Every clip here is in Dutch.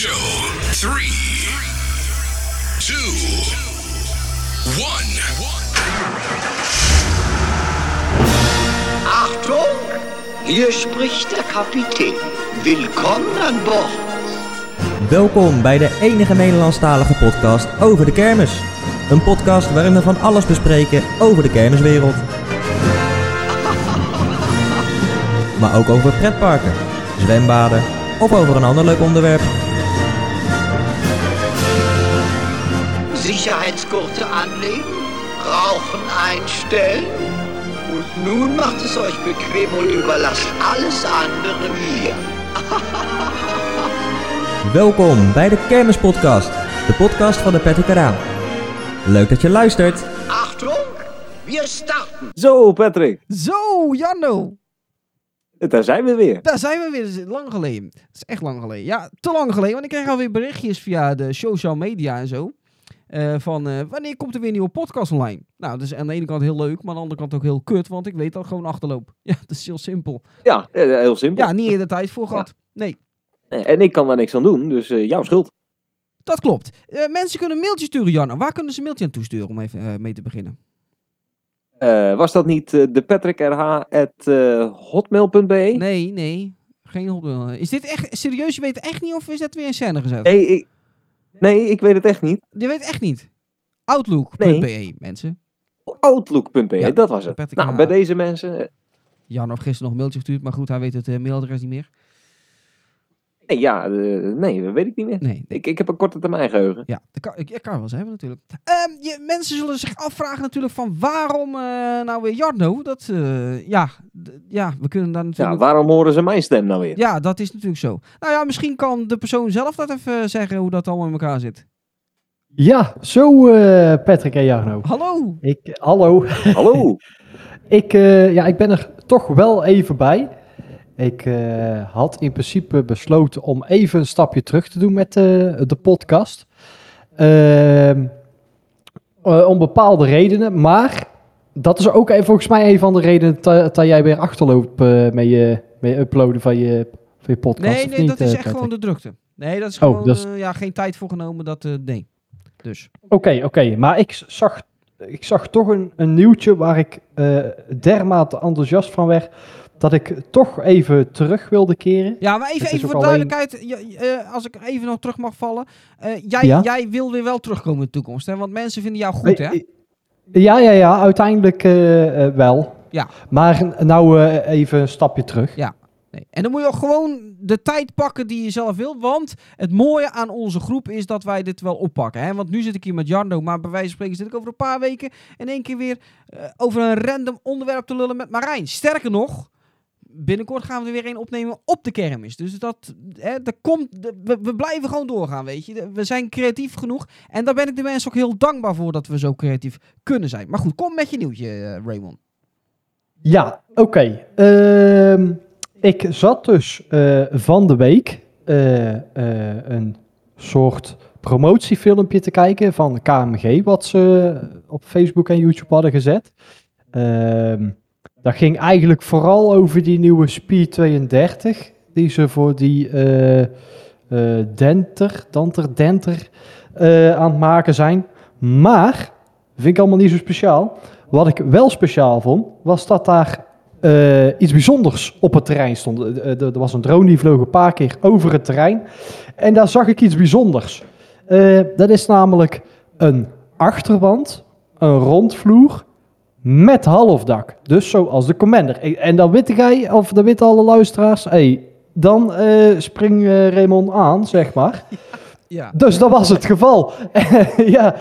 show. Three, two, one. Achtung! Hier spricht der Kapitän. Willkommen an Bord. Welkom bij de enige Nederlandstalige podcast over de kermis. Een podcast waarin we van alles bespreken over de kermiswereld. Maar ook over pretparken, zwembaden of over een ander leuk onderwerp. Sicherheitsgurte anlegen, Rauchen einstellen. Und nun macht es euch bequem und überlasst alles andere mir. Welkom bij de Kermispodcast, de podcast van de Patrick Karaan. Leuk dat je luistert. Achtung! Wir starten! Zo, Patrick. Zo, Janno. Daar zijn we weer. Daar zijn we weer. Dat is lang geleden. Dat is echt lang geleden. Ja, te lang geleden. Want ik kreeg alweer berichtjes via de social media en zo. Eh, van eh, wanneer komt er weer een nieuwe podcast online? Nou, dat is aan de ene kant heel leuk, maar aan de andere kant ook heel kut. Want ik weet dat gewoon achterloop. Ja, dat is heel simpel. Ja, eh, heel simpel. Ja, niet eerder tijd voor gehad. Nee, En ik kan daar niks aan doen, dus jouw schuld. dat klopt. Mensen kunnen een mailtje sturen, Janno. Waar kunnen ze een mailtje aan toesturen om even mee te beginnen? Was dat niet de patrickrh.hotmail.be? Nee, nee. Geen hotmail. Is dit echt serieus? Je weet het echt niet of is dat weer in scène gezet? Nee, ik, nee, ik weet het echt niet. Je weet het echt niet. Outlook.be, mensen. Outlook.be, Ja, dat was het. Nou, bij deze mensen... eh, Jan heeft gisteren nog een mailtje gestuurd, maar goed, hij weet het eh, mailadres niet meer. Nee, ja, eh, nee, dat weet ik niet meer. Nee, nee. Ik, ik heb een korte termijn geheugen. Ja, dat kan, ik, ik kan wel eens hebben natuurlijk. Ehm, je, mensen zullen zich afvragen natuurlijk van waarom eh, nou weer Jarno? Dat, eh, ja, ja, we kunnen daar Ja, natuurlijk... waarom horen ze mijn stem nou weer? Ja, dat is natuurlijk zo. Nou ja, misschien kan de persoon zelf dat even zeggen hoe dat allemaal in elkaar zit. Ja, zo eh, Patrick en Jarno. Hallo! Ik, hallo. Hallo. Ik, eh, ja, ik ben er toch wel even bij. Ik eh, had in principe besloten om even een stapje terug te doen met eh, de podcast. Ehm, eh, om bepaalde redenen. Maar dat is ook even, volgens mij een van de redenen dat jij weer achterloopt met, je, met uploaden van je, van je podcast. Nee, nee, niet, dat is echt gewoon de drukte. Nee, dat is Oh, gewoon dat is- eh, ja, geen tijd voor genomen. Dat, nee. Dus. Oké, oké. Maar ik zag, ik zag toch een, een nieuwtje waar ik dermate enthousiast van werd. Dat ik toch even terug wilde keren. Ja, maar even, even voor alleen- duidelijkheid, ja, eh, als ik even nog terug mag vallen. eh, jij, Ja? jij wil weer wel terugkomen in de toekomst, hè? Want mensen vinden jou goed, hè? Eh, Ja, ja, ja. Uiteindelijk wel. Ja. Maar nou even een stapje terug. Nee. En dan moet je ook gewoon de tijd pakken die je zelf wilt. Want het mooie aan onze groep is dat wij dit wel oppakken. Hè? Want nu zit ik hier met Jarno, maar bij wijze van spreken zit ik over een paar weken in één keer weer over een random onderwerp te lullen met Marijn. Sterker nog, binnenkort gaan we er weer een opnemen op de kermis. Dus dat, hè, dat komt, we, blijven gewoon doorgaan, weet je. We zijn creatief genoeg. En daar ben ik de mensen ook heel dankbaar voor dat we zo creatief kunnen zijn. Maar goed, kom met je nieuwtje, eh, Raymond. Ja, oké. Ehm, ik zat dus eh, van de week eh, een soort promotiefilmpje te kijken van KMG, wat ze op Facebook en YouTube hadden gezet. Ehm, dat ging eigenlijk vooral over die nieuwe Speed 32, die ze voor die eh, eh, Denter, Danter, Denter eh, aan het maken zijn. Maar, vind ik allemaal niet zo speciaal. Wat ik wel speciaal vond, was dat daar iets bijzonders op het terrein stond. Er was een drone die vloog een paar keer over het terrein. En daar zag ik iets bijzonders. Dat is namelijk een achterband, een rondvloer met halfdak. Dus zoals de Commander. En dan weet jij, of dan weten alle luisteraars, hey, dan eh, spring eh, Raymond aan, zeg maar. Ja. Dus dat was het geval. ja,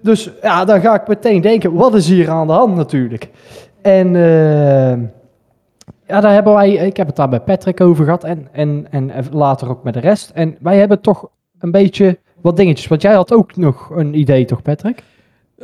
dus ja, dan ga ik meteen denken, wat is hier aan de hand natuurlijk? En eh, ja, daar hebben wij, ik heb het daar bij Patrick over gehad en, en, en later ook met de rest. En wij hebben toch een beetje wat dingetjes, want jij had ook nog een idee toch Patrick?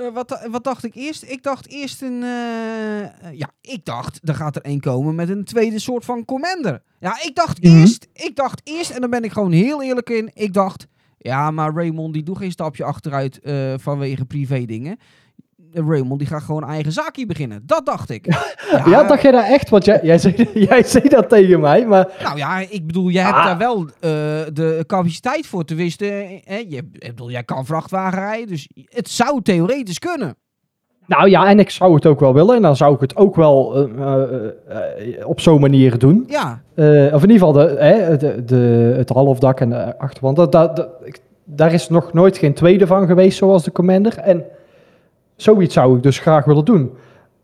Eh, wat, wat dacht ik eerst? Ik dacht eerst een. eh, eh, ja, ik dacht, er gaat er één komen met een tweede soort van commander. Ja, ik dacht Mhm. eerst, ik dacht eerst, en daar ben ik gewoon heel eerlijk in. Ik dacht, ja, maar Raymond die doet geen stapje achteruit vanwege privé dingen. Raymond die gaat gewoon eigen zaakje beginnen. Dat dacht ik. Ja, dacht jij daar echt? Want jij, jij, zei, jij zei dat tegen mij, maar Nou ja, ik bedoel, jij hebt Ah. daar wel eh, de capaciteit voor. Tenminste, hè, je, ik bedoel, jij kan vrachtwagen rijden, dus het zou theoretisch kunnen. Nou ja, en ik zou het ook wel willen. En dan zou ik het ook wel eh, eh, eh, op zo'n manier doen. Ja, Eh, of in ieder geval de, hè, de, de, het halfdak en de achterwand. Dat, dat, daar is nog nooit geen tweede van geweest, zoals de Commander. En zoiets zou ik dus graag willen doen.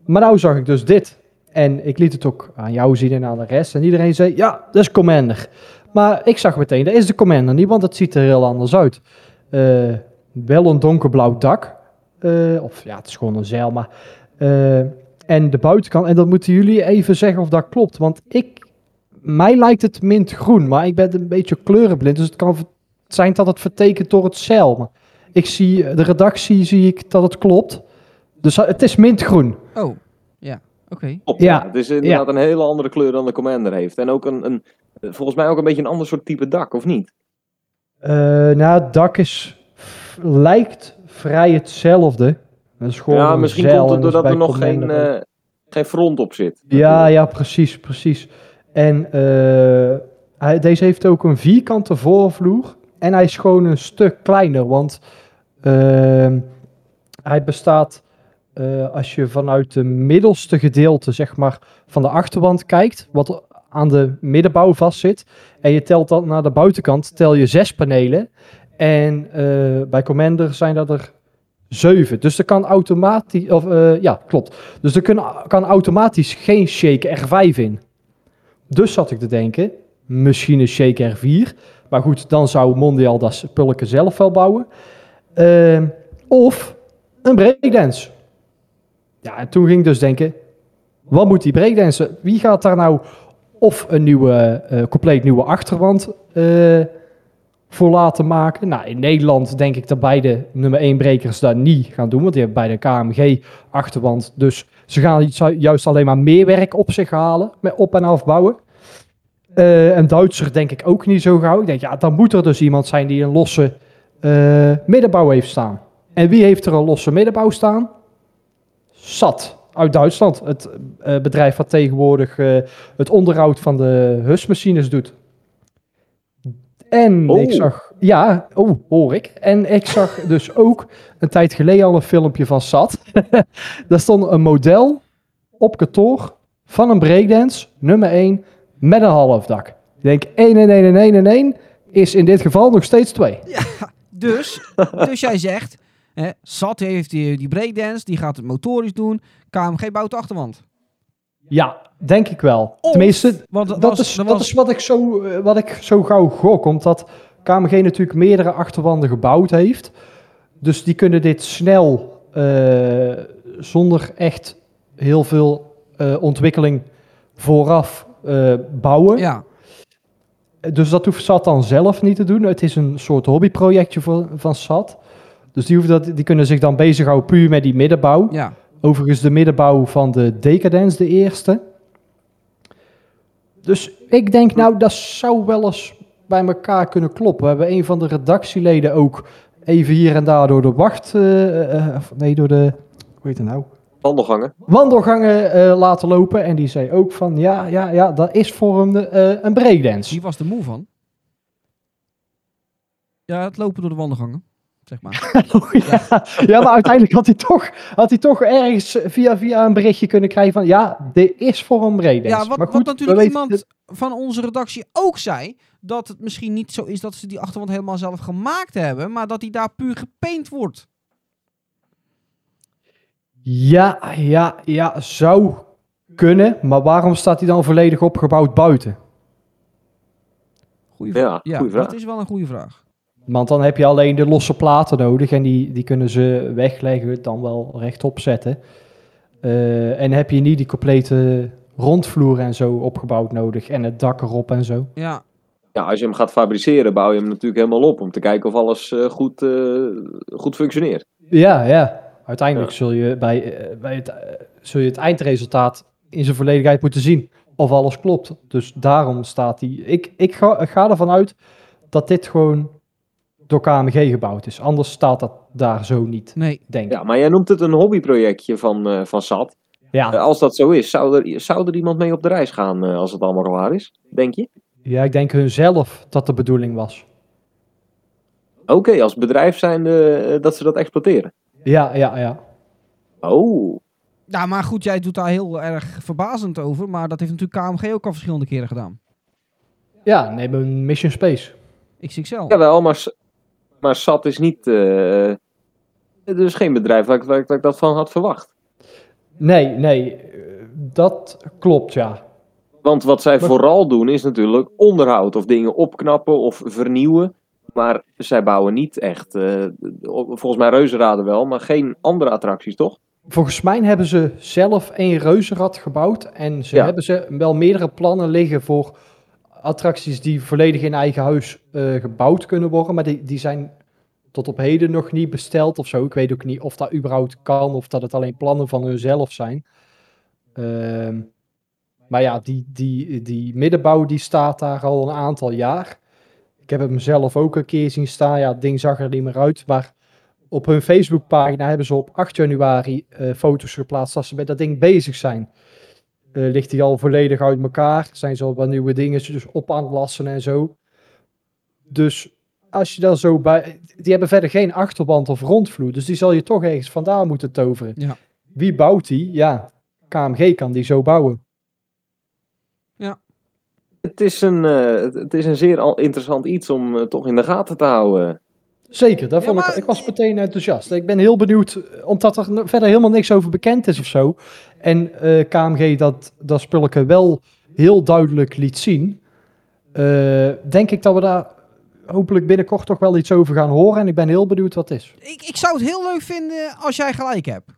Maar nou zag ik dus dit. En ik liet het ook aan jou zien en aan de rest. En iedereen zei, ja, dat is Commander. Maar ik zag meteen, dat is de Commander niet, want het ziet er heel anders uit. Eh, wel een donkerblauw dak. Eh, of ja, het is gewoon een zeil, maar... eh, en de buitenkant, en dat moeten jullie even zeggen of dat klopt. Want ik, mij lijkt het mintgroen, maar ik ben een beetje kleurenblind. Dus het kan zijn dat het vertekent door het zeil. Maar ik zie, de redactie zie ik dat het klopt. Dus het is mintgroen. oh, ja, oké. Ja, Het is inderdaad een hele andere kleur dan de Commander heeft. En ook een, een, volgens mij ook een beetje een ander soort type dak, of niet? Eh, nou, het dak is, lijkt vrij hetzelfde. Dat is gewoon ja, misschien komt het doordat er nog geen, eh, geen front op zit. Ja, ja, precies, precies. En eh, hij, deze heeft ook een vierkante voorvloer. En hij is gewoon een stuk kleiner, want ehm, hij bestaat, eh, als je vanuit de middelste gedeelte, zeg maar, van de achterwand kijkt, wat aan de middenbouw vastzit, en je telt dan naar de buitenkant, tel je zes panelen. En eh, bij Commander zijn dat er zeven. Dus er kan automatisch, of eh, ja, klopt. Dus er kan automatisch geen Shake R5 in. Dus zat ik te denken, misschien een Shake R4. Maar goed, dan zou Mondial dat spulken zelf wel bouwen. Ehm, of een breakdance. Ja, en toen ging ik dus denken, wat moet die breakdance? Wie gaat daar nou of een nieuwe, eh, compleet nieuwe achterwand eh, voor laten maken? Nou, in Nederland denk ik dat beide nummer 1 brekers dat niet gaan doen, want die hebben beide KMG achterwand. Dus ze gaan juist alleen maar meer werk op zich halen met op- en afbouwen. Eh een Duitser denk ik ook niet zo gauw. Ik denk, ja, dan moet er dus iemand zijn die een losse middenbouw heeft staan. En wie heeft er een losse middenbouw staan? SAT uit Duitsland. Het eh, bedrijf wat tegenwoordig eh, het onderhoud van de husmachines doet. En Oh. ik zag, ja, oh, hoor ik. En ik zag dus ook een tijd geleden al een filmpje van SAT. Daar stond een model op kantoor van een breakdance, nummer 1, met een halfdak. Ik denk 1 en 1 en 1 en 1 is in dit geval nog steeds 2. Dus, dus jij zegt, hè, Sat heeft die, die breakdance, die gaat het motorisch doen. KMG bouwt de achterwand. Ja, denk ik wel. Of- Tenminste, want dat, was- is, dat was- is wat ik, zo, eh, wat ik zo gauw gok. Omdat KMG natuurlijk meerdere achterwanden gebouwd heeft. Dus die kunnen dit snel, eh, zonder echt heel veel eh, ontwikkeling vooraf bouwen. Ja, Dus dat hoeft SAT dan zelf niet te doen. Het is een soort hobbyprojectje van, van SAT. Dus die, hoeven dat, die kunnen zich dan bezighouden puur met die middenbouw. ja. Overigens de middenbouw van de Decadence, de eerste. Dus ik denk, nou, dat zou wel eens bij elkaar kunnen kloppen. We hebben een van de redactieleden ook even hier en daar door de wacht... eh, eh, of nee, door de... Hoe heet het nou? Wandelgangen. Wandelgangen eh, laten lopen. En die zei ook van, ja, ja, ja, dat is voor een, eh een breakdance. Wie was de moe van? Ja, het lopen door de wandelgangen, zeg maar. ja, ja, maar uiteindelijk had hij toch, had hij toch ergens via, via een berichtje kunnen krijgen van... Ja, dit is voor een breakdance. Ja, wat, maar goed, wat natuurlijk weten iemand van onze redactie ook zei, dat het misschien niet zo is dat ze die achterwand helemaal zelf gemaakt hebben, maar dat die daar puur gepaint wordt. Ja, ja, ja, zou kunnen. Maar waarom staat hij dan volledig opgebouwd buiten? Goeie Ja, ja goeie vraag. dat is wel een goede vraag. Want dan heb je alleen de losse platen nodig. En die, die kunnen ze wegleggen, dan wel rechtop zetten. Eh, en heb je niet die complete rondvloer en zo opgebouwd nodig. En het dak erop en zo. Ja, Ja, als je hem gaat fabriceren, bouw je hem natuurlijk helemaal op om te kijken of alles eh, goed, eh, goed functioneert. Ja, ja. Uiteindelijk Ja. Zul, je bij, bij het, zul je het eindresultaat in zijn volledigheid moeten zien. Of alles klopt. Dus daarom staat hij. Ik, ik ga, ik ga ervan uit dat dit gewoon door KMG gebouwd is. Anders staat dat daar zo niet, Nee. denk ik. Ja, maar jij noemt het een hobbyprojectje van, eh, van SAT. Ja, Eh, als dat zo is, zou er, zou er iemand mee op de reis gaan eh, als het allemaal klaar is? Denk je? ja, ik denk hun zelf dat de bedoeling was. Oké, als bedrijf zijn eh, dat ze dat exploiteren. Ja, ja, ja. Oh, Ja, maar goed, jij doet daar heel erg verbazend over. Maar dat heeft natuurlijk KMG ook al verschillende keren gedaan. Ja, neem een Mission Space. XXL. jawel, maar, maar SAT is niet... het is geen bedrijf waar ik, waar, ik, waar ik dat van had verwacht. Nee, nee, eh, dat klopt, ja. Want wat zij Maar- vooral doen is natuurlijk onderhoud of dingen opknappen of vernieuwen. Maar zij bouwen niet echt, eh, volgens mij reuzenraden wel, maar geen andere attracties, toch? Volgens mij hebben ze zelf een reuzenrad gebouwd. En ze Ja. hebben ze wel meerdere plannen liggen voor attracties die volledig in eigen huis eh, gebouwd kunnen worden. Maar die, die zijn tot op heden nog niet besteld of zo. Ik weet ook niet of dat überhaupt kan of dat het alleen plannen van hunzelf zijn. Ehm, maar ja, die, die, die middenbouw die staat daar al een aantal jaar. Ik heb hem zelf ook een keer zien staan. Ja, het ding zag er niet meer uit. Maar op hun Facebookpagina hebben ze op 8 januari eh, foto's geplaatst als ze met dat ding bezig zijn. Eh, ligt hij al volledig uit elkaar? Zijn ze al wat nieuwe dingen dus op aan het lassen en zo? Dus als je daar zo bij... Die hebben verder geen achterband of rondvloer. Dus die zal je toch ergens vandaan moeten toveren. Ja. Wie bouwt die? Ja, KMG kan die zo bouwen. Het is een, eh, het, is een zeer al interessant iets om eh, toch in de gaten te houden. Zeker, daar Ja, vond maar- ik, ik was meteen enthousiast. Ik ben heel benieuwd, eh, omdat er verder helemaal niks over bekend is of zo. En eh, KMG dat, dat spulletje wel heel duidelijk liet zien. eh, denk ik dat we daar hopelijk binnenkort toch wel iets over gaan horen. En ik ben heel benieuwd wat het is. Ik, ik zou het heel leuk vinden als jij gelijk hebt.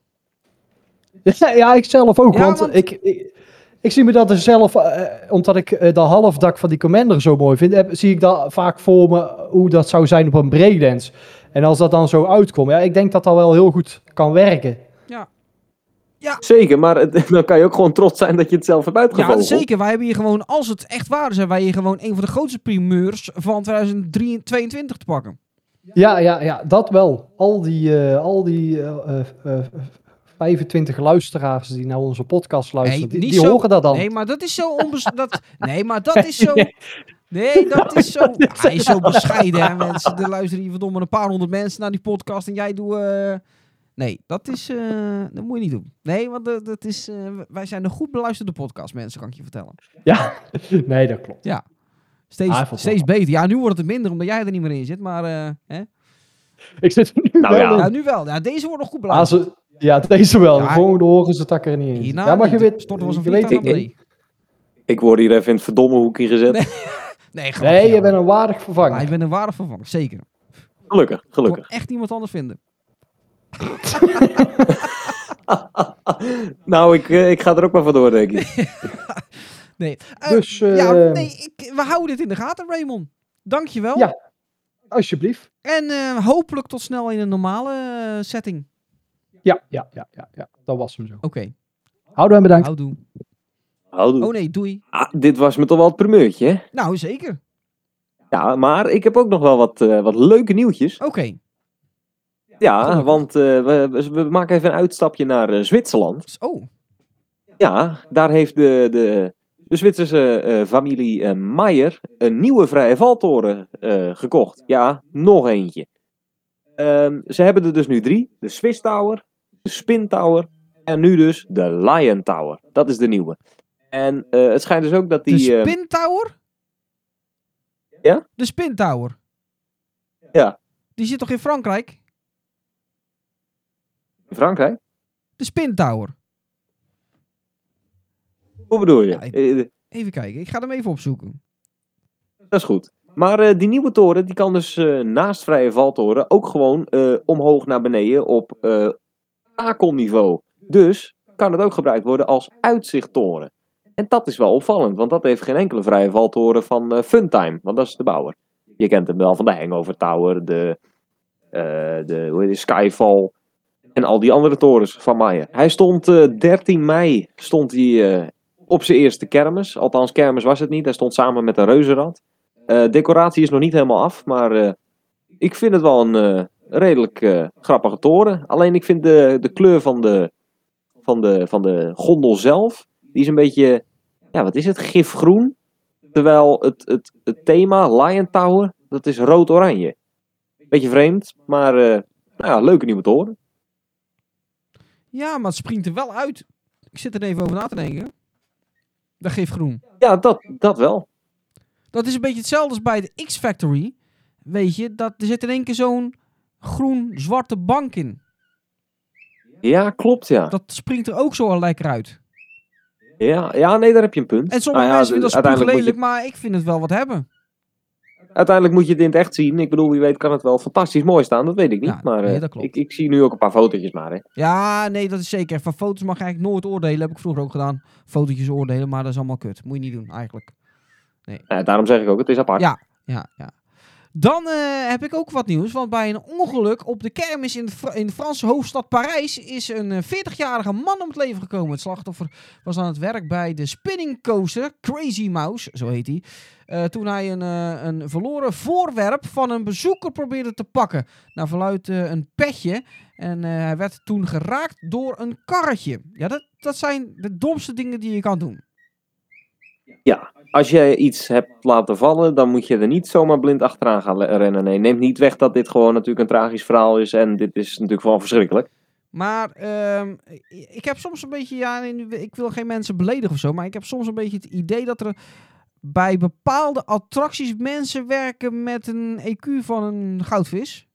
Ja, ja, ik zelf ook. Ja, want want- Ik, ik, ik zie me dat er zelf, eh, omdat ik eh, dat halfdak van die Commander zo mooi vind, heb, zie ik dat vaak voor me hoe dat zou zijn op een breakdance. En als dat dan zo uitkomt, ja, ik denk dat dat wel heel goed kan werken. Zeker, maar het- dan kan je ook gewoon trots zijn dat je het zelf hebt Ja, uitgevonden. zeker. Wij hebben hier gewoon, als het echt waar is, hebben wij hier gewoon een van de grootste primeurs van 2022 te pakken. Ja, ja, ja, dat wel. Al die, eh, al die eh, eh, eh, 25 luisteraars die naar onze podcast luisteren, Nee, die, zo- horen dat dan. Nee, maar dat is zo onbes... dat... Nee, maar dat is zo... Nee, dat is zo... Hij is zo bescheiden, hè, mensen. Er luisteren hier verdomme een paar honderd mensen naar die podcast en jij doet... eh, Nee, dat is... eh, Dat moet je niet doen. Nee, want dat, dat is... eh, Wij zijn een goed beluisterde podcast, mensen, kan ik je vertellen. Ja, nee, dat klopt. Steeds, Ah, steeds beter. Ja, nu wordt het minder, omdat jij er niet meer in zit, maar... eh, hè? Ik zit er nu Nou wel ja. in. Ja, nu wel. Ja, deze wordt nog goed beluisterd. Ja, deze wel. Ja, de volgende horen ze dat ik er niet in. Hierna ja, maar je weet, Storten was een je weet niet. beneden. Ik word hier even in het verdomme hoekje gezet. Nee. Nee, je ja. bent een waardig vervanger. ik ben een waardig vervanger, zeker. Gelukkig, Ik gelukkig. kon echt niemand anders vinden. nou, ik, eh, ik ga er ook maar vandoor, denk ik. Nee. Eh, Dus, eh, ja, nee, ik, we houden dit in de gaten, Raymond. Dankjewel. Ja. Alsjeblieft. En eh, hopelijk tot snel in een normale eh, setting. Ja, ja, ja, ja, ja. Dat was hem zo. Oké, Houdoe en bedankt. houdoe. Houdoe. Oh nee, doei. Ah, dit was me toch wel het primeurtje, hè? Nou, zeker. Ja, maar ik heb ook nog wel wat, eh, wat leuke nieuwtjes. Oké. Ja, want eh, we, we- maken even een uitstapje naar eh, Zwitserland. Oh, Ja, daar heeft de, de, de Zwitserse eh, familie eh, Maier een nieuwe vrije valtoren eh, gekocht. Ja, nog eentje. Ehm, ze hebben er dus nu drie. De Swiss Tower, de Spin Tower en nu dus de Lion Tower. Dat is de nieuwe. En eh, het schijnt dus ook dat de die... eh, Spin Tower? Ja? De Spin Tower. Ja. Die zit toch in Frankrijk? in Frankrijk? De Spin Tower. Hoe bedoel je? Ja, ik- Eh, Even kijken, ik ga hem even opzoeken. Dat is goed. Maar die nieuwe toren die kan dus naast vrije valtoren ook gewoon omhoog naar beneden op eh. Dus kan het ook gebruikt worden als uitzichttoren. En dat is wel opvallend, want dat heeft geen enkele vrije valtoren van eh, Funtime, want dat is de bouwer. Je kent hem wel van de Hangover Tower, de, eh, de hoe heet Skyfall en al die andere torens van Maier. Hij stond eh, 13 mei stond hij, eh, op zijn eerste kermis. Althans, kermis was het niet. Hij stond samen met een reuzenrad. Eh, decoratie is nog niet helemaal af, maar eh, ik vind het wel een eh, redelijk eh, grappige toren. Alleen ik vind de, de kleur van de, van, de, van de gondel zelf, die is een beetje, ja wat is het, gifgroen. Terwijl het, het, het thema Lion Tower, dat is rood-oranje. Beetje vreemd, maar eh, nou ja, leuke nieuwe toren. Ja, maar het springt er wel uit. Ik zit er even over na te denken. Dat geeft groen. Ja, dat, dat wel. Dat is een beetje hetzelfde als bij de X-Factory. Weet je, dat, er zit in één keer zo'n groen-zwarte bank in. Ja, klopt ja. Dat springt er ook zo al lekker uit. Ja, ja, nee, daar heb je een punt. En sommige Nou ja, mensen vinden dat lelijk, je- maar ik vind het wel wat hebben. Uiteindelijk moet je het in het echt zien. Ik bedoel, wie weet kan het wel fantastisch mooi staan. Dat weet ik niet. Ja, maar nee, eh, dat klopt. ik, ik zie nu ook een paar fotootjes maar. Hè. Ja, nee, dat is zeker. Van foto's mag je eigenlijk nooit oordelen. Heb ik vroeger ook gedaan. Fotootjes oordelen, maar dat is allemaal kut. Moet je niet doen, eigenlijk. Nou, daarom zeg ik ook, het is apart. Ja. Ja, ja. Dan eh, heb ik ook wat nieuws. Want bij een ongeluk op de kermis in de, in de Franse hoofdstad Parijs is een eh, 40-jarige man om het leven gekomen. Het slachtoffer was aan het werk bij de spinning coaster Crazy Mouse, zo heet hij. eh, toen hij een, eh, een verloren voorwerp van een bezoeker probeerde te pakken. Nou, verluidt eh, een petje. En eh, hij werd toen geraakt door een karretje. Ja, dat, dat zijn de domste dingen die je kan doen. Als jij iets hebt laten vallen, dan moet je er niet zomaar blind achteraan gaan rennen. Nee, neemt niet weg dat dit gewoon natuurlijk een tragisch verhaal is. En dit is natuurlijk gewoon verschrikkelijk. Maar ehm, ik- heb soms een beetje, ja, ik wil geen mensen beledigen of zo, maar ik heb soms een beetje het idee dat er bij bepaalde attracties mensen werken met een EQ van een goudvis.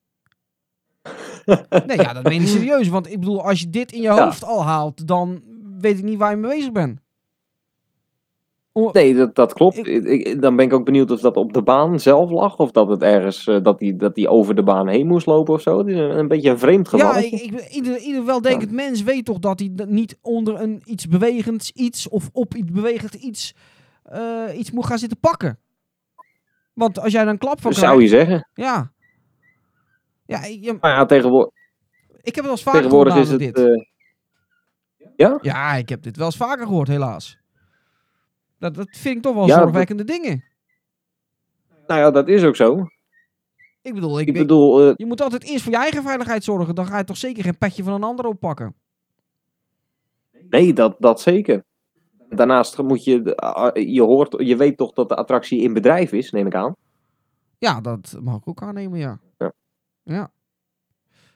nee, ja, dat meen ik serieus. Want ik bedoel, als je dit in je Ja. hoofd al haalt, dan weet ik niet waar je mee bezig bent. Nee, dat, dat klopt. Ik- dan ben ik ook benieuwd of dat op de baan zelf lag. Of dat het ergens, eh, dat die, dat die over de baan heen moest lopen of zo. Het is een, een beetje een vreemd geval. Ja, ik, ik, ieder, ieder weldenkend mens weet toch dat hij niet onder een iets bewegends iets of op iets bewegend iets, eh, iets moet gaan zitten pakken. Want als jij een klap van zou je krijgt, zeggen. ja. Ja, je- Maar ja, tegenwoordig, ik heb het wel eens vaker tegenwoordig gehoord is het... eh, Ja, ik heb dit wel eens vaker gehoord, helaas. Dat, dat vind ik toch wel Ja, zorgwekkende dingen. nou ja, dat is ook zo. Ik bedoel, ik, bedoel, eh, je moet altijd eerst voor je eigen veiligheid zorgen. Dan ga je toch zeker geen petje van een ander oppakken. nee, dat, dat zeker. Daarnaast moet je, ah, je hoort, je weet toch dat de attractie in bedrijf is, neem ik aan. Ja, dat mag ik ook aannemen, ja. Ja.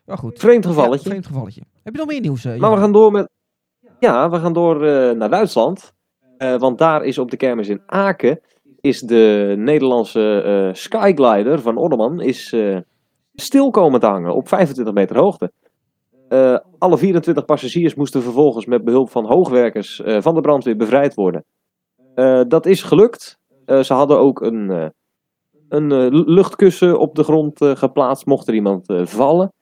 Ja. Goed. Vreemd Ja, gevalletje. vreemd gevalletje. Heb je nog meer nieuws? eh, Maar we gaan door met. Ja, we gaan door eh, naar Duitsland. Eh, want daar is op de kermis in Aken. Is de Nederlandse eh, Skyglider van Ordeman is, eh, stil komen te hangen op 25 meter hoogte. Alle 24 passagiers moesten vervolgens met behulp van hoogwerkers van de brandweer bevrijd worden. Dat is gelukt. Ze hadden ook een, een luchtkussen op de grond geplaatst, mocht er iemand vallen.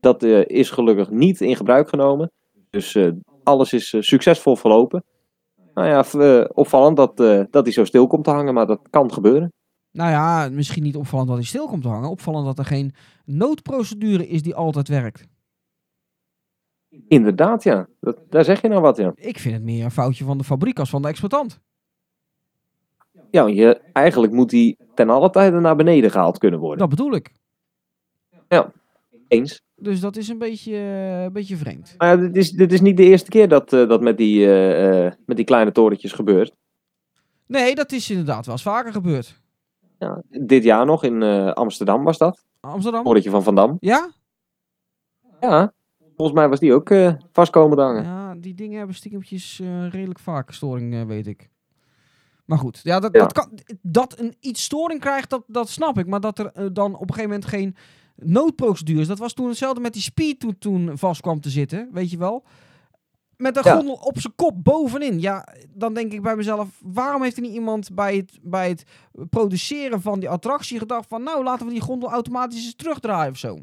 Dat is gelukkig niet in gebruik genomen. Dus alles is succesvol verlopen. Nou ja, eh, opvallend dat, eh, dat hij zo stil komt te hangen, maar dat kan gebeuren. Nou ja, misschien niet opvallend dat hij stil komt te hangen. Opvallend dat er geen noodprocedure is die altijd werkt. Inderdaad, ja. Dat, daar zeg je nou wat, ja. Ik vind het meer een foutje van de fabriek als van de exploitant. Ja, je, eigenlijk moet hij ten alle tijde naar beneden gehaald kunnen worden. Dat bedoel ik. Eens. Dus dat is een beetje, eh, een beetje vreemd. Maar ja, dit is, dit is niet de eerste keer dat, eh, dat met, die, eh, met die kleine torentjes gebeurt. Nee, dat is inderdaad wel eens vaker gebeurd. Ja, dit jaar nog in Amsterdam was dat. Amsterdam? Torentje van Van Dam. Ja? Ja, volgens mij was die ook eh vast komen te hangen. Ja, die dingen hebben stiekempjes redelijk vaak storing, weet ik. Maar goed, ja, dat, Ja. Dat, kan, dat een iets storing krijgt, dat, dat snap ik. Maar dat er dan op een gegeven moment geen noodprocedure is. Dat was toen hetzelfde met die speed toen, toen vast kwam te zitten, weet je wel. Met een Ja. gondel op zijn kop bovenin. Ja, dan denk ik bij mezelf, waarom heeft er niet iemand bij het, bij het produceren van die attractie gedacht van... Nou, laten we die gondel automatisch eens terugdraaien of zo.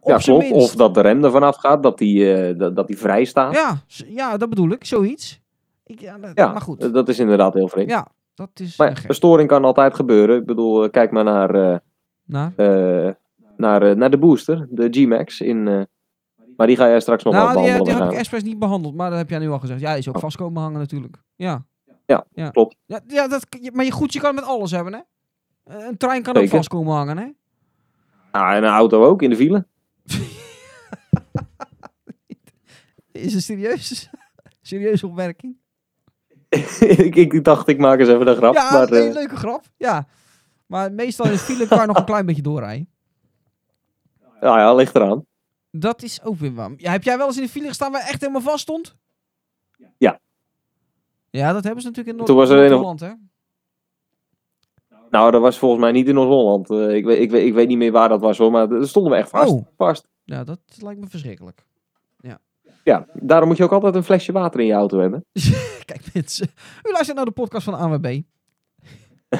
Op ja, klopt. Of dat de rem ervan afgaat, dat die, eh, dat, dat die vrij staat. Ja, ja, dat bedoel ik. Zoiets. Ik, ja, dat- Ja, maar goed. dat is inderdaad heel vreemd. ja, dat is Maar ja, een storing kan altijd gebeuren. Ik bedoel, eh, kijk maar naar, eh, Nou, eh, naar, eh, naar de booster, de G-Max. In, eh, maar die ga jij straks nog nou die, behandelen. die heb ik expres niet behandeld, maar dat heb jij nu al gezegd. Ja, die is ook Oh. vast komen hangen natuurlijk. Ja. Ja, klopt. Ja, ja dat, maar je goed, je kan het met alles hebben, hè? Een trein kan ook vast komen hangen, hè? Nou, en een auto ook in de file. Is het serieus? Serieuze opmerking? ik, ik dacht, ik maak eens even een grap. ja, maar, eh, leuke grap. Ja. Maar meestal de file nog een klein beetje doorrijden. ja, ja, ligt eraan. Dat is ook weer warm. Ja, heb jij wel eens in de file gestaan waar echt helemaal vast stond? Ja. Ja, dat hebben ze natuurlijk in Noord-Holland, hè? Nou, dat was volgens mij niet in Noord-Holland. Eh, ik, weet, ik, weet, ik weet niet meer waar dat was hoor, maar er stonden we echt vast. Oh. vast. Ja, dat lijkt me verschrikkelijk. Ja, daarom moet je ook altijd een flesje water in je auto hebben. Kijk mensen, u luistert naar de podcast van ANWB.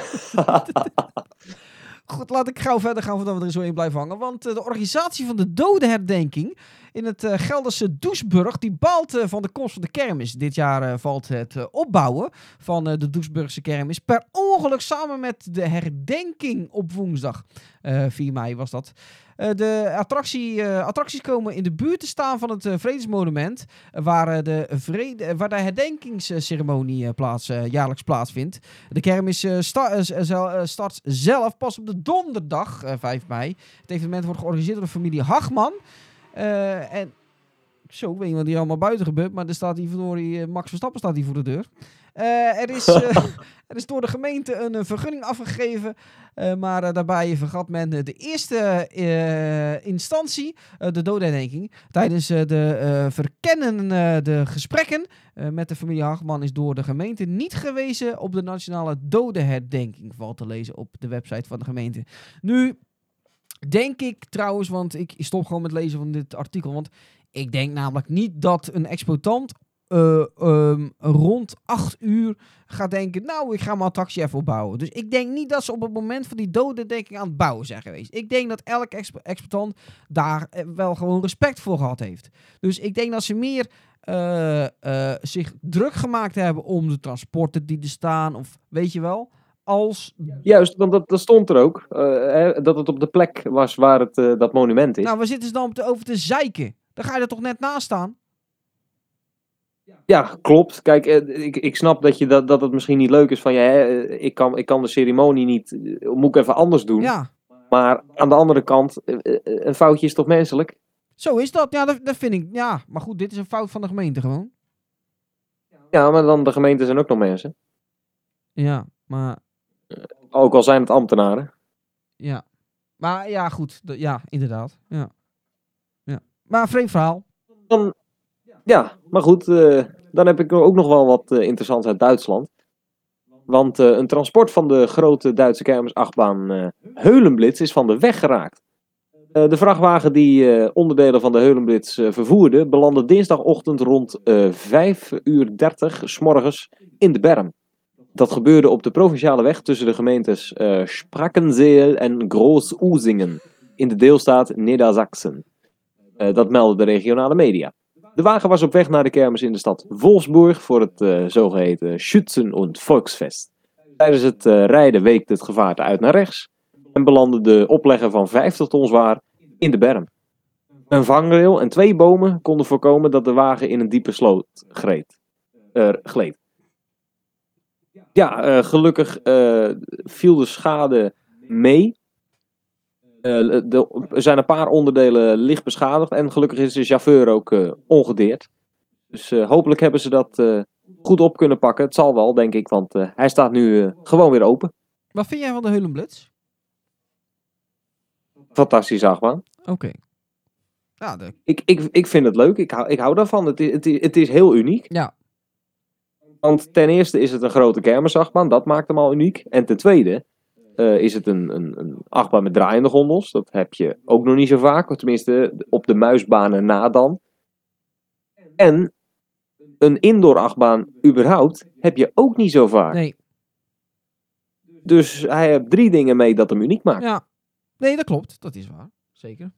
Goed, laat ik gauw verder gaan voordat we er zo in blijven hangen. Want eh, de organisatie van de dodenherdenking in het eh, Gelderse Doesburg... die baalt eh, van de komst van de kermis. Dit jaar valt het opbouwen van de Doesburgse kermis... per ongeluk samen met de herdenking op woensdag. Eh 4 mei was dat. Eh, de attractie, eh, attracties komen in de buurt te staan van het eh, Vredesmonument... waar, de vrede, waar de herdenkingsceremonie plaats, jaarlijks plaatsvindt. De kermis start zelf pas op de donderdag, eh, 5 mei. Het evenement wordt georganiseerd door de familie Hagman. En zo, ik weet niet wat hier allemaal buiten gebeurt, maar er staat hier verdorie, eh, Max Verstappen staat hier voor de deur. Eh, er, is, eh, er is door de gemeente een, vergunning afgegeven, maar daarbij vergat men de eerste instantie, de dodenherdenking. Tijdens de verkennen de gesprekken met de familie Hagman is door de gemeente niet gewezen op de nationale dodenherdenking, valt te lezen op de website van de gemeente. Nu denk ik trouwens, want ik stop gewoon met lezen van dit artikel, want ik denk namelijk niet dat een exploitant eh, ehm, rond 8 uur gaat denken, nou, ik ga mijn attractie even opbouwen. Dus ik denk niet dat ze op het moment van die dodenherdenking aan het bouwen zijn geweest. Ik denk dat elke exp- exploitant daar eh, wel gewoon respect voor gehad heeft. Dus ik denk dat ze meer eh, zich druk gemaakt hebben om de transporten die er staan, of weet je wel, als... Juist, want dat, dat stond er ook. hè, dat het op de plek was waar het, dat monument is. Nou, waar zitten ze dan op over te zeiken? Dan ga je er toch net naast staan? Ja, klopt. Kijk, eh, ik, ik snap dat, je dat, dat het misschien niet leuk is van ja, hè, eh, ik, kan, ik kan de ceremonie niet, eh, moet ik even anders doen. Ja, Maar aan de andere kant, een foutje is toch menselijk? zo is dat. Ja, dat, dat vind ik. Ja, maar goed, dit is een fout van de gemeente gewoon. Ja, maar dan de gemeente zijn ook nog mensen. Ja, maar... Ook al zijn het ambtenaren. Ja. Maar ja, goed. Ja, inderdaad. Ja. Maar vreemd verhaal. Ja, maar goed, eh, dan heb ik ook nog wel wat eh, interessants uit Duitsland. Want eh, een transport van de grote Duitse kermisachtbaan Heulenblitz is van de weg geraakt. De vrachtwagen die onderdelen van de Heulenblitz vervoerde, belandde dinsdagochtend rond eh 5 uur 30 s morgens in de berm. Dat gebeurde op de provinciale weg tussen de gemeentes Sprakkenzeel en Groß-Oezingen in de deelstaat Niedersachsen. Eh, dat meldde de regionale media. De wagen was op weg naar de kermis in de stad Wolfsburg voor het eh, zogeheten Schützen- und Volksfest. Tijdens het eh, rijden week het gevaarte uit naar rechts en belandde de oplegger van 50 ton zwaar in de berm. Een vangrail en twee bomen konden voorkomen dat de wagen in een diepe sloot gleed. Ja, gelukkig viel de schade mee. Eh, de- er zijn een paar onderdelen licht beschadigd en gelukkig is de chauffeur ook eh, ongedeerd. Dus eh, hopelijk hebben ze dat goed op kunnen pakken. Het zal wel, denk ik, want hij staat nu gewoon weer open. Wat vind jij van de Heulenblitz? Fantastisch achtbaan. Oké. Ja, de, Ik, ik, ik vind het leuk. Ik hou, ik hou daarvan. Het is, het, is, het is heel uniek. ja. Want ten eerste is het een grote kermisachtbaan. Dat maakt hem al uniek. En ten tweede eh, is het een, een, een achtbaan met draaiende gondels. Dat heb je ook nog niet zo vaak. Of tenminste, op de muisbanen na dan. En een indoor achtbaan überhaupt heb je ook niet zo vaak. Nee. Dus hij heeft drie dingen mee dat hem uniek maakt. Ja. Nee, dat klopt. Dat is waar. Zeker.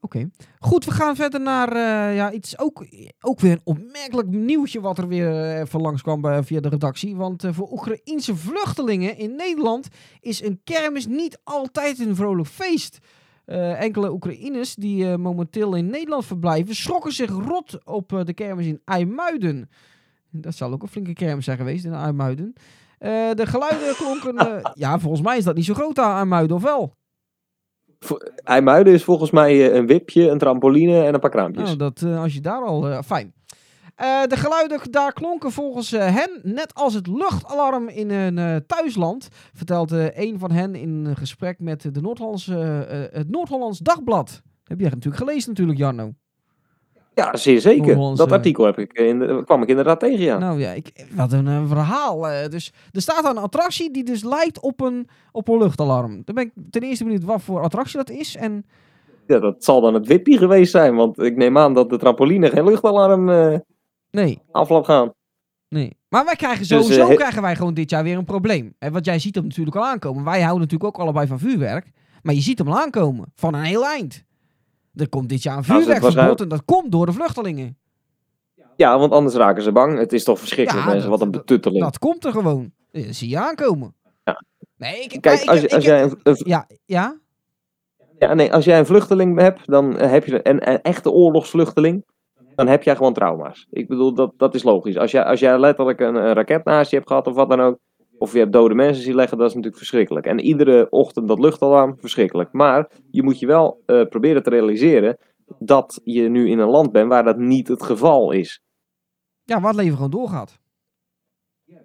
Oké. Goed, we gaan verder naar eh, ja, iets ook, ook weer een opmerkelijk nieuwtje wat er weer eh, even langskwam bij, via de redactie. Want eh, voor Oekraïense vluchtelingen in Nederland is een kermis niet altijd een vrolijk feest. Eh, enkele Oekraïners die eh, momenteel in Nederland verblijven, schrokken zich rot op eh, de kermis in IJmuiden. Dat zal ook een flinke kermis zijn geweest in IJmuiden. Eh, de geluiden klonken... eh, ja, volgens mij is dat niet zo groot aan, aan Muiden, of wel? IJmuiden is volgens mij eh, een wipje, een trampoline en een paar kraampjes. Nou, dat, eh, als je daar al... eh, fijn. De geluiden daar klonken volgens hen net als het luchtalarm in een thuisland, vertelt een van hen in een gesprek met de eh, het Noord-Hollands Dagblad. Heb jij natuurlijk gelezen natuurlijk, Jarno. Ja, zeer zeker. Dat artikel heb ik in de- kwam ik inderdaad tegen, ja. Nou ja, ik, wat een eh, verhaal. eh. dus er staat een attractie die dus lijkt op een, op een luchtalarm. Dan ben ik ten eerste benieuwd wat voor attractie dat is. En ja. Dat zal dan het wippie geweest zijn, want ik neem aan dat de trampoline geen luchtalarm eh nee, af laat gaan. nee. Maar wij krijgen Dus, sowieso eh, krijgen wij gewoon dit jaar weer een probleem. En want jij ziet hem natuurlijk al aankomen. Wij houden natuurlijk ook allebei van vuurwerk. Maar je ziet hem al aankomen. Van een heel eind. Er komt dit jaar een het vuurwerkverbod waarschijnlijk- en dat komt door de vluchtelingen. Ja, want anders raken ze bang. Het is toch verschrikkelijk, Ja, mensen. Wat een betutteling. Dat komt er gewoon. Dat zie je aankomen. Ja. Nee, ik, Kijk, als, je- ik- als, ik- jij een, een- Ja, ja? ja, nee, als jij een vluchteling hebt, dan eh, heb je een, een echte oorlogsvluchteling. Dan heb jij gewoon trauma's. Ik bedoel, dat, dat is logisch. Als jij, als jij letterlijk een, een raket naast je hebt gehad of wat dan ook. Of je hebt dode mensen zien leggen, dat is natuurlijk verschrikkelijk. En iedere ochtend dat luchtalarm, verschrikkelijk. Maar je moet je wel eh, proberen te realiseren dat je nu in een land bent waar dat niet het geval is. Ja, waar het leven gewoon doorgaat.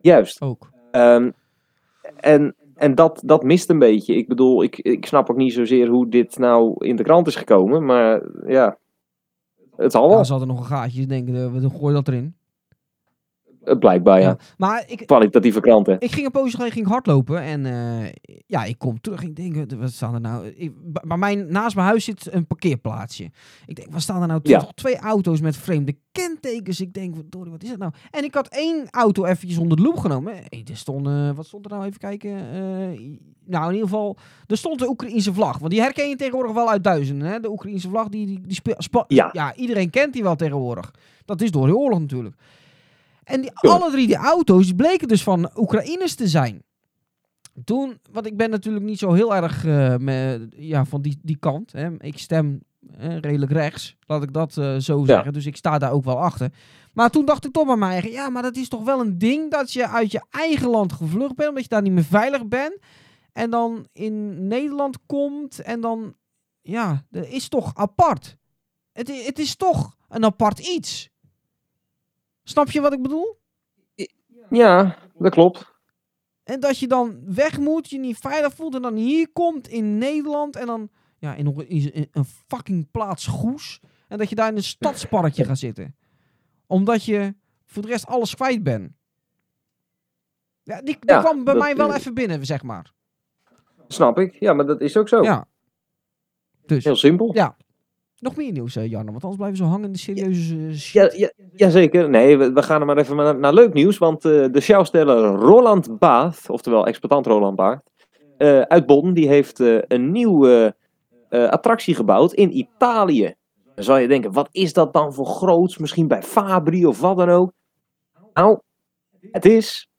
Juist. Ook. Ehm, en en dat, dat mist een beetje. Ik bedoel, ik, ik snap ook niet zozeer hoe dit nou in de krant is gekomen. Maar ja, het zal wel. Ja, ze hadden nog een gaatje. Denken, eh, we gooien dat erin. Eh, Blijkbaar, ja. Ja. Maar ik, Kwalitatieve kranten. ik ging een poosje geleden ging hardlopen. En eh, ja, ik kom terug. Ik denk, wat staan er nou? Ik, bij mijn, naast mijn huis zit een parkeerplaatsje. Ik denk, wat staan er nou? Ja. Toch twee auto's met vreemde kentekens. Ik denk, verdorie, wat is dat nou? En ik had één auto eventjes onder de loep genomen. Hey, er stond, eh, wat stond er nou? Even kijken. Nou, in ieder geval, er stond de Oekraïense vlag. Want die herken je tegenwoordig wel uit duizenden. Hè? De Oekraïense vlag, die, die, die ja, iedereen kent die wel tegenwoordig. Dat is door de oorlog natuurlijk. En die, alle drie die auto's bleken dus van Oekraïners te zijn. Toen, want ik ben natuurlijk niet zo heel erg me- ja, van die, die kant. Hè. Ik stem eh, redelijk rechts, laat ik dat eh, zo zeggen. Dus ik sta daar ook wel achter. Maar toen dacht ik toch bij mij eigen, ja, maar dat is toch wel een ding dat je uit je eigen land gevlucht bent, omdat je daar niet meer veilig bent. En dan in Nederland komt en dan, ja, dat is toch apart. Het, het is toch een apart iets. Snap je wat ik bedoel? Ja, dat klopt. En dat je dan weg moet, je niet veilig voelt en dan hier komt in Nederland en dan ja, in, een fucking plaats Goes. En dat je daar in een stadsparkje gaat zitten. Omdat je voor de rest alles kwijt bent. Ja, die, die Ja, kwam bij dat, mij wel even binnen, zeg maar. Snap ik. Ja, maar dat is ook zo. Ja. Dus, Heel simpel. Ja. Nog meer nieuws, eh, Jarno. Want anders blijven zo hangen in de serieuze eh, shit. Ja, ja, jazeker. Nee, we, gaan er maar even naar, naar leuk nieuws. Want eh, de showsteller Roland Baat, oftewel exploitant Roland Baat, eh, uit Bonn, die heeft eh, een nieuwe eh, attractie gebouwd in Italië. Dan zal je denken, wat is dat dan voor groots? Misschien bij Fabri of wat dan ook. Nou, het is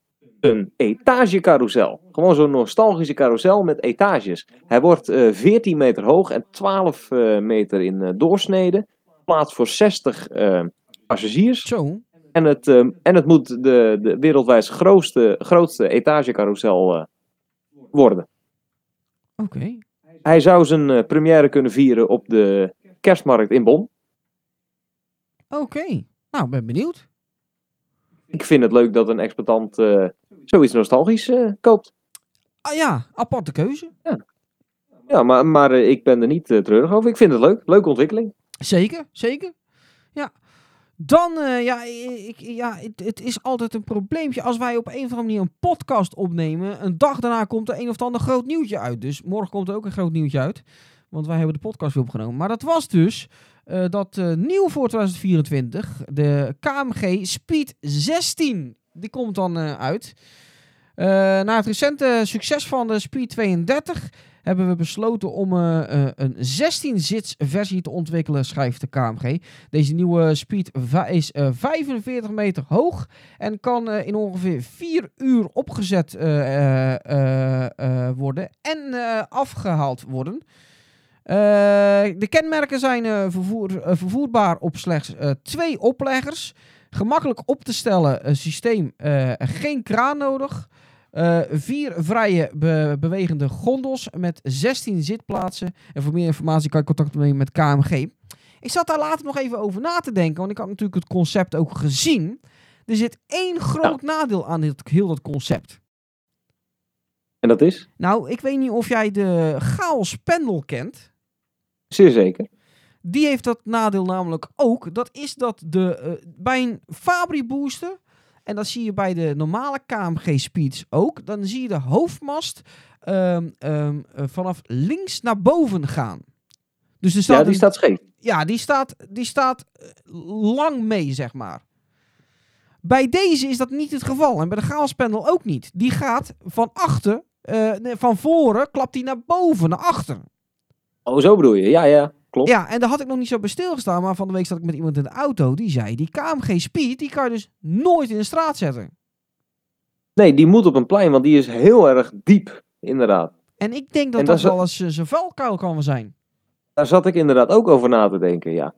een etagecarousel. Gewoon zo'n nostalgische carousel met etages. Hij wordt eh 14 meter hoog en 12 eh, meter in eh, doorsnede. Plaats voor 60 eh, passagiers. Zo. En het, eh, en het moet de, de wereldwijd grootste, grootste etagecarousel eh, worden. Oké. Hij zou zijn eh, première kunnen vieren op de kerstmarkt in Bonn. Oké. Nou, ben benieuwd. Ik vind het leuk dat een exploitant eh, zoiets nostalgisch eh, koopt. Ah ja, aparte keuze. Ja, maar, maar eh, ik ben er niet eh, treurig over. Ik vind het leuk. Leuke ontwikkeling. Zeker, zeker. Ja. Dan, ja, ik, ja het, het is altijd een probleempje als wij op een of andere manier een podcast opnemen. Een dag daarna komt er een of ander groot nieuwtje uit. Dus morgen komt er ook een groot nieuwtje uit. Want wij hebben de podcast weer opgenomen. Maar dat was dus dat nieuw voor 2024, de KMG Speed 16. Die komt dan eh, uit. Eh, na het recente succes van de Speed 32 hebben we besloten om eh, een 16-zits versie te ontwikkelen, schrijft de KMG. Deze nieuwe Speed is eh, 45 meter hoog en kan in ongeveer 4 uur opgezet worden en eh, afgehaald worden. De kenmerken zijn vervoer, vervoerbaar op slechts twee opleggers. Gemakkelijk op te stellen eh, systeem, eh, geen kraan nodig. Eh, vier vrije be- bewegende gondels met 16 zitplaatsen. En voor meer informatie kan je contact opnemen met KMG. Ik zat daar later nog even over na te denken, want ik had natuurlijk het concept ook gezien. Er zit één groot nadeel aan dit, heel dat concept. En dat is? Nou, ik weet niet of jij de Chaos Pendel kent. Zeer zeker. Die heeft dat nadeel namelijk ook. Dat is dat de, eh, bij een Fabri booster, en dat zie je bij de normale KMG Speeds ook, dan zie je de hoofdmast ehm, ehm, eh, vanaf links naar boven gaan. Dus er staat Ja, die een- staat scheef. ja, die staat, die staat eh, lang mee, zeg maar. Bij deze is dat niet het geval. En bij de Chaospendel ook niet. Die gaat van achter, van voren, klapt die naar boven, naar achter. Oh, zo bedoel je. Ja, ja. Klopt. Ja, en daar had ik nog niet zo bij stilgestaan. Maar van de week zat ik met iemand in de auto. Die zei, die KMG Speed, die kan je dus nooit in de straat zetten. Nee, die moet op een plein, want die is heel erg diep. Inderdaad. En ik denk dat En dat, wel eens eh, zijn vuilkuil kan zijn. Daar zat ik inderdaad ook over na te denken, ja.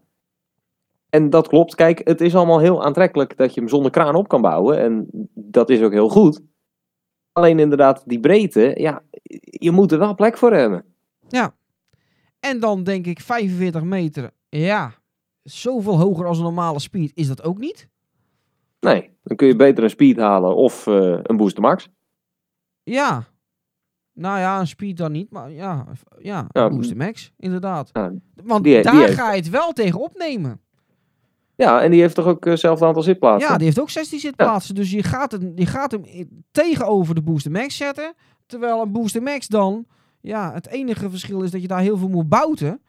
En dat klopt. Kijk, het is allemaal heel aantrekkelijk dat je hem zonder kraan op kan bouwen. En dat is ook heel goed. Alleen inderdaad, die breedte, ja, je moet er wel plek voor hebben. En dan denk ik 45 meter. Ja, zoveel hoger als een normale speed is dat ook niet. Nee, dan kun je beter een speed halen of eh, een booster max. Ja. Nou ja, een speed dan niet, maar ja, ja, Ja, een Booster Max, inderdaad. Ja, Want die- die daar heeft- ga je het wel tegen opnemen. Ja, en die heeft toch ook eh, hetzelfde aantal zitplaatsen? Ja, die heeft ook 16 zitplaatsen, dus je gaat, het, je gaat hem tegenover de Booster Max zetten. Terwijl een Booster Max dan, ja, het enige verschil is dat je daar heel veel moet bouten.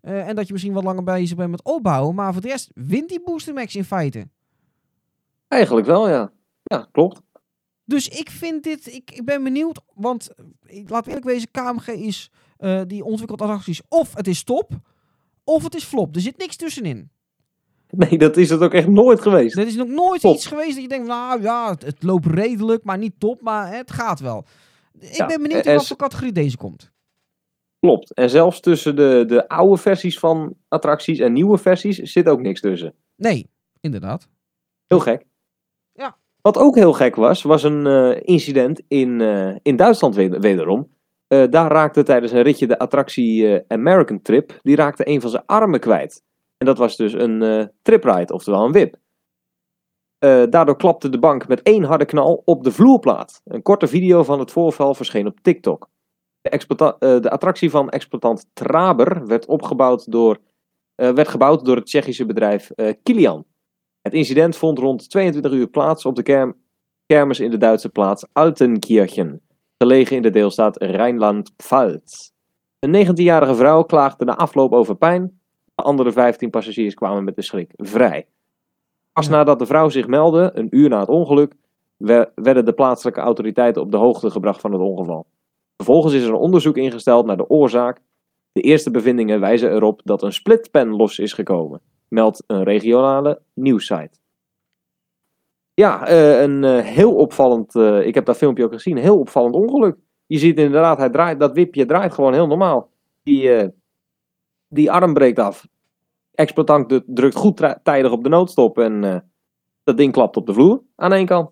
eh, en dat je misschien wat langer bezig bent met opbouwen. Maar voor de rest wint die Booster Max in feite. Eigenlijk wel, ja. Ja, klopt. Dus ik vind dit, ik, ik ben benieuwd, want eh, we eerlijk wezen, KMG is, eh, die ontwikkelt attracties of het is top, of het is flop. Er zit niks tussenin. Nee, dat is het ook echt nooit geweest. Er is nog nooit Top. iets geweest dat je denkt, nou ja, het, het loopt redelijk, maar niet top, maar het gaat wel. Ik Ja, ben benieuwd in wat voor categorie deze komt. Klopt. En zelfs tussen de, de oude versies van attracties en nieuwe versies zit ook niks tussen. Nee, inderdaad. Heel gek. Ja. Wat ook heel gek was, was een eh, incident in, eh, in Duitsland weder- wederom. Eh, daar raakte tijdens een ritje de attractie American Trip, die raakte een van zijn armen kwijt. En dat was dus een tripride, oftewel een wip. Eh, daardoor klapte de bank met één harde knal op de vloerplaat. Een korte video van het voorval verscheen op TikTok. De, eh, de attractie van exploitant Traber werd, opgebouwd door, eh, werd gebouwd door het Tsjechische bedrijf Kilian. Het incident vond rond 22 uur plaats op de kerm- kermis in de Duitse plaats Altenkirchen, gelegen in de deelstaat Rijnland-Pfalz. Een 19-jarige vrouw klaagde na afloop over pijn. De andere 15 passagiers kwamen met de schrik vrij. Pas nadat de vrouw zich meldde, een uur na het ongeluk, wer- werden de plaatselijke autoriteiten op de hoogte gebracht van het ongeval. Vervolgens is er een onderzoek ingesteld naar de oorzaak. De eerste bevindingen wijzen erop dat een splitpen los is gekomen meldt een regionale nieuwssite. Ja, eh, een eh, heel opvallend, eh, ik heb dat filmpje ook gezien, een heel opvallend ongeluk. Je ziet inderdaad, hij draait, dat wipje draait gewoon heel normaal. Die, die arm breekt af. Exploitant drukt goed tijdig op de noodstop en eh, dat ding klapt op de vloer aan één kant.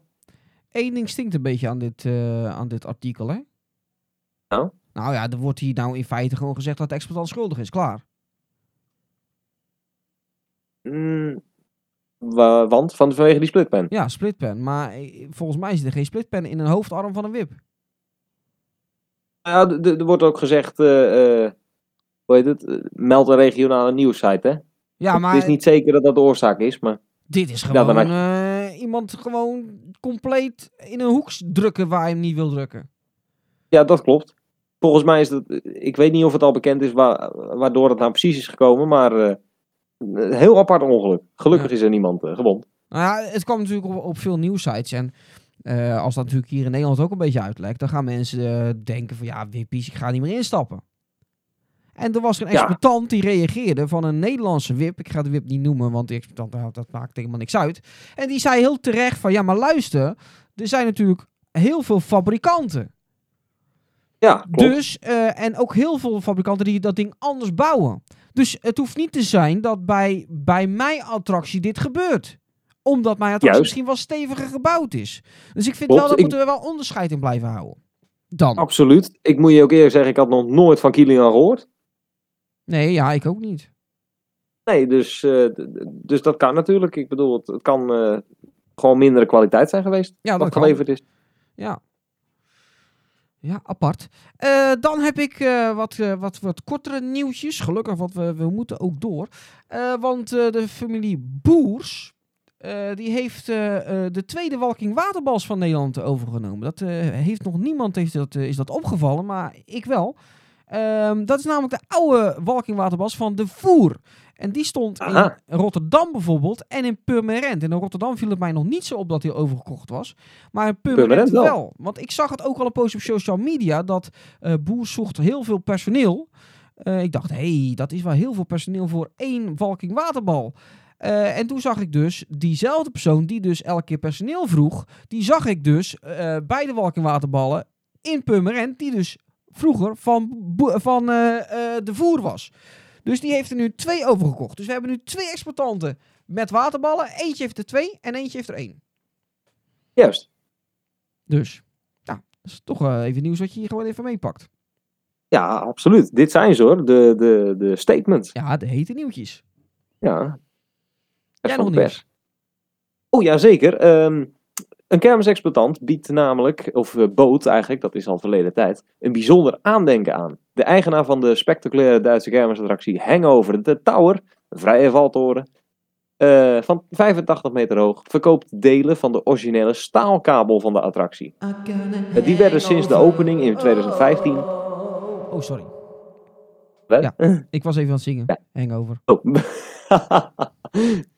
Eén ding stinkt een beetje aan dit, eh, aan dit artikel, hè? Nou? Nou ja, er wordt hier nou in feite gewoon gezegd dat de exploitant schuldig is. Klaar. Mm, wa- want van, vanwege die splitpen. Ja, splitpen. Maar eh, volgens mij zit er geen splitpen in een hoofdarm van een wip. Ja, er wordt ook gezegd, eh, hoe heet het, meld een regionale nieuwssite hè. Ja, maar Het is niet zeker dat dat de oorzaak is, maar... dit is gewoon eh, iemand gewoon compleet in een hoek drukken waar hij hem niet wil drukken. Ja, dat klopt. Volgens mij is dat. Ik weet niet of het al bekend is wa- waardoor het nou precies is gekomen, maar. eh, een heel apart ongeluk. Gelukkig Ja. is er niemand eh, gewond. Nou ja, het kwam natuurlijk op, op veel nieuwsites. En als dat natuurlijk hier in Nederland ook een beetje uitlekt, dan gaan mensen denken van ja, wippies, ik ga niet meer instappen. En er was een Ja. exploitant die reageerde van een Nederlandse wip. Ik ga de wip niet noemen, want die exploitant, dat maakt helemaal niks uit. En die zei heel terecht van ja, maar luister, er zijn natuurlijk heel veel fabrikanten. Ja, klopt. Dus, eh, en ook heel veel fabrikanten die dat ding anders bouwen. Dus het hoeft niet te zijn dat bij, bij mijn attractie dit gebeurt. Omdat mijn attractie Juist. misschien wel steviger gebouwd is. Dus ik vind Klopt, wel, dat ik- moeten we wel onderscheid in blijven houden. Dan. Absoluut. Ik moet je ook eerlijk zeggen, ik had nog nooit van Kilian gehoord. Nee, ja, ik ook niet. Nee, dus, eh, dus dat kan natuurlijk. Ik bedoel, het, kan eh, gewoon mindere kwaliteit zijn geweest. Ja, dat geleverd is. Ja. Ja, apart. Eh, dan heb ik wat, wat, wat kortere nieuwtjes. Gelukkig, want we, we moeten ook door. Want de familie Boers, die heeft de tweede walking waterbals van Nederland overgenomen. Dat heeft nog niemand heeft dat, is dat opgevallen, maar ik wel. Ehm, dat is namelijk de oude walking waterbals van de Voer. En die stond Aha. in Rotterdam bijvoorbeeld en in Purmerend. En in Rotterdam viel het mij nog niet zo op dat hij overgekocht was. Maar in Purmerend, Purmerend wel. wel. Want ik zag het ook al een post op social media dat eh Boer zocht heel veel personeel. Eh, ik dacht, hé, hey, dat is wel heel veel personeel voor één walking waterbal. Eh, en toen zag ik dus diezelfde persoon die dus elke keer personeel vroeg, die zag ik dus bij de walking waterballen in Purmerend, die dus vroeger van, van eh, eh, de voer was. Dus die heeft er nu twee overgekocht. Dus we hebben nu twee exploitanten met waterballen. Eentje heeft er twee en eentje heeft er één. Juist. Dus, nou, dat is toch eh, even nieuws wat je hier gewoon even meepakt. Ja, absoluut. Dit zijn ze hoor, de, de, de statements. Ja, de hete nieuwtjes. Ja. Jij nog nieuws? pers. Oh ja, zeker. Een kermisexploitant biedt namelijk, of eh, bood eigenlijk, dat is al verleden tijd, een bijzonder aandenken aan. De eigenaar van de spectaculaire Duitse kermisattractie Hangover de Tower, een vrije valtoren, eh, van 85 meter hoog, verkoopt delen van de originele staalkabel van de attractie. Eh, die werden sinds de opening in 2015... Oh, sorry. Wat? Ja. Ik was even aan het zingen. Ja. Hangover. Oh.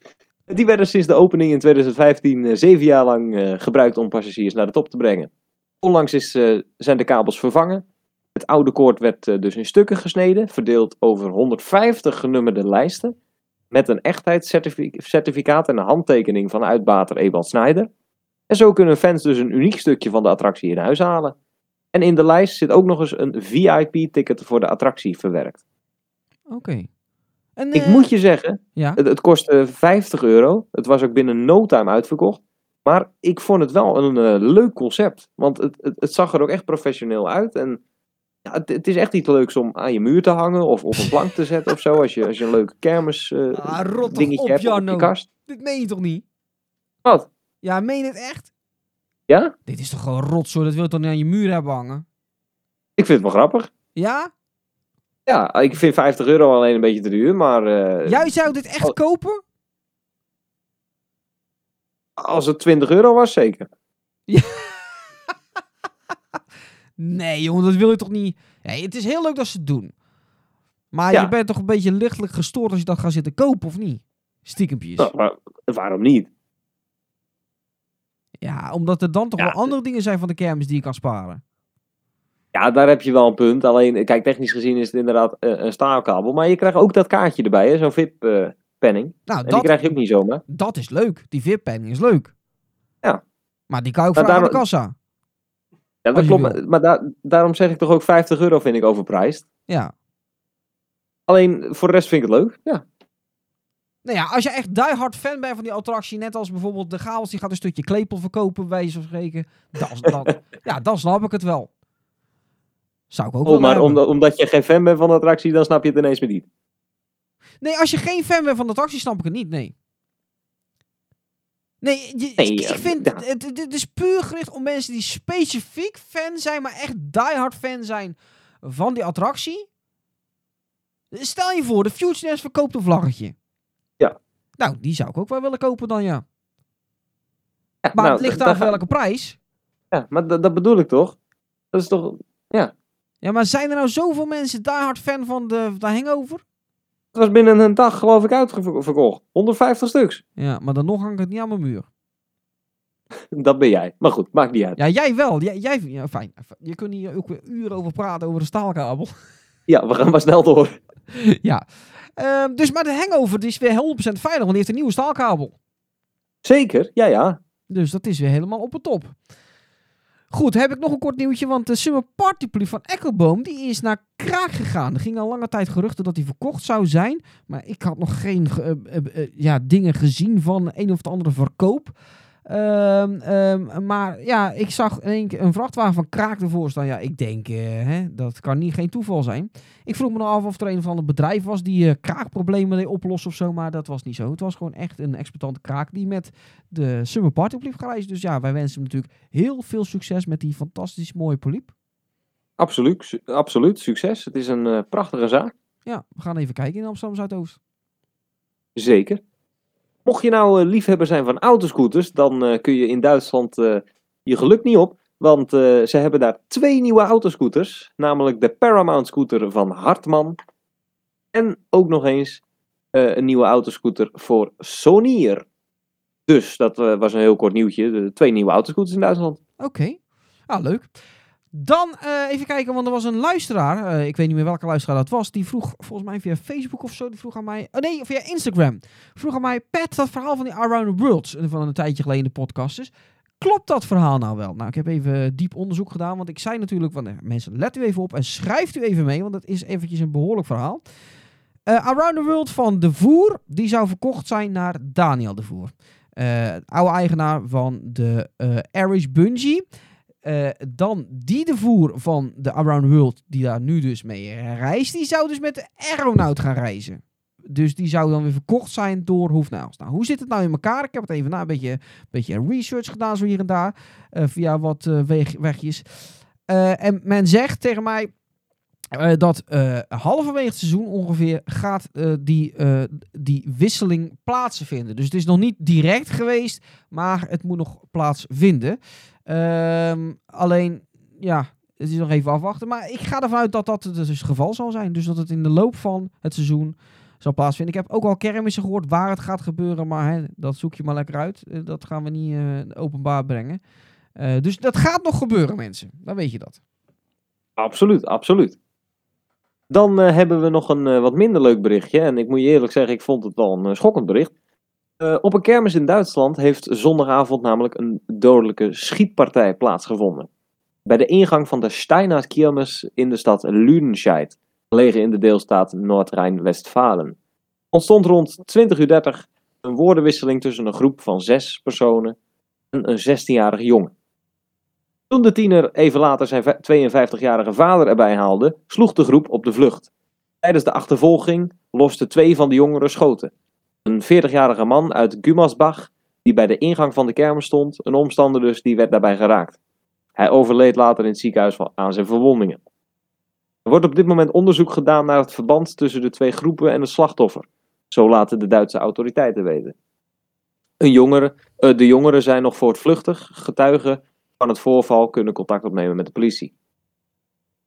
Die werden sinds de opening in 2015 eh, zeven jaar lang eh, gebruikt om passagiers naar de top te brengen. Onlangs is, eh, zijn de kabels vervangen. Het oude koord werd dus in stukken gesneden, verdeeld over 150 genummerde lijsten. Met een echtheidscertificaat en een handtekening van uitbater Ewald Snijder. En zo kunnen fans dus een uniek stukje van de attractie in huis halen. En in de lijst zit ook nog eens een VIP-ticket voor de attractie verwerkt. Oké. En, Ik eh, moet je zeggen, Ja. het, het kostte 50 euro. Het was ook binnen no time uitverkocht. Maar ik vond het wel een eh, leuk concept. Want het, het, het zag er ook echt professioneel uit. En ja, het, het is echt iets leuks om aan je muur te hangen. Of op een plank te zetten of zo. Als je, als je een leuke kermis eh, Ah, rot dingetje op, hebt op je Jarno. kast. Dit meen je toch niet? Wat? Ja, meen je het echt? Ja? Dit is toch gewoon rotzooi? Dat wil je toch niet aan je muur hebben hangen? Ik vind het wel grappig. Ja? Ja, ik vind 50 euro alleen een beetje te duur. Maar eh, Jij zou dit echt kopen? als het 20 euro was, zeker. Nee, jongen, dat wil je toch niet... Nee, het is heel leuk dat ze het doen. Maar Ja. je bent toch een beetje lichtelijk gestoord als je dat gaat zitten kopen, of niet? Stiekempjes. Nou, maar waarom niet? Ja, omdat er dan toch Ja, wel andere dingen zijn van de kermis die je kan sparen. Ja, daar heb je wel een punt. Alleen, kijk, technisch gezien is het inderdaad eh, een staalkabel. Maar je krijgt ook dat kaartje erbij, hè? zo'n VIP-penning. Nou, en die dat, krijg je ook niet zomaar. dat is leuk. Die VIP-penning is leuk. Ja. Maar die kan je ook vragen aan de kassa. Ja, dat klopt. wil. Maar daar- daarom zeg ik toch ook 50 euro vind ik overprijsd. Ja. Alleen, voor de rest vind ik het leuk. Ja. Nou ja, als je echt diehard fan bent van die attractie, net als bijvoorbeeld de Chaos, die gaat een stukje klepel verkopen, bij wijze van spreken. Dan, dan, ja, dan snap ik het wel. Zou ik ook wel Oh, maar hebben. omdat, omdat je geen fan bent van de attractie, dan snap je het ineens meer niet. Nee, als je geen fan bent van de attractie, snap ik het niet, nee. Nee, je- Nee, ik, vind, ja. het, is puur gericht om mensen die specifiek fan zijn, maar echt diehard fan zijn van die attractie. Stel je voor, de Future Dance verkoopt een vlaggetje. Ja. Nou, die zou ik ook wel willen kopen dan, ja. Ja, Maar nou, het ligt da- aan welke prijs. Ja, maar dat bedoel ik toch? Dat is toch... Ja, maar zijn er nou zoveel mensen diehard fan van de, de Hangover? Het was binnen een dag, geloof ik, uitverkocht. 150 stuks. Ja, maar dan nog hangt het niet aan mijn muur. Dat ben jij. Maar goed, maakt niet uit. Ja, jij wel. Jij, jij, ja, fijn. Je kunt hier ook weer uren over praten over de staalkabel. Ja, we gaan maar snel door. ja. Ehm, dus, maar de hangover die is weer 100% veilig, want die heeft een nieuwe staalkabel. Zeker, ja, ja. Dus dat is weer helemaal op het top. Goed, heb ik nog een kort nieuwtje, want de Summer Party van Eckelboom, die is naar kraak gegaan. Er gingen al lange tijd geruchten dat hij verkocht zou zijn, maar ik had nog geen ge- eh, eh, eh, ja, dingen gezien van een of de andere verkoop. Ehm, ehm, maar ja, ik zag in één keer een vrachtwagen van kraak ervoor staan. Ja, ik denk, eh, hè, dat kan niet geen toeval zijn. Ik vroeg me nog af of er een of ander bedrijf was die eh, kraakproblemen deed oplossen of zo, maar dat was niet zo. Het was gewoon echt een exploitante kraak die met de Summer Party Poliep reizen. Dus ja, wij wensen hem natuurlijk heel veel succes met die fantastisch mooie poliep. Absoluut, su- absoluut. Succes. Het is een eh, prachtige zaak. Ja, we gaan even kijken in Amsterdam Zuidoost. Zeker. Mocht je nou eh, liefhebber zijn van autoscooters, dan eh, kun je in Duitsland eh, je geluk niet op. Want ze hebben daar twee nieuwe autoscooters. Namelijk de Paramount scooter van Hartman. En ook nog eens een nieuwe autoscooter voor Sonier. Dus dat was een heel kort nieuwtje. De twee nieuwe autoscooters in Duitsland. Oké, ah, leuk. Dan eh, even kijken, want er was een luisteraar, eh, ik weet niet meer welke luisteraar dat was, die vroeg volgens mij via Facebook of zo, die vroeg aan mij, oh nee, via Instagram, vroeg aan mij, Pat, dat verhaal van die Around the World, eh, van een tijdje geleden in de podcast klopt dat verhaal nou wel? Nou, ik heb even diep onderzoek gedaan, want ik zei natuurlijk van, mensen, let u even op en schrijft u even mee, want dat is eventjes een behoorlijk verhaal. Around the World van De Voer, die zou verkocht zijn naar Daniel De Voer. Oude eigenaar van de Irish Bungee. Eh, dan die de voer van de Around World, die daar nu dus mee reist, die zou dus met de Aeronaut gaan reizen. Dus die zou dan weer verkocht zijn door Hoefnails. Nou, hoe zit het nou in elkaar? Ik heb het even na een beetje, beetje research gedaan, zo hier en daar, eh, via wat weg, wegjes. En men zegt tegen mij dat halverwege het seizoen ongeveer gaat die, die wisseling plaatsvinden. Dus het is nog niet direct geweest, maar het moet nog plaatsvinden. Ehm, alleen, ja, het is nog even afwachten. Maar ik ga ervan uit dat dat dus het geval zal zijn. Dus dat het in de loop van het seizoen zal plaatsvinden. Ik heb ook al kermissen gehoord waar het gaat gebeuren. Maar dat zoek je maar lekker uit. Eh, dat gaan we niet eh, openbaar brengen. Eh, dus dat gaat nog gebeuren, mensen. Dan weet je dat. Absoluut, absoluut. Dan hebben we nog een wat minder leuk berichtje. En ik moet je eerlijk zeggen, ik vond het wel een schokkend bericht. Eh, op een kermis in Duitsland heeft zondagavond namelijk een dodelijke schietpartij plaatsgevonden. Bij de ingang van de Steinert Kirmes in de stad Lüdenscheid, gelegen in de deelstaat Noord-Rijn-Westfalen. Ontstond rond 20.30 uur een woordenwisseling tussen een groep van zes personen en een 16-jarige jongen. Toen de tiener even later zijn ve- 52-jarige vader erbij haalde, sloeg de groep op de vlucht. Tijdens de achtervolging losten twee van de jongeren schoten. Een 40-jarige man uit Gummersbach, die bij de ingang van de kermis stond, een omstander dus, die werd daarbij geraakt. Hij overleed later in het ziekenhuis aan zijn verwondingen. Er wordt op dit moment onderzoek gedaan naar het verband tussen de twee groepen en het slachtoffer. Zo laten de Duitse autoriteiten weten. Een jongere, eh, de jongeren zijn nog voortvluchtig. Getuigen van het voorval kunnen contact opnemen met de politie.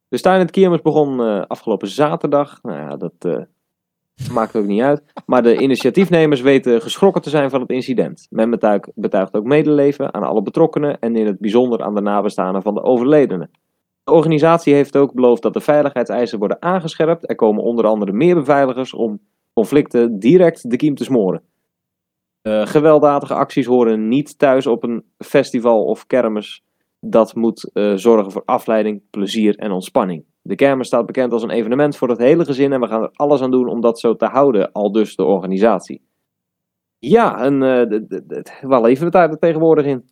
De Stein het Kiermis begon eh, afgelopen zaterdag. Nou ja, dat eh, maakt ook niet uit. Maar de initiatiefnemers weten geschrokken te zijn van het incident. Men betuigt, ook medeleven aan alle betrokkenen en in het bijzonder aan de nabestaanden van de overledenen. De organisatie heeft ook beloofd dat de veiligheidseisen worden aangescherpt. Er komen onder andere meer beveiligers om conflicten direct de kiem te smoren. Eh, gewelddadige acties horen niet thuis op een festival of kermis. Dat moet eh, zorgen voor afleiding, plezier en ontspanning. De kermis staat bekend als een evenement voor het hele gezin en we gaan er alles aan doen om dat zo te houden, al dus de organisatie. Ja, en d- waar leven we daar tegenwoordig in?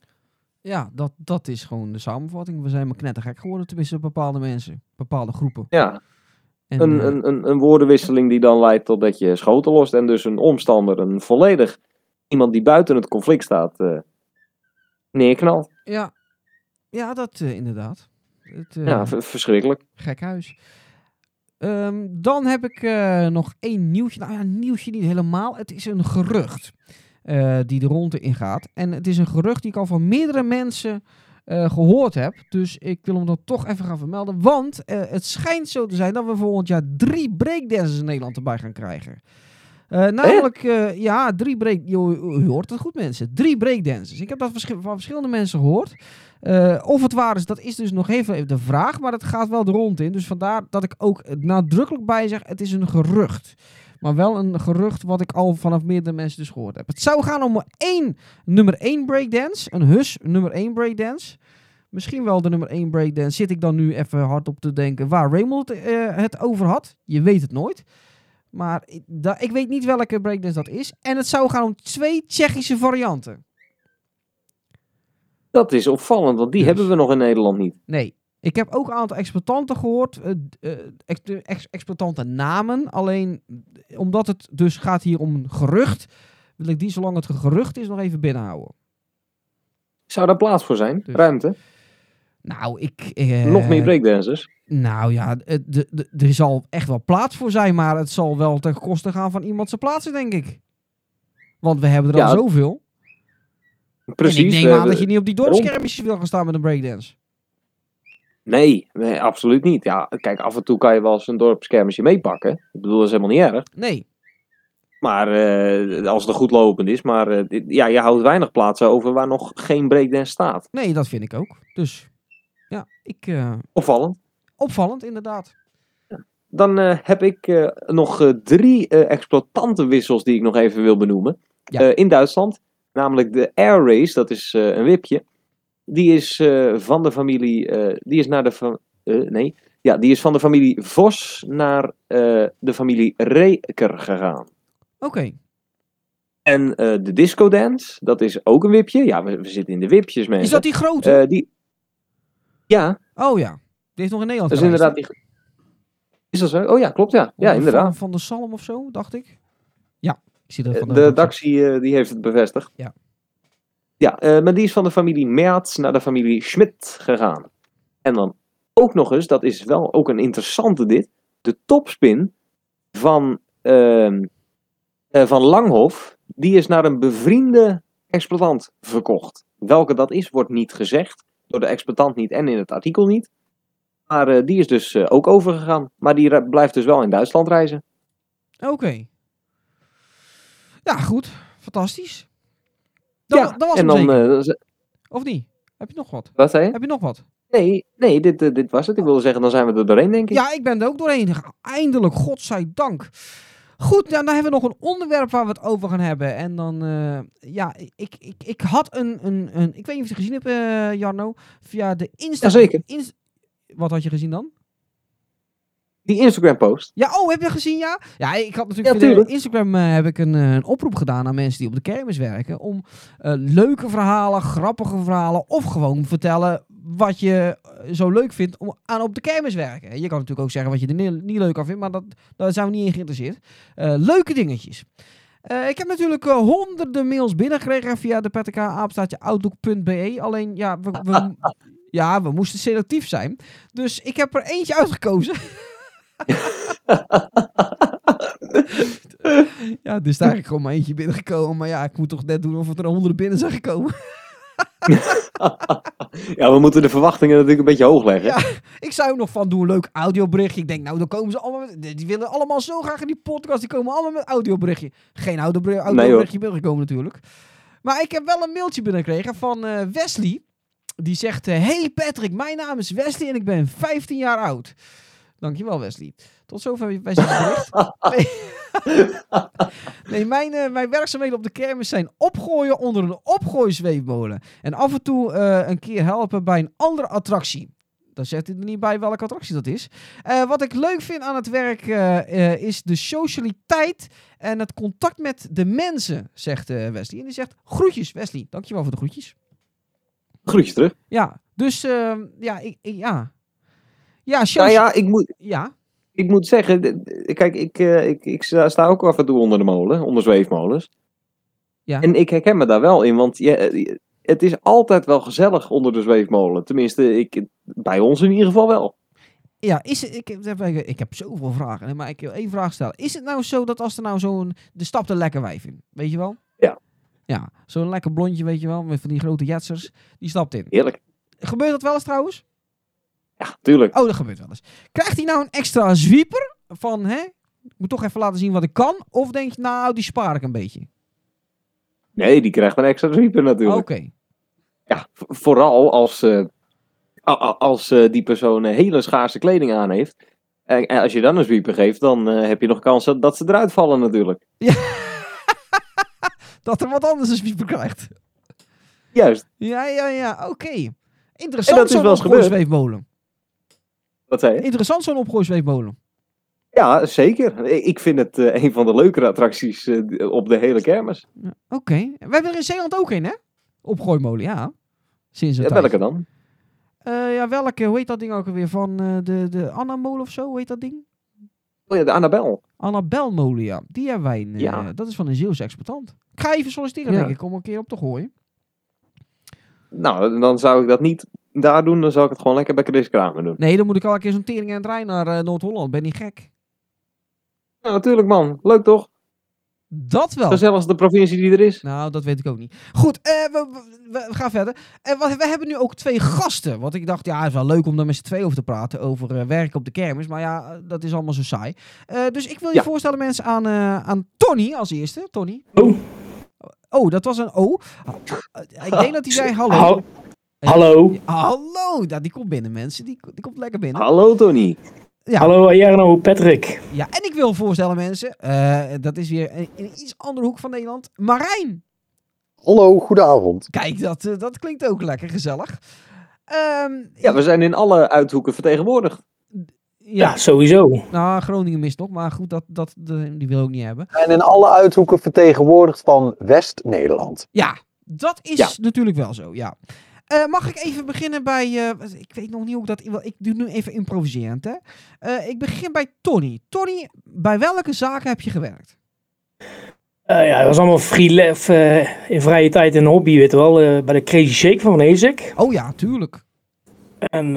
Ja, dat, dat is gewoon de samenvatting. We zijn maar knettergek geworden, tenminste bepaalde mensen, bepaalde groepen. Ja, En, een, eh, een, een, een woordenwisseling die dan leidt tot dat je schoten lost en dus een omstander, een volledig iemand die buiten het conflict staat, neerknalt. ja, ja, dat eh, inderdaad. Het, eh, Ja, v- verschrikkelijk. Gek huis. Ehm, dan heb ik eh, nog één nieuwtje. Nou ja, een nieuwtje niet helemaal. Het is een gerucht eh, die de ronde ingaat. En het is een gerucht die ik al van meerdere mensen eh, gehoord heb. Dus ik wil hem dan toch even gaan vermelden. Want eh, het schijnt zo te zijn dat we volgend jaar drie breakdancers in Nederland erbij gaan krijgen. Eh, namelijk, eh, ja, drie break... U hoort het goed, mensen. Drie breakdancers. Ik heb dat van verschillende mensen gehoord. Eh, of het waar is, dat is dus nog even de vraag. Maar het gaat wel de rond in. Dus vandaar dat ik ook nadrukkelijk bij zeg: het is een gerucht. Maar wel een gerucht wat ik al vanaf meerdere mensen dus gehoord heb. Het zou gaan om één nummer één breakdance. Een hus nummer één breakdance. Misschien wel de nummer 1 breakdance. Zit ik dan nu even hard op te denken waar Raymond eh, het over had. Je weet het nooit. Maar ik weet niet welke breakdance dat is. En het zou gaan om twee Tsjechische varianten. Dat is opvallend, want die Dus. hebben we nog in Nederland niet. Nee. Ik heb ook een aantal exploitanten gehoord. eh, eh, ex- ex- exploitanten namen. Alleen eh, omdat het dus gaat hier om een gerucht. Wil ik die zolang het een gerucht is nog even binnenhouden. Zou daar plaats voor zijn? Dus. Ruimte? Nou, ik... eh, nog meer breakdancers? Nou ja, er zal echt wel plaats voor zijn, maar het zal wel ten koste gaan van iemand zijn plaatsen, denk ik. Want we hebben er Ja, al zoveel. Precies. en ik we aan dat je niet op die dorpskermisjes wil gaan staan met een breakdance. Nee, nee, absoluut niet. Ja, kijk, af en toe kan je wel eens een dorpskermisje meepakken. Ik bedoel, dat is helemaal niet erg. Nee. Maar eh, als het goed lopend is. Maar eh, dit- ja, je houdt weinig plaatsen over waar nog geen breakdance staat. Nee, dat vind ik ook. Dus ja, ik, eh, Opvallend. opvallend inderdaad. Dan heb ik nog drie exploitantenwissels die ik nog even wil benoemen. Ja. In Duitsland. Namelijk de Air Race, dat is eh, een wipje. Die is eh, van de familie. eh, die is naar de. nee. Ja, die is van de familie Vos naar de familie Reker gegaan. Oké. En de Disco Dance, dat is ook een wipje. Ja, we, we zitten in de wipjes, mensen. Is dat die grote? Die... Ja, oh ja. Die heeft nog in Nederland dat is inderdaad die. Is dat zo? Oh ja, klopt ja. Ja, inderdaad. Van, van de Salm of zo, dacht ik. Ja, ik zie dat van De, de, Daxi eh, die heeft het bevestigd. Ja. Ja, eh, maar die is van de familie Merz naar de familie Schmidt gegaan. En dan ook nog eens, dat is wel ook een interessante dit, de topspin van, ehm, eh, van Langhof, die is naar een bevriende exploitant verkocht. Welke dat is, wordt niet gezegd, door de exploitant niet en in het artikel niet. Maar eh, die is dus eh, ook overgegaan. Maar die blijft dus wel in Duitsland reizen. Oké. Ja, goed. Fantastisch. Dat, ja, dat was en dan, eh, ze- Of niet? Heb je nog wat? wat zei je? Heb je nog wat? Nee, nee dit, eh, dit was het. Ik wilde zeggen, dan zijn we er doorheen, denk ik. Ja, ik ben er ook doorheen. Eindelijk, godzijdank. Goed, ja, dan hebben we nog een onderwerp waar we het over gaan hebben. En dan, eh, ja, ik, ik, ik had een, een, een, ik weet niet of je het gezien hebt, eh, Jarno, via de Insta. Jazeker. Ins- wat had je gezien dan? Die Instagram-post. Ja, oh, heb je gezien, ja? Ja, ik had natuurlijk Ja, via de tuurlijk. Instagram eh, heb ik een, eh, een oproep gedaan aan mensen die op de kermis werken. Om eh, leuke verhalen, grappige verhalen of gewoon vertellen wat je eh, zo leuk vindt om aan op de kermis werken. Je kan natuurlijk ook zeggen wat je er niet, niet leuk aan vindt, maar dat, daar zijn we niet in geïnteresseerd. Eh, leuke dingetjes. Eh, ik heb natuurlijk eh, honderden mails binnengekregen via de PTK apenstaatje outlook.be. Alleen, ja we, we, ja, we moesten selectief zijn. Dus ik heb er eentje uitgekozen. Ja, er is eigenlijk gewoon maar eentje binnengekomen. Maar ja, ik moet toch net doen of er honderden binnen zijn gekomen. ja, we moeten de verwachtingen natuurlijk een beetje hoog leggen. Ja. Ik zou nog van, doe een leuk audioberichtje. Ik denk, nou, dan komen ze allemaal... met- Die willen allemaal zo graag in die podcast. Die komen allemaal met audioberichtje. Geen audioberi- audioberichtje binnengekomen natuurlijk. Maar ik heb wel een mailtje binnengekregen van eh, Wesley. Die zegt, eh, hey Patrick, mijn naam is Wesley en ik ben 15 jaar oud. Dankjewel Wesley. Tot zover Wesley's bericht. Nee, nee mijn, eh, mijn werkzaamheden op de kermis zijn opgooien onder een opgooizweefmolen. En af en toe eh, een keer helpen bij een andere attractie. Daar zet hij er niet bij welke attractie dat is. Eh, wat ik leuk vind aan het werk is de socialiteit en het contact met de mensen, zegt Wesley. En die zegt, groetjes Wesley. Dankjewel voor de groetjes. Groetje terug. Ja, dus eh, ja, ik, ik- ja. Ja, Nou ja, ik moet, ja. ik moet zeggen, kijk, ik, eh, ik, ik sta ook af en toe onder de molen, onder zweefmolens. Ja. En ik herken me daar wel in, want je, eh, het is altijd wel gezellig onder de zweefmolen. Tenminste, ik, bij ons in ieder geval wel. Ja, is het, ik, heb, ik heb zoveel vragen, maar ik wil één vraag stellen. Is het nou zo dat als er nou zo'n... Er stapt een lekker wijf in, weet je wel? Ja. Ja, zo'n lekker blondje, weet je wel, met van die grote jetsers. Die stapt in. Heerlijk. Gebeurt dat wel eens trouwens? Ja, tuurlijk. Oh, dat gebeurt wel eens. Krijgt hij nou een extra zwieper van, hè? Ik moet toch even laten zien wat ik kan. Of denk je, nou, die spaar ik een beetje. Nee, die krijgt een extra zwieper Oké. natuurlijk. Ja, v- vooral als, eh, als eh, die persoon hele schaarse kleding aan heeft. En, als je dan een zwieper geeft, dan eh, heb je nog kans dat, ze eruit vallen natuurlijk. Dat er wat anders een zwieper krijgt. Juist. Ja, ja, ja, oké. Interessant En dat is wel eens gebeurd. Wat zei je? Interessant zo'n opgooizweefmolen. Ja, zeker. Ik vind het eh, een van de leukere attracties eh, op de hele kermis. Oké. We hebben er in Zeeland ook een, hè? Opgooimolen, ja. Sinds Ja, welke dan? Eh, ja, welke, hoe heet dat ding ook alweer? Van de, de Anna-molen of zo, hoe heet dat ding? Oh ja, de Annabel. Annabelmolen, ja. Die hebben wij, in, Ja. dat is van een Zeeuwse exploitant. Ik ga even solliciteren, Ja. denk ik, om een keer op te gooien. Nou, dan zou ik dat niet daar doen. Dan zou ik het gewoon lekker bij Chris Kramer doen. Nee, dan moet ik al een keer zo'n tering en trein naar eh, Noord-Holland. Ben niet gek? Ja, natuurlijk man. Leuk toch? Dat wel. Gezelligste de provincie die er is. Nou, dat weet ik ook niet. Goed, eh, we, we- we gaan verder. Eh, we, we hebben nu ook twee gasten. Want ik dacht, ja, het is wel leuk om daar met z'n twee over te praten. Over eh, werken op de kermis. Maar ja, dat is allemaal zo saai. Eh, dus ik wil je Ja. voorstellen, mensen, aan, eh, aan Tony als eerste. Tony. Oh. Oh, dat was een O. Eh, Ik denk dat hij zei hallo. Hal- Hallo. Hallo. Ja, die komt binnen, mensen. Die, die komt lekker binnen. Hallo Tony. Ja. Hallo Jarno, Patrick. Ja, en ik wil voorstellen, mensen. eh, dat is weer in een iets andere hoek van Nederland. Marijn. Hallo, goedenavond. Kijk, dat, eh, dat klinkt ook lekker gezellig. Ehm, Ja, we zijn in alle uithoeken vertegenwoordigd. Ja, ja, sowieso. nou, Groningen mist nog, maar goed, dat, dat, die wil ik niet hebben. En in alle uithoeken vertegenwoordigd van West-Nederland. Ja, dat is Ja. natuurlijk wel zo, ja. Eh, mag ik even beginnen bij, eh, ik weet nog niet hoe ik dat, ik doe nu even improviserend, hè. Eh, ik begin bij Tony. Tony, bij welke zaken heb je gewerkt? Ja, dat was allemaal free of, in vrije tijd en hobby, weet je wel. bij de Crazy Shake van Ezek. Oh ja, tuurlijk. En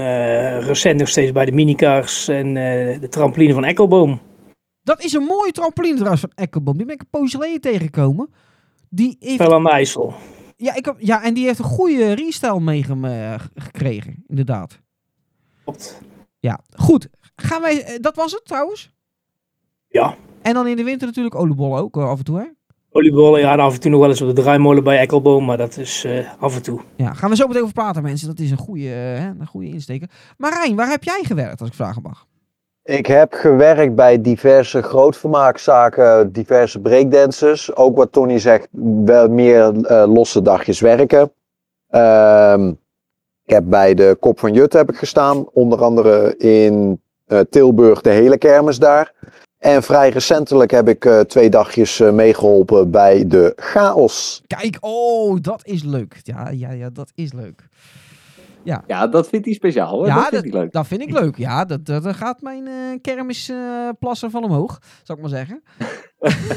recent nog steeds bij de minicars en de trampoline van Ekkelboom. Dat is een mooie trampoline trouwens van Ekkelboom. Die ben ik een poosje geleden tegengekomen. Die heeft Wel aan de IJssel. Ja, ik heb, ja, en die heeft een goede restyle meegekregen, inderdaad. Klopt. Ja, goed. Gaan wij, eh, dat was het trouwens? Ja. En dan in de winter natuurlijk oliebollen ook eh, af en toe, hè? Oliebollen, ja, en af en toe nog wel eens op de draaimolen bij Ekkelboom, maar dat is eh, af en toe. Ja, gaan we zo meteen over praten, mensen. Dat is een goede, eh, hè, een goede insteker. Marijn, waar heb jij gewerkt, als ik vragen mag? Ik heb gewerkt bij diverse grootvermaakzaken, diverse breakdancers. Ook wat Tony zegt, wel meer eh, losse dagjes werken. Ehm, ik heb bij de Kop van Jut heb ik gestaan. Onder andere in eh, Tilburg, de hele kermis daar. En vrij recentelijk heb ik eh, twee dagjes eh, meegeholpen bij de Chaos. Kijk, oh, dat is leuk. Ja, ja, ja, dat is leuk. Ja, dat vindt hij speciaal hoor. Ja, dat vindt hij leuk. Dat vind ik leuk. Ja, dat, dat, gaat mijn eh kermisplasser van omhoog, zou ik maar zeggen.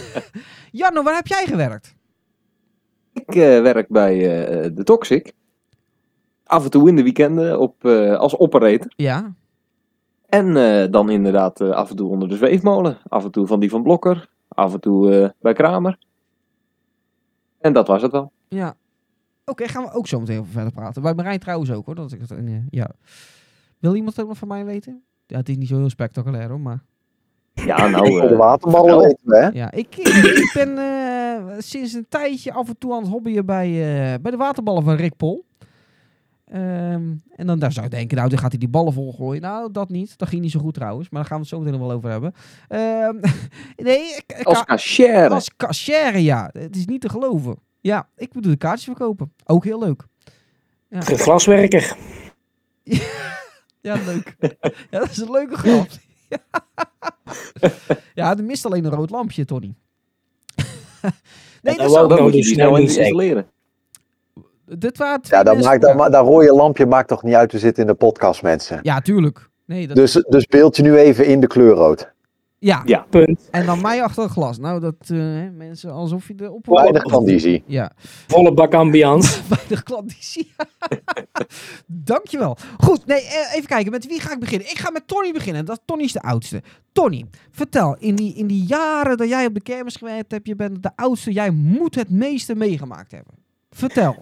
Jarno, waar heb jij gewerkt? Ik eh, werk bij eh, de Toxic. Af en toe in de weekenden op, eh, als operator. Ja, En eh, dan inderdaad eh, af en toe onder de zweefmolen. Af en toe van die van Blokker. Af en toe eh, bij Kramer. En dat was het wel. Ja. Oké, gaan we ook zo meteen over verder praten. Bij Marijn trouwens ook hoor. Dat ik het, eh, ja. Wil iemand ook nog van mij weten? Ja, het is niet zo heel spectaculair hoor, maar... Ja, nou... De eh, waterballen vertel. weten we, hè? Ja, ik, ik, ik ben eh, sinds een tijdje af en toe aan het hobbyen bij, eh, bij de waterballen van Rick Pol. Ehm, en dan daar zou je denken, nou, dan gaat hij die ballen volgooien. Nou, dat niet. Dat ging niet zo goed trouwens. Maar daar gaan we het zo meteen nog wel over hebben. Ehm, nee, ik, ik- als cashier. als cashier, ja. Het is niet te geloven. Ja, ik moet de kaartjes verkopen. Ook heel leuk. Een glaswerker. Ja, leuk. ja, dat is een leuke grap. ja, er mist alleen een rood lampje, Tony. nee, Ja, dat zou... ik moet je snel niet installeren. Dit waren twee Ja, dat, maakt, dat, dat rode lampje maakt toch niet uit, we zitten in de podcast, mensen. Ja, tuurlijk. Nee, dat... Dus, dus beeld je nu even in de kleurrood. Ja, Ja. Punt. en dan mij achter het glas. Nou, dat eh, mensen alsof je erop... Weinig conditie. Ja, Volle bak ambiance. weinig klandizie. Dankjewel. Goed, nee, eh, even kijken. Met wie ga ik beginnen? Ik ga met Tony beginnen. Dat, Tony is de oudste. Tony, vertel. In die, in die jaren dat jij op de kermis gewerkt hebt, je bent de oudste. Jij moet het meeste meegemaakt hebben. Vertel.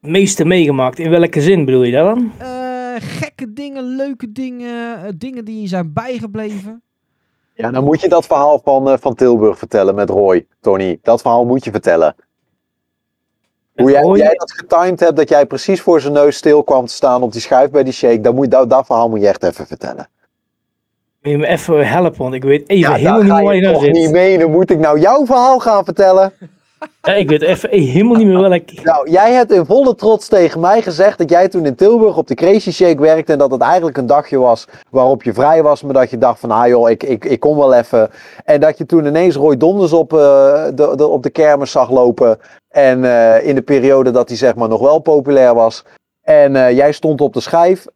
Het meeste meegemaakt. In welke zin bedoel je dat dan? Eh, gekke dingen, leuke dingen, dingen die je zijn bijgebleven. Ja, dan moet je dat verhaal van, eh, van Tilburg vertellen met Roy, Tony. Dat verhaal moet je vertellen. Hoe jij, hoe Roy? jij dat getimed hebt, dat jij precies voor zijn neus stil kwam te staan op die schuif bij die shake. Dat, moet, dat, dat verhaal moet je echt even vertellen. Wil je me even helpen, want ik weet even Ja, helemaal niet waar je nou zit. niet menen. Moet ik nou jouw verhaal gaan vertellen? Ja, ik weet even helemaal niet meer welk. Nou, jij hebt in volle trots tegen mij gezegd dat jij toen in Tilburg op de Crazy Shake werkte en dat het eigenlijk een dagje was waarop je vrij was, maar dat je dacht van, ah joh, ik, ik, ik kom wel even. En dat je toen ineens Roy Donders op, eh, de, op de kermis zag lopen en eh, in de periode dat hij zeg maar nog wel populair was. En eh, jij stond op de schijf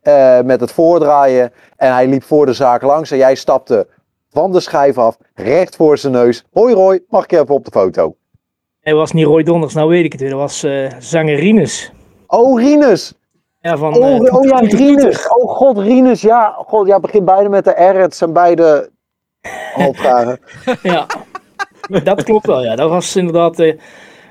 met het voordraaien en hij liep voor de zaak langs en jij stapte van de schijf af, recht voor zijn neus. Hoi Roy, mag ik even op de foto? Hij was niet Roy Donders, nou weet ik het weer. Dat was eh zanger Rinus. Oh, Rinus! Ja, van, Oh, eh, oh ja, Rinus. Oh god, Rinus. Ja, god, ja, begin beide met de R. Het zijn beide halfdagen. Ja, dat klopt wel. Ja, dat was inderdaad. eh,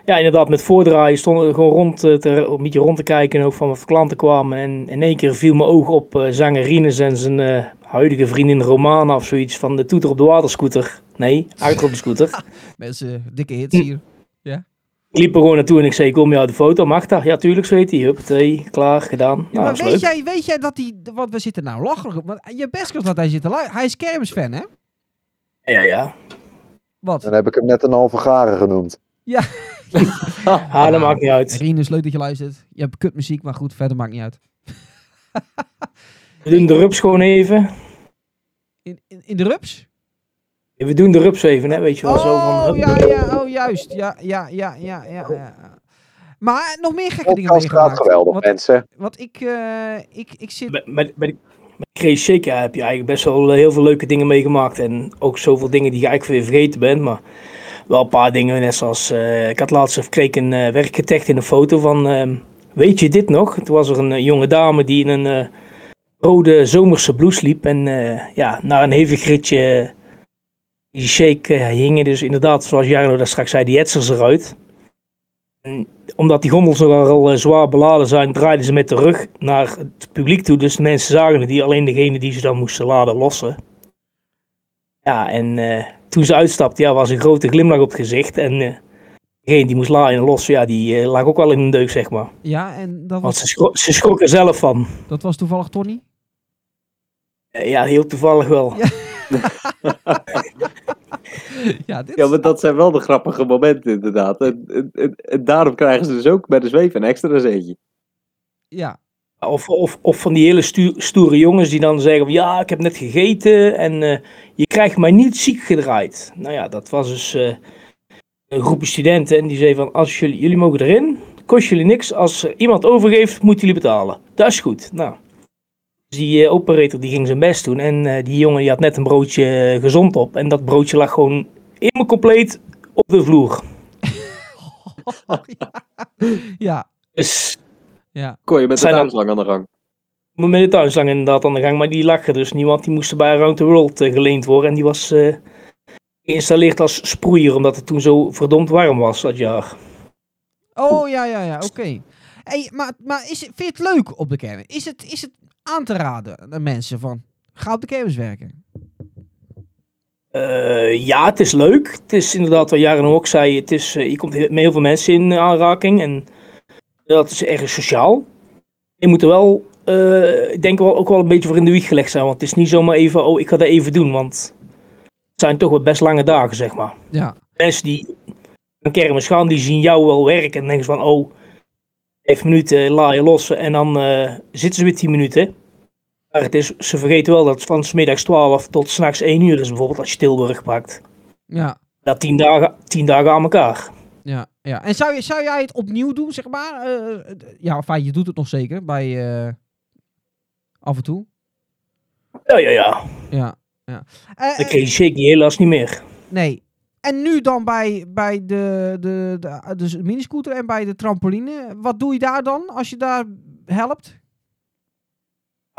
ja, inderdaad, met voordraaien stonden we gewoon rond te, een beetje rond te kijken. En ook van wat klanten kwamen. En in één keer viel mijn oog op eh zanger Rinus en zijn eh, huidige vriendin Romana of zoiets. Van de toeter op de waterscooter. Nee, uit op de scooter. Mensen, dikke hits hier. Ik liep er gewoon naartoe en ik zei: Kom jou de foto? Mag dat? Ja, tuurlijk, zo heet hij. Huppatee, klaar, gedaan. Ja, Nou, maar is weet leuk. jij, weet jij dat hij... Want we zitten nou lacherig op. Maar je best kan dat hij zit te Hij is kermisfan, hè? Ja, ja. Wat? Dan heb ik hem net een halve garen genoemd. Ah, dat maakt niet uit. Rinus, leuk dat je luistert. Je hebt kutmuziek, maar goed, verder maakt niet uit. We doen de rups gewoon even. In, in, in de rups? We doen de rups even, hè? Weet je wel. zo van, Oh, ja, ja, oh, juist. Ja, ja, ja, ja, ja. ja. Maar nog meer gekke dingen Podcast gaat meegemaakt. geweldig, Want, mensen. want ik, eh, ik, ik zit... Bij, bij, bij, de- bij Crazy Shake ja, heb je eigenlijk best wel eh, heel veel leuke dingen meegemaakt. En ook zoveel dingen die je eigenlijk weer vergeten bent. Maar wel een paar dingen, net zoals... eh, ik had laatst even kreeg een eh werkgetecht in een foto van... ehm, weet je dit nog? Toen was er een jonge dame die in een eh, rode zomerse blouse liep. En eh, ja, na een hevig ritje... die shake eh, hingen dus inderdaad, zoals Jarno daar straks zei, die etsers eruit. En omdat die gondels nogal eh, zwaar beladen zijn, draaiden ze met de rug naar het publiek toe. Dus de mensen zagen het niet, alleen degene die ze dan moesten laden lossen. Ja, en eh, toen ze uitstapte, ja, was een grote glimlach op het gezicht. En eh degene die moest laden en lossen, ja, die lag ook wel in een deuk, zeg maar. Ja, en dat Want was, ze, schro ze schrok er zelf van. dat was toevallig Tony? Ja, heel toevallig wel. Ja. ja, dit Ja, maar dat zijn wel de grappige momenten inderdaad. En, en, en- en daarom krijgen ze dus ook bij de zweef een extra zetje. Ja, Of, of, of van die hele stu- stoere jongens die dan zeggen van ja, ik heb net gegeten en eh, je krijgt mij niet ziek gedraaid. Nou ja, dat was dus eh, een groepje studenten en die zei van als jullie, jullie mogen erin, kost jullie niks. Als er iemand overgeeft, moeten jullie betalen. Dat is goed. Nou, die eh, operator die ging zijn best doen en eh, die jongen die had net een broodje eh, gezond op en dat broodje lag gewoon helemaal compleet op de vloer. ja, Dus ja. Kon je met de tuinslang aan de gang. met de tuinslang inderdaad aan de gang, maar die lag er dus niet, want die moest bij Around the World geleend worden. En die was eh, geïnstalleerd als sproeier, omdat het toen zo verdomd warm was dat jaar. Oh, ja, ja, ja, oké. Hey, maar maar is, het- vind je het leuk op de kermis? Is het, is het aan te raden aan mensen van, ga op de kermis werken? Eh, ja, het is leuk. Het is inderdaad wat Jaren ook zei, het is, eh, je komt he- met heel veel mensen in aanraking en dat is erg sociaal. Je moet er wel, eh, ik denk wel ook wel een beetje voor in de wieg gelegd zijn, want het is niet zomaar even, oh ik ga dat even doen, want het zijn toch wel best lange dagen, zeg maar. Ja, mensen die een kermis gaan, die zien jou wel werken en denken van, oh, vijf minuten la je los en dan eh, zitten ze weer tien minuten. Maar het is, ze vergeten wel dat het van 's middags 12 tot s'nachts 1 uur is bijvoorbeeld als je Tilburg pakt. ja, Dat tien dagen, tien dagen aan elkaar. ja. ja. En zou, je, zou jij het opnieuw doen, zeg maar? Eh, eh, ja, enfin, je doet het nog zeker, bij af en toe. Ja, ja, ja. Ja, ja. Dan kreeg je die helaas niet meer. nee. En nu dan bij, bij de, de, de, de miniscooter en bij de trampoline. Wat doe je daar dan als je daar helpt?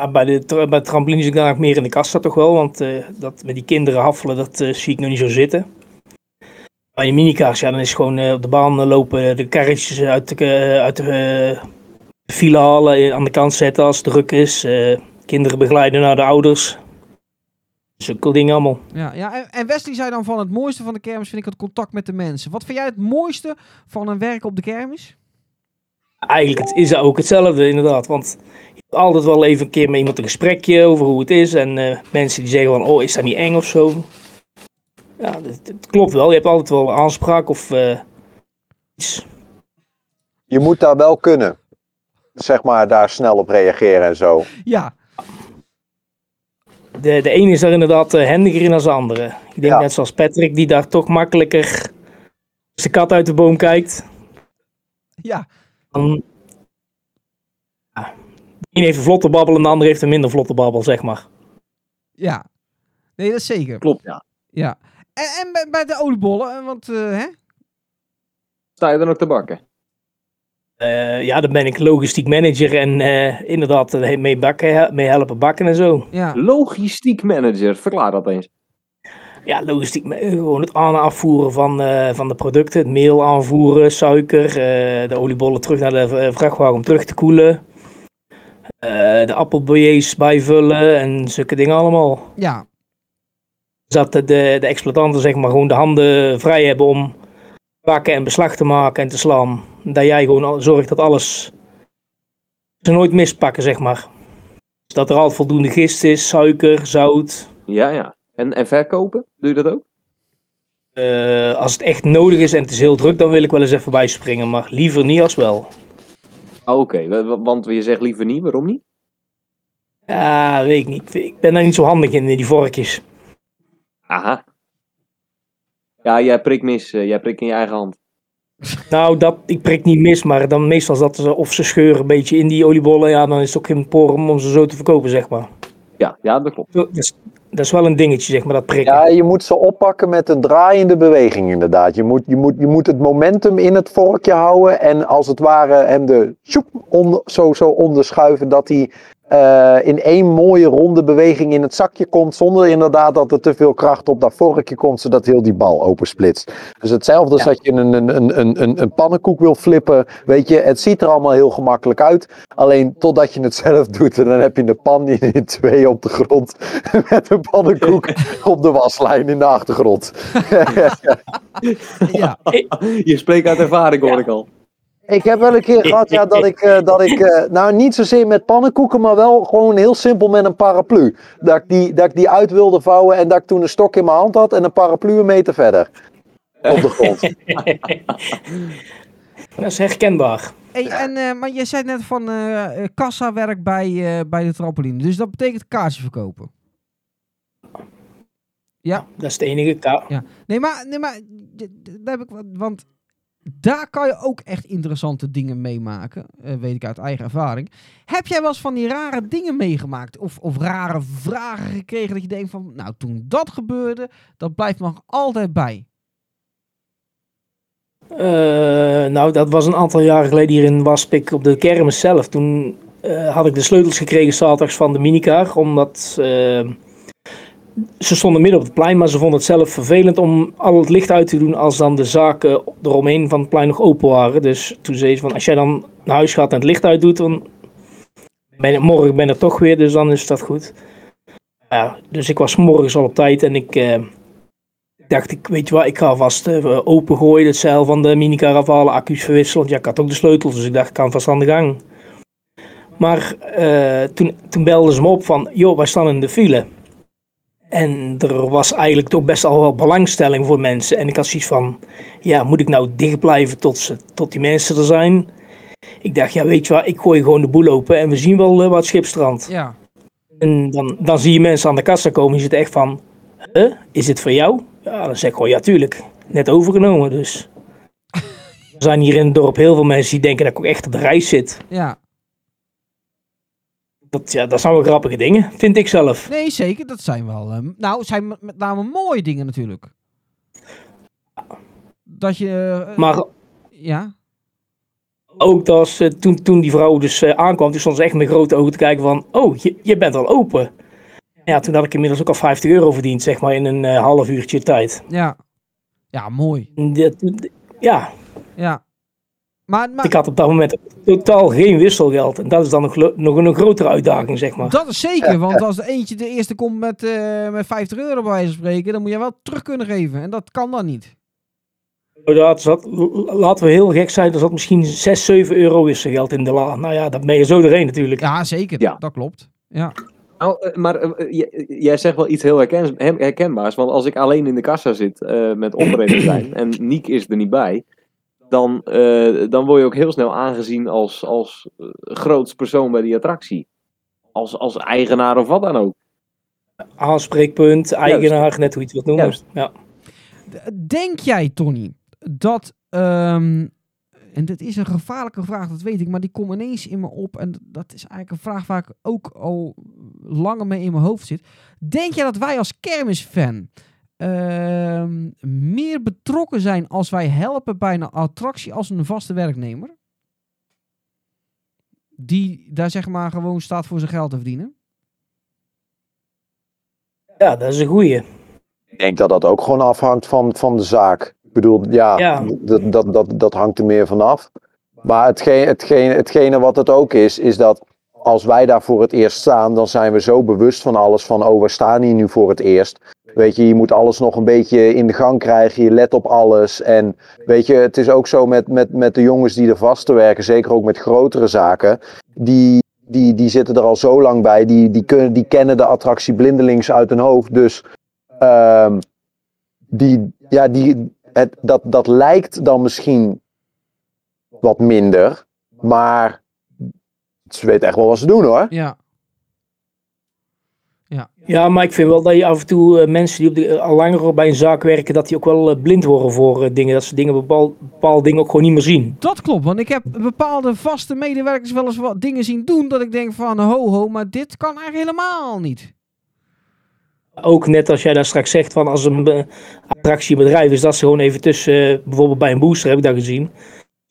Maar bij de, bij de trampoline ik ook meer in de kassa toch wel, want eh, dat met die kinderen haffelen, dat eh, zie ik nog niet zo zitten. Bij je minicars, ja, dan is gewoon eh, op de baan lopen, de karretjes uit de, uit de file halen, aan de kant zetten als het druk is. kinderen begeleiden naar de ouders. Zulke dingen allemaal. Ja, ja. En, en Wesley zei dan van het mooiste van de kermis vind ik het contact met de mensen. Wat vind jij het mooiste van een werk op de kermis? Eigenlijk het is ook hetzelfde inderdaad, want je hebt altijd wel even een keer met iemand een gesprekje over hoe het is. En eh, mensen die zeggen van, oh is dat niet eng of zo. Ja, het, het klopt wel. Je hebt altijd wel aanspraak of eh, Je moet daar wel kunnen. Zeg maar, daar snel op reageren en zo. Ja, De, de ene is daar inderdaad eh, handiger in dan de andere. Ik denk Ja. net zoals Patrick, die daar toch makkelijker als de kat uit de boom kijkt. ja, Dan, ja. De ene heeft een vlotte babbel en de ander heeft een minder vlotte babbel, zeg maar. ja. Nee, dat is zeker. Klopt, ja. Ja. En, en bij, bij de oliebollen, eh, want eh, hè? Sta je dan ook te bakken? Eh, ja, dan ben ik logistiek manager en eh, inderdaad eh, mee, bakken, mee helpen bakken en zo. Ja, Logistiek manager, verklaar dat eens. Ja, logistiek, gewoon het aan- en afvoeren van, eh, van de producten. Het meel aanvoeren, suiker, eh, de oliebollen terug naar de vrachtwagen om terug te koelen. Eh, de appelbeiers bijvullen en zulke dingen allemaal. ja, Dat de, de, de exploitanten zeg maar gewoon de handen vrij hebben om bakken en beslag te maken en te slaan. Dat jij gewoon al- zorgt dat alles ze nooit mispakken, zeg maar. Dat er altijd voldoende gist is, suiker, zout. Ja, ja. En, en verkopen? Doe je dat ook? Eh, als het echt nodig is en het is heel druk, dan wil ik wel eens even bijspringen. Maar liever niet als wel. Oh, Oké, wa- wa- want je zegt liever niet, waarom niet? Ja, weet ik niet. Ik ben daar niet zo handig in, in die vorkjes. Aha. Ja, jij prikt mis, eh, jij prikt in je eigen hand. Nou, dat, ik prik niet mis, maar dan meestal is dat ze, of ze scheuren een beetje in die oliebollen. Ja, dan is het ook geen porum om ze zo te verkopen, zeg maar. Ja, ja, dat klopt. Dat is, dat is wel een dingetje, zeg maar, dat prikken. Ja, je moet ze oppakken met een draaiende beweging inderdaad. Je moet, je moet, je moet het momentum in het vorkje houden en als het ware hem de sjoep onder, zo, zo onderschuiven dat hij eh, in één mooie ronde beweging in het zakje komt zonder inderdaad dat er te veel kracht op dat vorkje komt zodat heel die bal opensplitst. Dus hetzelfde als dat je een, een, een, een, een, een pannenkoek wil flippen, weet je, het ziet er allemaal heel gemakkelijk uit. Alleen totdat je het zelf doet en dan heb je een pan in, in twee op de grond met een pannenkoek op de waslijn in de achtergrond. ja. Je spreekt uit ervaring, hoor ik al. Ik heb wel een keer gehad ja, dat ik, eh, dat ik eh, nou niet zozeer met pannenkoeken, maar wel gewoon heel simpel met een paraplu. Dat ik, die, dat ik die uit wilde vouwen en dat ik toen een stok in mijn hand had en een paraplu een meter verder. Op de grond. Dat is herkenbaar. Hey, en, eh, maar je zei net van kassawerk bij, eh, bij de trampoline. Dus dat betekent kaartjes verkopen. Ja. Dat is het enige. Ka- Ja. Nee, maar, nee, maar daar heb ik want daar kan je ook echt interessante dingen meemaken. eh, weet ik uit eigen ervaring. Heb jij wel eens van die rare dingen meegemaakt? Of, of rare vragen gekregen dat je denkt van, nou, toen dat gebeurde, dat blijft me nog altijd bij. Eh, nou, dat was een aantal jaren geleden hier in Waspik op de kermis zelf. Toen eh, had ik de sleutels gekregen zaterdags van de minicar. Omdat ze stonden midden op het plein, maar ze vonden het zelf vervelend om al het licht uit te doen als dan de zaken eromheen van het plein nog open waren. Dus toen zei ze van, als jij dan naar huis gaat en het licht uitdoet, dan ben ik, morgen ben ik toch weer, dus dan is dat goed. Ja, dus ik was morgens al op tijd en ik... eh, dacht ik, weet je wat, ik ga vast uh, opengooien, het zeil van de minicar afhalen, accu's verwisselen. Ja, ik had ook de sleutels, dus ik dacht, ik kan vast aan de gang. Maar eh, toen, toen belden ze me op van, joh, wij staan in de file. En er was eigenlijk toch best al wel belangstelling voor mensen. En ik had zoiets van, ja, moet ik nou dicht blijven tot, ze, tot die mensen er zijn? Ik dacht, ja, weet je wat, ik gooi gewoon de boel open en we zien wel uh, wat schipstrand. Ja. En dan, dan zie je mensen aan de kassa komen, je zit echt van, huh, is dit voor jou? Ja, dan zeg ik gewoon, ja, tuurlijk. Net overgenomen, dus. Er zijn hier in het dorp heel veel mensen die denken dat ik ook echt op de reis zit. Ja. Dat, ja, dat zijn wel grappige dingen, vind ik zelf. Nee, zeker. Dat zijn wel... ehm, nou, zijn met, name mooie dingen natuurlijk. Dat je... eh, Maar Ja. ook dat, toen, toen die vrouw dus uh, aankwam, toen stond ze echt met grote ogen te kijken van, oh, je, je bent al open. Ja, toen had ik inmiddels ook al 50 euro verdiend, zeg maar, in een uh, half uurtje tijd. Ja. Ja, mooi. Ja. Ja. Maar, maar, ik had op dat moment totaal geen wisselgeld. En dat is dan nog, nog een grotere uitdaging, zeg maar. Dat is zeker, want als er eentje de eerste komt met, uh, met 50 euro bij wijze van spreken, dan moet je wel terug kunnen geven. En dat kan dan niet. Dat zat, laten we heel gek zijn, er zat misschien 6, 7 euro wisselgeld in de la. Nou ja, dat ben je zo doorheen natuurlijk. Ja, zeker. Ja. Dat klopt. Ja. Nou, maar uh, jij zegt wel iets heel herken, herkenbaars. Want als ik alleen in de kassa zit uh, met operator zijn en Niek is er niet bij, dan, eh, dan word je ook heel snel aangezien als, als eh, grootst persoon bij die attractie. Als, als eigenaar of wat dan ook. Aanspreekpunt, eigenaar, net hoe je het wilt noemen. Juist. Ja. Denk jij, Tony, dat. ehm, en dit is een gevaarlijke vraag, dat weet ik, maar die komt ineens in me op. En dat is eigenlijk een vraag waar ik ook al langer mee in mijn hoofd zit. Denk jij dat wij als kermisfan ehm, meer betrokken zijn als wij helpen bij een attractie als een vaste werknemer? Die daar zeg maar gewoon staat voor zijn geld te verdienen? ja, dat is een goeie. Ik denk dat dat ook gewoon afhangt van, van de zaak. Ik bedoel, ja, Ja. Dat, dat, dat, dat hangt er meer vanaf. Maar hetgeen, hetgeen, hetgene wat het ook is, is dat als wij daar voor het eerst staan, dan zijn we zo bewust van alles van, oh, we staan hier nu voor het eerst. Weet je, je moet alles nog een beetje in de gang krijgen, je let op alles. En weet je, het is ook zo met, met, met de jongens die er vast te werken, zeker ook met grotere zaken, die, die, die zitten er al zo lang bij, die, die, kunnen, die kennen de attractie blindelings uit hun hoofd. Dus ehm, die, ja, die, het, dat, dat lijkt dan misschien wat minder, maar ze weten echt wel wat ze doen hoor. Ja. Ja, maar ik vind wel dat je af en toe eh, mensen die op de, al langer bij een zaak werken, dat die ook wel eh, blind worden voor eh, dingen. Dat ze dingen, bepaal, bepaalde dingen ook gewoon niet meer zien. Dat klopt, want ik heb bepaalde vaste medewerkers wel eens wat dingen zien doen dat ik denk van ho ho, maar dit kan eigenlijk helemaal niet. Ook net als jij daar straks zegt van als een eh, attractiebedrijf is, dat ze gewoon even tussen, eh, bijvoorbeeld bij een booster heb ik dat gezien.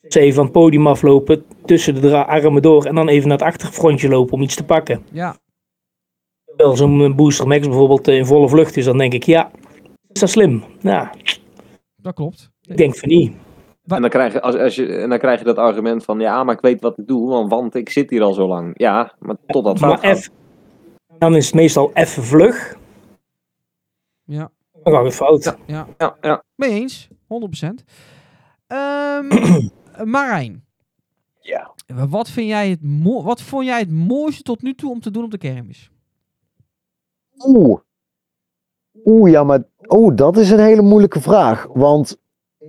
Ze even van het podium aflopen, tussen de armen door en dan even naar het achterfrontje lopen om iets te pakken. Ja, Als zo'n Booster Max bijvoorbeeld eh, in volle vlucht is, dan denk ik ja, is dat slim? Ja, dat klopt. ik denk van niet. En dan, krijg je, als, als je, en dan krijg je dat argument van, ja, maar ik weet wat ik doe, want, want ik zit hier al zo lang. Ja, maar tot dat fout Maar gaat. F, dan is het meestal even vlug, Ja, dan gaat het fout. ja. Ja, ja. Mee eens, 100%. Ehm Marijn, Ja. wat, vind jij het wat vond jij het mooiste tot nu toe om te doen op de kermis? Oeh. Oeh, ja, maar oeh, dat is een hele moeilijke vraag. Want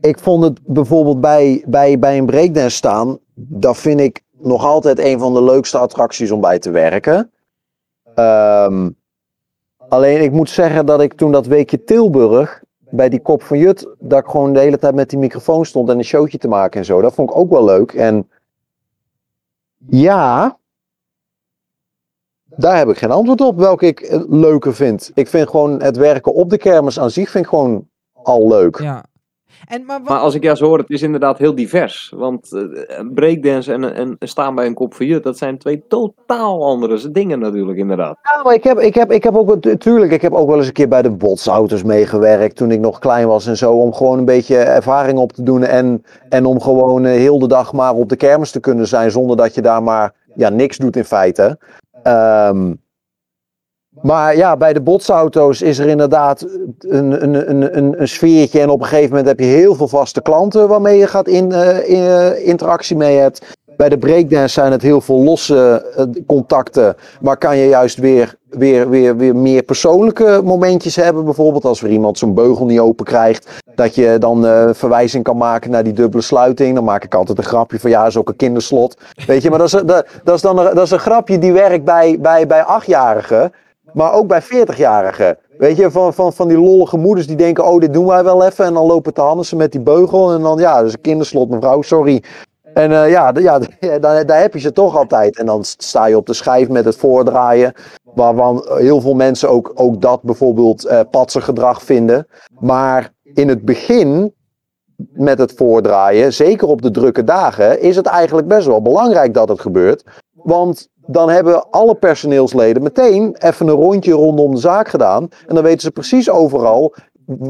ik vond het bijvoorbeeld bij, bij, bij een breakdance staan, dat vind ik nog altijd een van de leukste attracties om bij te werken. Ehm, alleen ik moet zeggen dat ik toen dat weekje Tilburg, bij die kop van Jut, dat ik gewoon de hele tijd met die microfoon stond en een showtje te maken en zo. Dat vond ik ook wel leuk. En ja, daar heb ik geen antwoord op welke ik eh, leuker vind. Ik vind gewoon het werken op de kermis aan zich vind ik gewoon al leuk. Ja. En, maar wat, Maar als ik jou zo hoor, het is inderdaad heel divers. Want eh, breakdance en, en staan bij een kop van jut, dat zijn twee totaal andere dingen natuurlijk, inderdaad. Ja, maar ik heb, ik heb, ik heb ook, wel- tuurlijk, ik heb ook wel eens een keer bij de botsauto's meegewerkt toen ik nog klein was en zo. Om gewoon een beetje ervaring op te doen en, en om gewoon eh, heel de dag maar op de kermis te kunnen zijn zonder dat je daar maar ja, niks doet in feite. Ehm, maar ja, bij de botsauto's is er inderdaad een, een, een, een, een sfeertje. En op een gegeven moment heb je heel veel vaste klanten waarmee je gaat in, eh, eh, interactie mee hebt. Bij de breakdance zijn het heel veel losse eh, contacten. Maar kan je juist weer, weer, weer, weer meer persoonlijke momentjes hebben. Bijvoorbeeld als er iemand zo'n beugel niet open krijgt. Dat je dan eh, verwijzing kan maken naar die dubbele sluiting. Dan maak ik altijd een grapje van ja, is ook een kinderslot. Weet je, maar dat is, dat, dat is dan een, dat is een grapje die werkt bij, bij, bij achtjarigen. Maar ook bij 40-jarigen. Weet je, van, van, van die lollige moeders die denken, oh, dit doen wij wel even. En dan lopen te handen met die beugel. En dan, ja, is een kinderslot, mevrouw, sorry. En eh, ja, ja daar, daar heb je ze toch altijd. En dan sta je op de schijf met het voordraaien. Waarvan heel veel mensen ook, ook dat bijvoorbeeld eh patsergedrag vinden. Maar in het begin met het voordraaien, zeker op de drukke dagen, is het eigenlijk best wel belangrijk dat het gebeurt. Want dan hebben alle personeelsleden meteen even een rondje rondom de zaak gedaan. En dan weten ze precies overal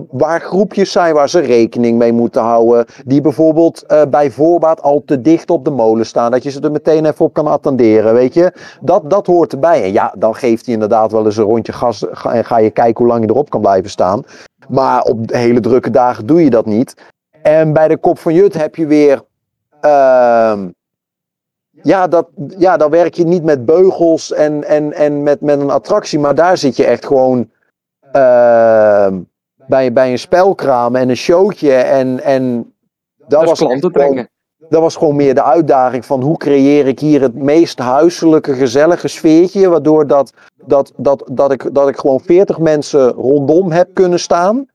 waar groepjes zijn waar ze rekening mee moeten houden. Die bijvoorbeeld eh, bij voorbaat al te dicht op de molen staan. Dat je ze er meteen even op kan attenderen, weet je. Dat, dat hoort erbij. En ja, dan geeft hij inderdaad wel eens een rondje gas ga- en ga je kijken hoe lang je erop kan blijven staan. Maar op hele drukke dagen doe je dat niet. En bij de Kop van Jut heb je weer... ehm, ja, dat, ja, dan werk je niet met beugels en, en, en met, met een attractie. Maar daar zit je echt gewoon ehm, bij, bij een spelkraam en een showtje. En, en Dat was klanten echt gewoon- trekken. dat was gewoon meer de uitdaging van hoe creëer ik hier het meest huiselijke, gezellige sfeertje. Waardoor dat, dat, dat, dat, ik, dat ik gewoon 40 mensen rondom heb kunnen staan.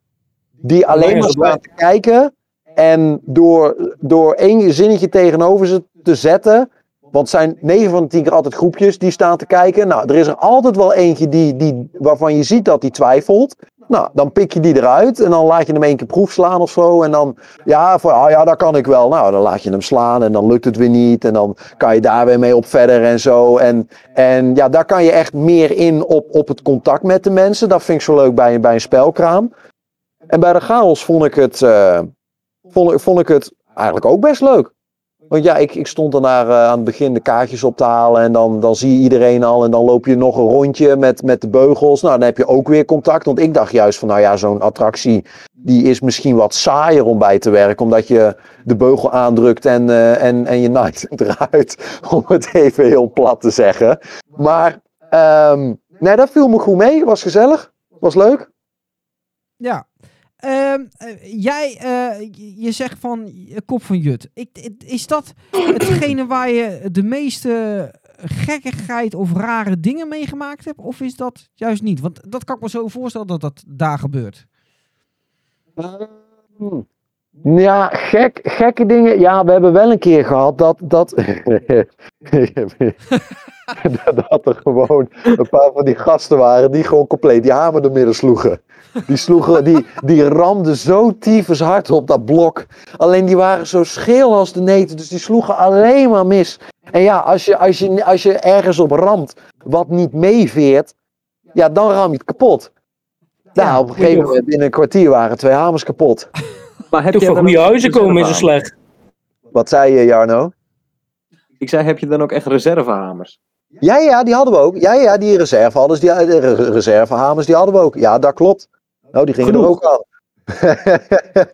Die alleen maar staan te kijken. En door, door één zinnetje tegenover ze te zetten. Want zijn 9 van de 10 keer altijd groepjes die staan te kijken. Nou, er is er altijd wel eentje die, die, waarvan je ziet dat die twijfelt. Nou, dan pik je die eruit en dan laat je hem één keer proef slaan of zo. En dan, ja, voor, ah ja, dat kan ik wel. Nou, dan laat je hem slaan en dan lukt het weer niet. En dan kan je daar weer mee op verder en zo. En, en ja, daar kan je echt meer in op, op het contact met de mensen. Dat vind ik zo leuk bij, bij een spelkraam. En bij de chaos vond ik het, ik- vond ik het eigenlijk ook best leuk. Want ja, ik, ik stond daarna eh, aan het begin de kaartjes op te halen. En dan, dan zie je iedereen al. En dan loop je nog een rondje met, met de beugels. Nou, dan heb je ook weer contact. Want ik dacht juist van, nou ja, zo'n attractie. Die is misschien wat saaier om bij te werken. Omdat je de beugel aandrukt en, eh, en, en je night eruit. Om het even heel plat te zeggen. Maar, ehm, nee, dat viel me goed mee. Was gezellig. Was leuk. Ja. Ehm, eh, jij, eh, je- zegt van eh, kop van Jut. Ik, is dat hetgene waar je de meeste gekkigheid of rare dingen meegemaakt hebt? Of is dat juist niet? Want dat kan ik me zo voorstellen dat dat daar gebeurt. Hmm. Ja, gek, gekke dingen. Ja, we hebben wel een keer gehad dat. Dat, dat er gewoon een paar van die gasten waren die gewoon compleet die hamer door midden sloegen. Die, sloegen, die, die ramden zo tyfus hard op dat blok. Alleen die waren zo scheel als de neten, dus die sloegen alleen maar mis. En ja, als je, als je, als je ergens op ramt wat niet meeveert, ja, dan ram je het kapot. Nou, op een gegeven moment binnen een kwartier waren twee hamers kapot. Maar heb Toch jij van goede huizen komen is zo reservehamers? slecht. Wat zei je, Jarno? Ik zei, heb je dan ook echt reservehamers? Ja, ja, die hadden we ook. Ja, ja, die reservehamers, die, de re- reservehamers, die hadden we ook. Ja, dat klopt. Nou, die gingen er Genoeg. ook aan.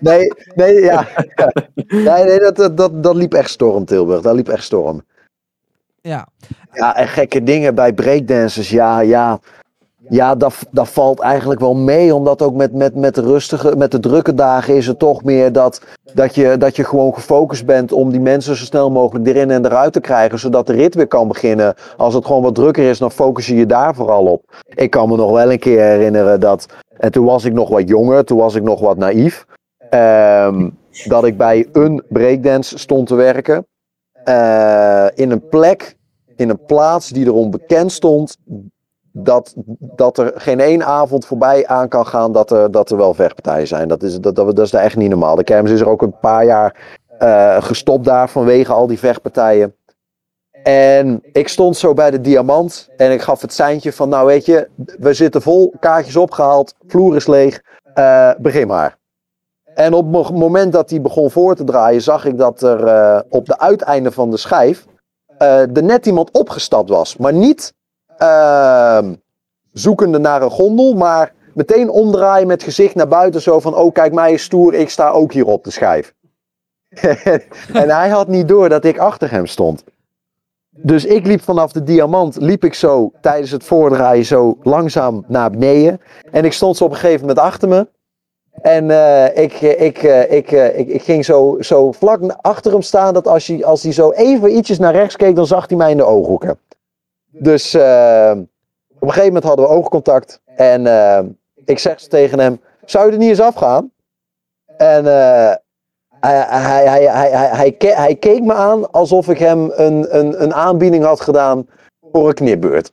nee, nee, ja. Nee, nee dat, dat, dat, dat liep echt storm, Tilburg. Dat liep echt storm. Ja. Ja, en gekke dingen bij breakdancers. Ja, ja. Ja, dat, dat valt eigenlijk wel mee. Omdat ook met, met, met, de rustige, met de drukke dagen is het toch meer dat, dat, je, dat je gewoon gefocust bent om die mensen zo snel mogelijk erin en eruit te krijgen. Zodat de rit weer kan beginnen. Als het gewoon wat drukker is, dan focus je je daar vooral op. Ik kan me nog wel een keer herinneren dat. En toen was ik nog wat jonger, toen was ik nog wat naïef. ehm, dat ik bij een breakdance stond te werken. eh, in een plek in een plaats die erom bekend stond dat, dat er geen één avond voorbij aan kan gaan dat er, dat er wel vechtpartijen zijn. Dat is, dat, dat, dat is echt niet normaal. De kermis is er ook een paar jaar eh, gestopt daar vanwege al die vechtpartijen. En ik stond zo bij de diamant en ik gaf het seintje van, nou weet je, we zitten vol, kaartjes opgehaald, vloer is leeg, eh, begin maar. En op het moment dat hij begon voor te draaien, zag ik dat er eh, op de uiteinde van de schijf eh, er net iemand opgestapt was. Maar niet zoekende naar een gondel, maar meteen omdraaien met gezicht naar buiten. Zo van, oh kijk mij is stoer, ik sta ook hier op de schijf. en hij had niet door dat ik achter hem stond. Dus ik liep vanaf de diamant, liep ik zo tijdens het voordraaien zo langzaam naar beneden. En ik stond zo op een gegeven moment achter me. En eh, ik, eh, ik, eh, ik, ik, ik ging zo, zo vlak achter hem staan dat als hij, als hij zo even ietsjes naar rechts keek, dan zag hij mij in de ooghoeken. Dus eh, op een gegeven moment hadden we oogcontact. En eh, ik zeg tegen hem, zou je er niet eens afgaan? En eh, hij, hij, hij, hij, hij, hij, ke- hij keek me aan alsof ik hem een, een, een aanbieding had gedaan voor een knipbeurt.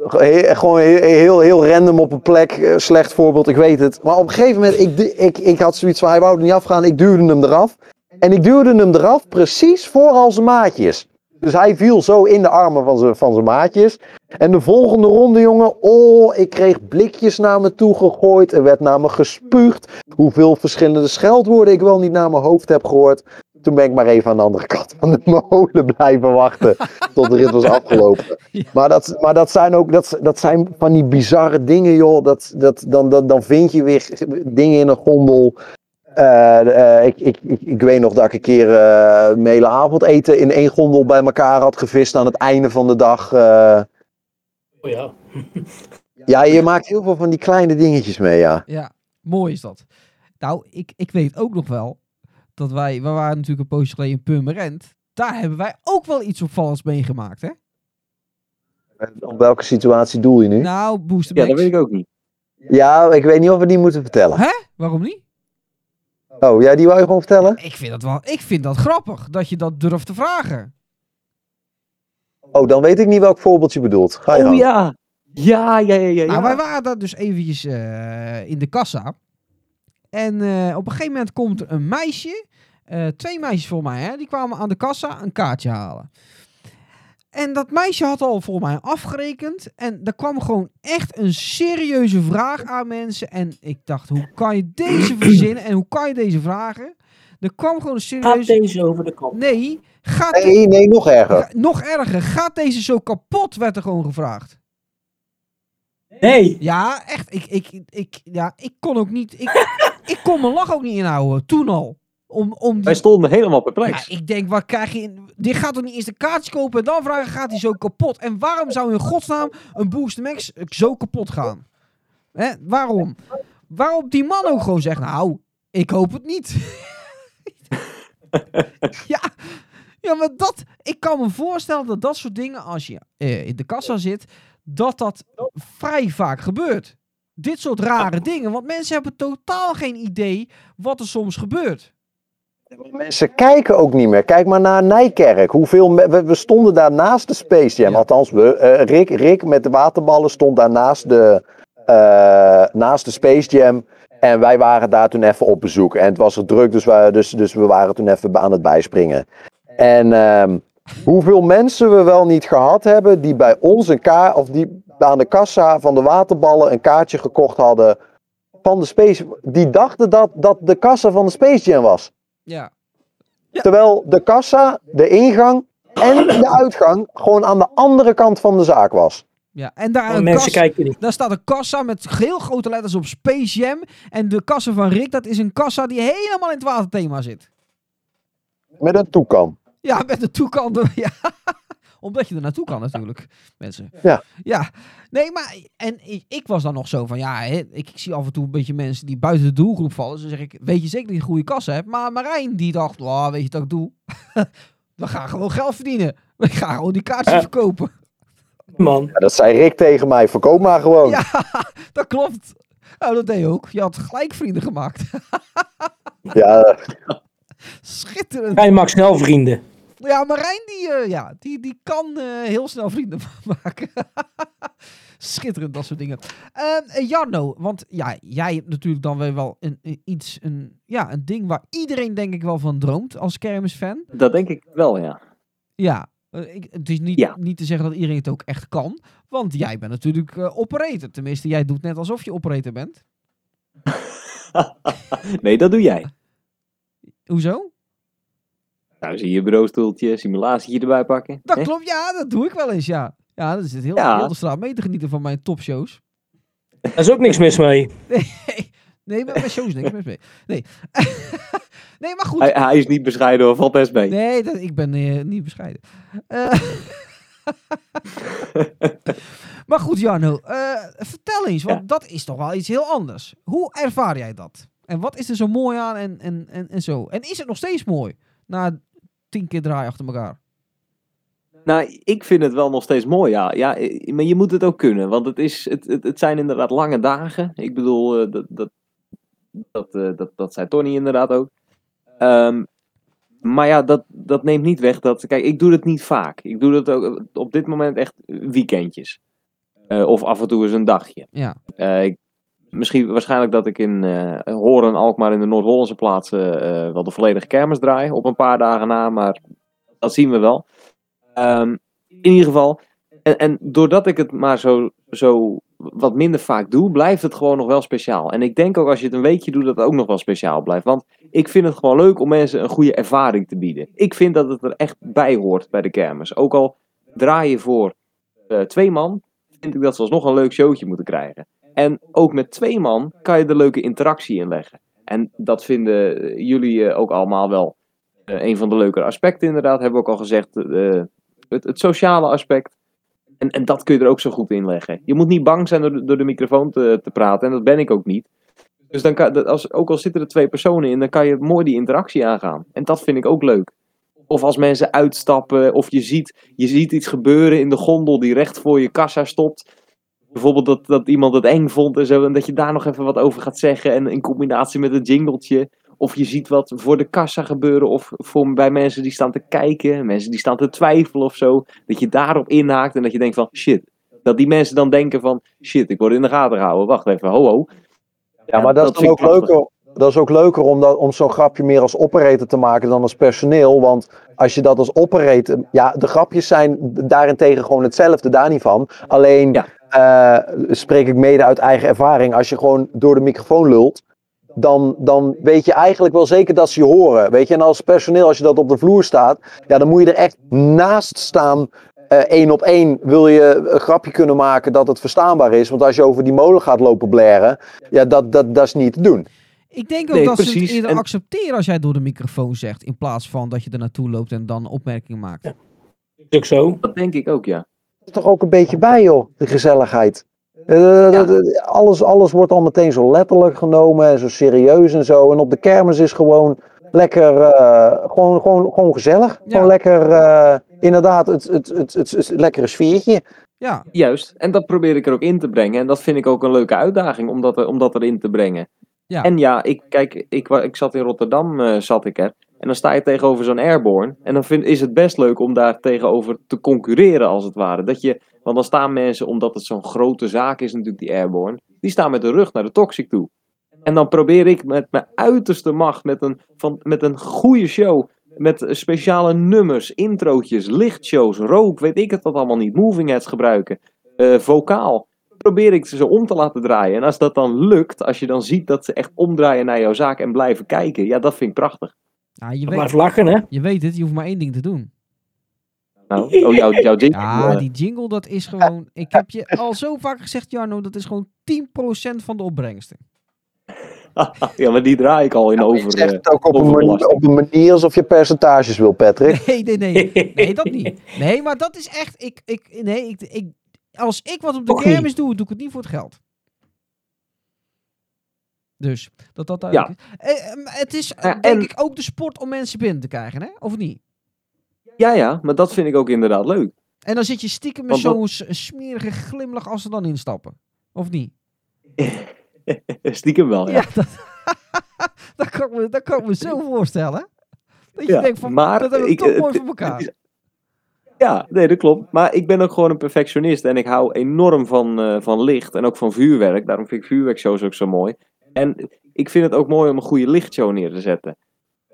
Gewoon heel, heel, random op een plek. Slecht voorbeeld, ik weet het. Maar op een gegeven moment, ik, ik, ik had zoiets van, hij wou er niet afgaan. Ik duwde hem eraf. En ik duwde hem eraf precies voor al zijn maatjes. Dus hij viel zo in de armen van zijn, van zijn maatjes. En de volgende ronde, jongen, oh, ik kreeg blikjes naar me toe gegooid. Er werd naar me gespuugd. Hoeveel verschillende scheldwoorden ik wel niet naar mijn hoofd heb gehoord. Toen ben ik maar even aan de andere kant van de molen blijven wachten. tot de rit was afgelopen. Maar, dat, maar dat zijn ook dat, dat zijn van die bizarre dingen, joh. Dat, dat, dan, dan, dan vind je weer dingen in een gondel. Eh, eh, ik, ik, ik, ik weet nog dat ik een keer eh mijn hele avondeten in één gondel bij elkaar had gevist aan het einde van de dag. eh. Oh ja. ja, je maakt heel veel van die kleine dingetjes mee, ja. Ja, mooi is dat. Nou, ik, ik weet ook nog wel dat wij, we waren natuurlijk een poosje geleden in Purmerend. Daar hebben wij ook wel iets opvallends meegemaakt, hè? Op welke situatie doel je nu? Nou, Booster Ja, dat weet ik ook niet. Ja, ik weet niet of we die moeten vertellen. Hè? Waarom niet? Oh, ja, die wou je gewoon vertellen? Ik vind dat wel, ik vind dat grappig, dat je dat durft te vragen. Oh, dan weet ik niet welk voorbeeld je bedoelt. Ga je Oh gang. ja. Ja, ja, ja, ja. Nou, wij waren daar dus eventjes eh, in de kassa. En eh, op een gegeven moment komt er een meisje, eh, twee meisjes voor mij, hè, die kwamen aan de kassa een kaartje halen. En dat meisje had al voor mij afgerekend. En er kwam gewoon echt een serieuze vraag aan mensen. En ik dacht, hoe kan je deze verzinnen en hoe kan je deze vragen? Er kwam gewoon een Gaat serieuze... deze over de kop? Nee, gaat Nee, nee, nog erger. Ga- nog erger, gaat deze zo kapot, werd er gewoon gevraagd. Nee. Ja, echt. Ik, ik, ik, ja, ik kon ook niet. Ik, ik kon mijn lach ook niet inhouden. Toen al. Om, om die, Wij stonden helemaal ja, perplex. ik denk, wat krijg je. in- Die gaat toch niet eerst een kaartje kopen en dan vragen: gaat hij zo kapot? En waarom zou in godsnaam een Booster Max zo kapot gaan? Hè? Waarom? Waarop die man ook gewoon zegt: Nou, ik hoop het niet. ja, ja, maar dat. Ik kan me voorstellen dat dat soort dingen, als je eh, in de kassa zit, dat dat vrij vaak gebeurt. Dit soort rare dingen, want mensen hebben totaal geen idee wat er soms gebeurt. Mensen kijken ook niet meer. Kijk maar naar Nijkerk. Hoeveel we, we stonden daar naast de Space Jam. Ja. Althans, we, eh, Rick, Rick met de waterballen stond daar naast de, eh, naast de Space Jam. En wij waren daar toen even op bezoek. En het was er druk, dus we, dus, dus we waren toen even aan het bijspringen. En ehm, hoeveel mensen we wel niet gehad hebben die bij ons een kaart, of die aan de kassa van de waterballen een kaartje gekocht hadden van de Space Die dachten dat dat de kassa van de Space Jam was. Ja. Terwijl de kassa, de ingang en de uitgang gewoon aan de andere kant van de zaak was. ja. En daar, Maar een mensen kassa, kijken niet. daar staat een kassa met heel grote letters op Space Jam. En de kassa van Rick, dat is een kassa die helemaal in het waterthema zit. Met een toekan. Ja, met de toekant. Ja. Omdat je er naartoe kan natuurlijk, mensen. Ja. Ja. Nee, maar... En ik, ik was dan nog zo van... Ja, hè, ik, ik zie af en toe een beetje mensen die buiten de doelgroep vallen. Dus dan zeg ik... Weet je zeker dat je een goede kassa hebt? Maar Marijn die dacht... Oh, weet je wat ik doe? We gaan gewoon geld verdienen. We gaan gewoon die kaartjes verkopen. Man. Ja, dat zei Rick tegen mij, verkoop maar gewoon. Ja, dat klopt. Nou, dat deed je ook. Je had gelijk vrienden gemaakt. Ja, Schitterend. Hij maakt snel vrienden. Ja, Marijn die, eh, ja, die, die kan eh, heel snel vrienden maken. Schitterend, dat soort dingen. Ehm, eh, Jarno, want ja, jij hebt natuurlijk dan weer wel een, een- iets, een, ja, een ding waar iedereen denk ik wel van droomt als kermisfan. Dat denk ik wel, ja. Ja, ik, het is niet, Ja. niet te zeggen dat iedereen het ook echt kan. Want jij bent natuurlijk eh, operator. Tenminste, jij doet net alsof je operator bent. nee, dat doe jij. Hoezo? Nou, zie je bureaustoeltje, simulatietje erbij pakken. Dat hè? klopt, ja, dat doe ik wel eens, ja. Ja, dat zit heel, Ja. heel de straat mee te genieten van mijn topshows. Daar is ook niks mis mee. Nee, nee met mijn shows niks mis mee. Nee. nee, maar goed. Hij, hij is niet bescheiden hoor, valt best mee. Nee, dat, ik ben eh, niet bescheiden. Eh, maar goed, Jarno. eh, vertel eens, want Ja. dat is toch wel iets heel anders. Hoe ervaar jij dat? En wat is er zo mooi aan en, en, en, en zo? En is het nog steeds mooi? Na tien keer draaien achter elkaar. Nou, ik vind het wel nog steeds mooi, ja. ja eh, maar je moet het ook kunnen, want het, is, het, het, het zijn inderdaad lange dagen. Ik bedoel, eh, dat, dat, dat, eh, dat, dat zei Tony inderdaad ook. Ehm, maar ja, dat, dat neemt niet weg dat... Kijk, ik doe het niet vaak. Ik doe het ook op dit moment echt weekendjes. Of af en toe eens een dagje. Ja. Ik, misschien waarschijnlijk dat ik in eh Horen, Alkmaar in de Noord-Hollandse plaatsen eh, wel de volledige kermis draai op een paar dagen na, maar dat zien we wel. Ehm, in ieder geval, en, en doordat ik het maar zo, zo wat minder vaak doe, blijft het gewoon nog wel speciaal. En ik denk ook als je het een weekje doet, dat het ook nog wel speciaal blijft. Want ik vind het gewoon leuk om mensen een goede ervaring te bieden. Ik vind dat het er echt bij hoort bij de kermis. Ook al draai je voor eh, twee man, vind ik dat ze alsnog een leuk showtje moeten krijgen. En ook met twee man kan je er leuke interactie in leggen. En dat vinden jullie eh, ook allemaal wel eh, een van de leukere aspecten inderdaad. Hebben we ook al gezegd. eh, het, het sociale aspect. En, en dat kun je er ook zo goed in leggen. Je moet niet bang zijn door de, door de microfoon te, te praten. En dat ben ik ook niet. Dus dan kan, als, ook al zitten er twee personen in, dan kan je mooi die interactie aangaan. En dat vind ik ook leuk. Of als mensen uitstappen, of je ziet, je ziet iets gebeuren in de gondel die recht voor je kassa stopt. Bijvoorbeeld dat, dat iemand het eng vond en zo, en dat je daar nog even wat over gaat zeggen. En in combinatie met een jingletje. Of je ziet wat voor de kassa gebeuren, of voor, bij mensen die staan te kijken, mensen die staan te twijfelen of zo. Dat je daarop inhaakt en dat je denkt van shit. Dat die mensen dan denken van shit, ik word in de gaten gehouden. Wacht even, ho ho. Ja, maar dat, is ook leuker, dat is ook leuker om, dat, om zo'n grapje meer als operator te maken dan als personeel. Want als je dat als operator. Ja, de grapjes zijn daarentegen gewoon hetzelfde, daar niet van. Alleen Ja. Eh, spreek ik mede uit eigen ervaring. Als je gewoon door de microfoon lult. Dan, dan weet je eigenlijk wel zeker dat ze je horen. Weet je, en als personeel, als je dat op de vloer staat, ja, dan moet je er echt naast staan. eh, één op één wil je een grapje kunnen maken dat het verstaanbaar is. Want als je over die molen gaat lopen blaren, ja, dat, dat, dat is niet te doen. Ik denk ook Nee, dat ze het eerder En- accepteren als jij door de microfoon zegt, in plaats van dat je er naartoe loopt en dan opmerkingen maakt. Is ook zo. Dat denk ik ook, ja. Is toch ook een beetje bij, joh, de gezelligheid. Eh, alles, alles wordt al meteen zo letterlijk genomen en zo serieus en zo. En op de kermis is gewoon lekker, eh, gewoon, gewoon, gewoon gezellig. Ja. Gewoon lekker, eh, inderdaad, het, het, het, het, het, lekkere sfeertje. Ja, Juist. En dat probeer ik er ook in te brengen. En dat vind ik ook een leuke uitdaging om dat, er- om dat erin te brengen. Ja. En ja, ik, kijk, ik, ik zat in Rotterdam, eh, zat ik er. En dan sta je tegenover zo'n airborne. En dan vind, is het best leuk om daar tegenover te concurreren, als het ware. Dat je, want dan staan mensen, omdat het zo'n grote zaak is natuurlijk, die airborne. Die staan met de rug naar de toxic toe. En dan probeer ik met mijn uiterste macht, met een, van, met een goede show... Met speciale nummers, introotjes, lichtshows, rook, weet ik het wat allemaal niet. Moving heads gebruiken, eh, vocaal. Probeer ik ze om te laten draaien. En als dat dan lukt, als je dan ziet dat ze echt omdraaien naar jouw zaak en blijven kijken. Ja, dat vind ik prachtig. Ja je, Blijf weet, lachen, hè? je weet het, je hoeft maar één ding te doen. Nou, oh, jouw, jouw ding. Ja, eh, die jingle, dat is gewoon... Ik heb je al zo vaak gezegd, Jarno, dat is gewoon 10% van de opbrengsten. ja, maar die draai ik al in je over. zegt eh, het ook op een, manier, op een manier alsof je percentages wil, Patrick. Nee, nee, nee. Nee, dat niet. Nee, maar dat is echt... Ik, ik, nee, ik, ik, als ik wat op de kermis doe, doe ik het niet voor het geld. Dus, dat dat is. Eh, eh, het is, eh, Ja, denk en- ik, ook de sport om mensen binnen te krijgen, hè? Of niet? Ja, ja, maar dat vind ik ook inderdaad leuk. En dan zit je stiekem met zo'n s- smerige glimlach als ze dan instappen. Of niet? Stiekem wel, ja. Ja, dat, dat, kan ik me, dat kan ik me zo voorstellen. Dat je Ja, denkt van, maar dat hebben we ik- toch eh, mooi voor elkaar. Ja, nee, dat klopt. Maar ik ben ook gewoon een perfectionist en ik hou enorm van, van licht en ook van vuurwerk. Daarom vind ik vuurwerkshows ook zo mooi. En ik vind het ook mooi om een goede lichtshow neer te zetten.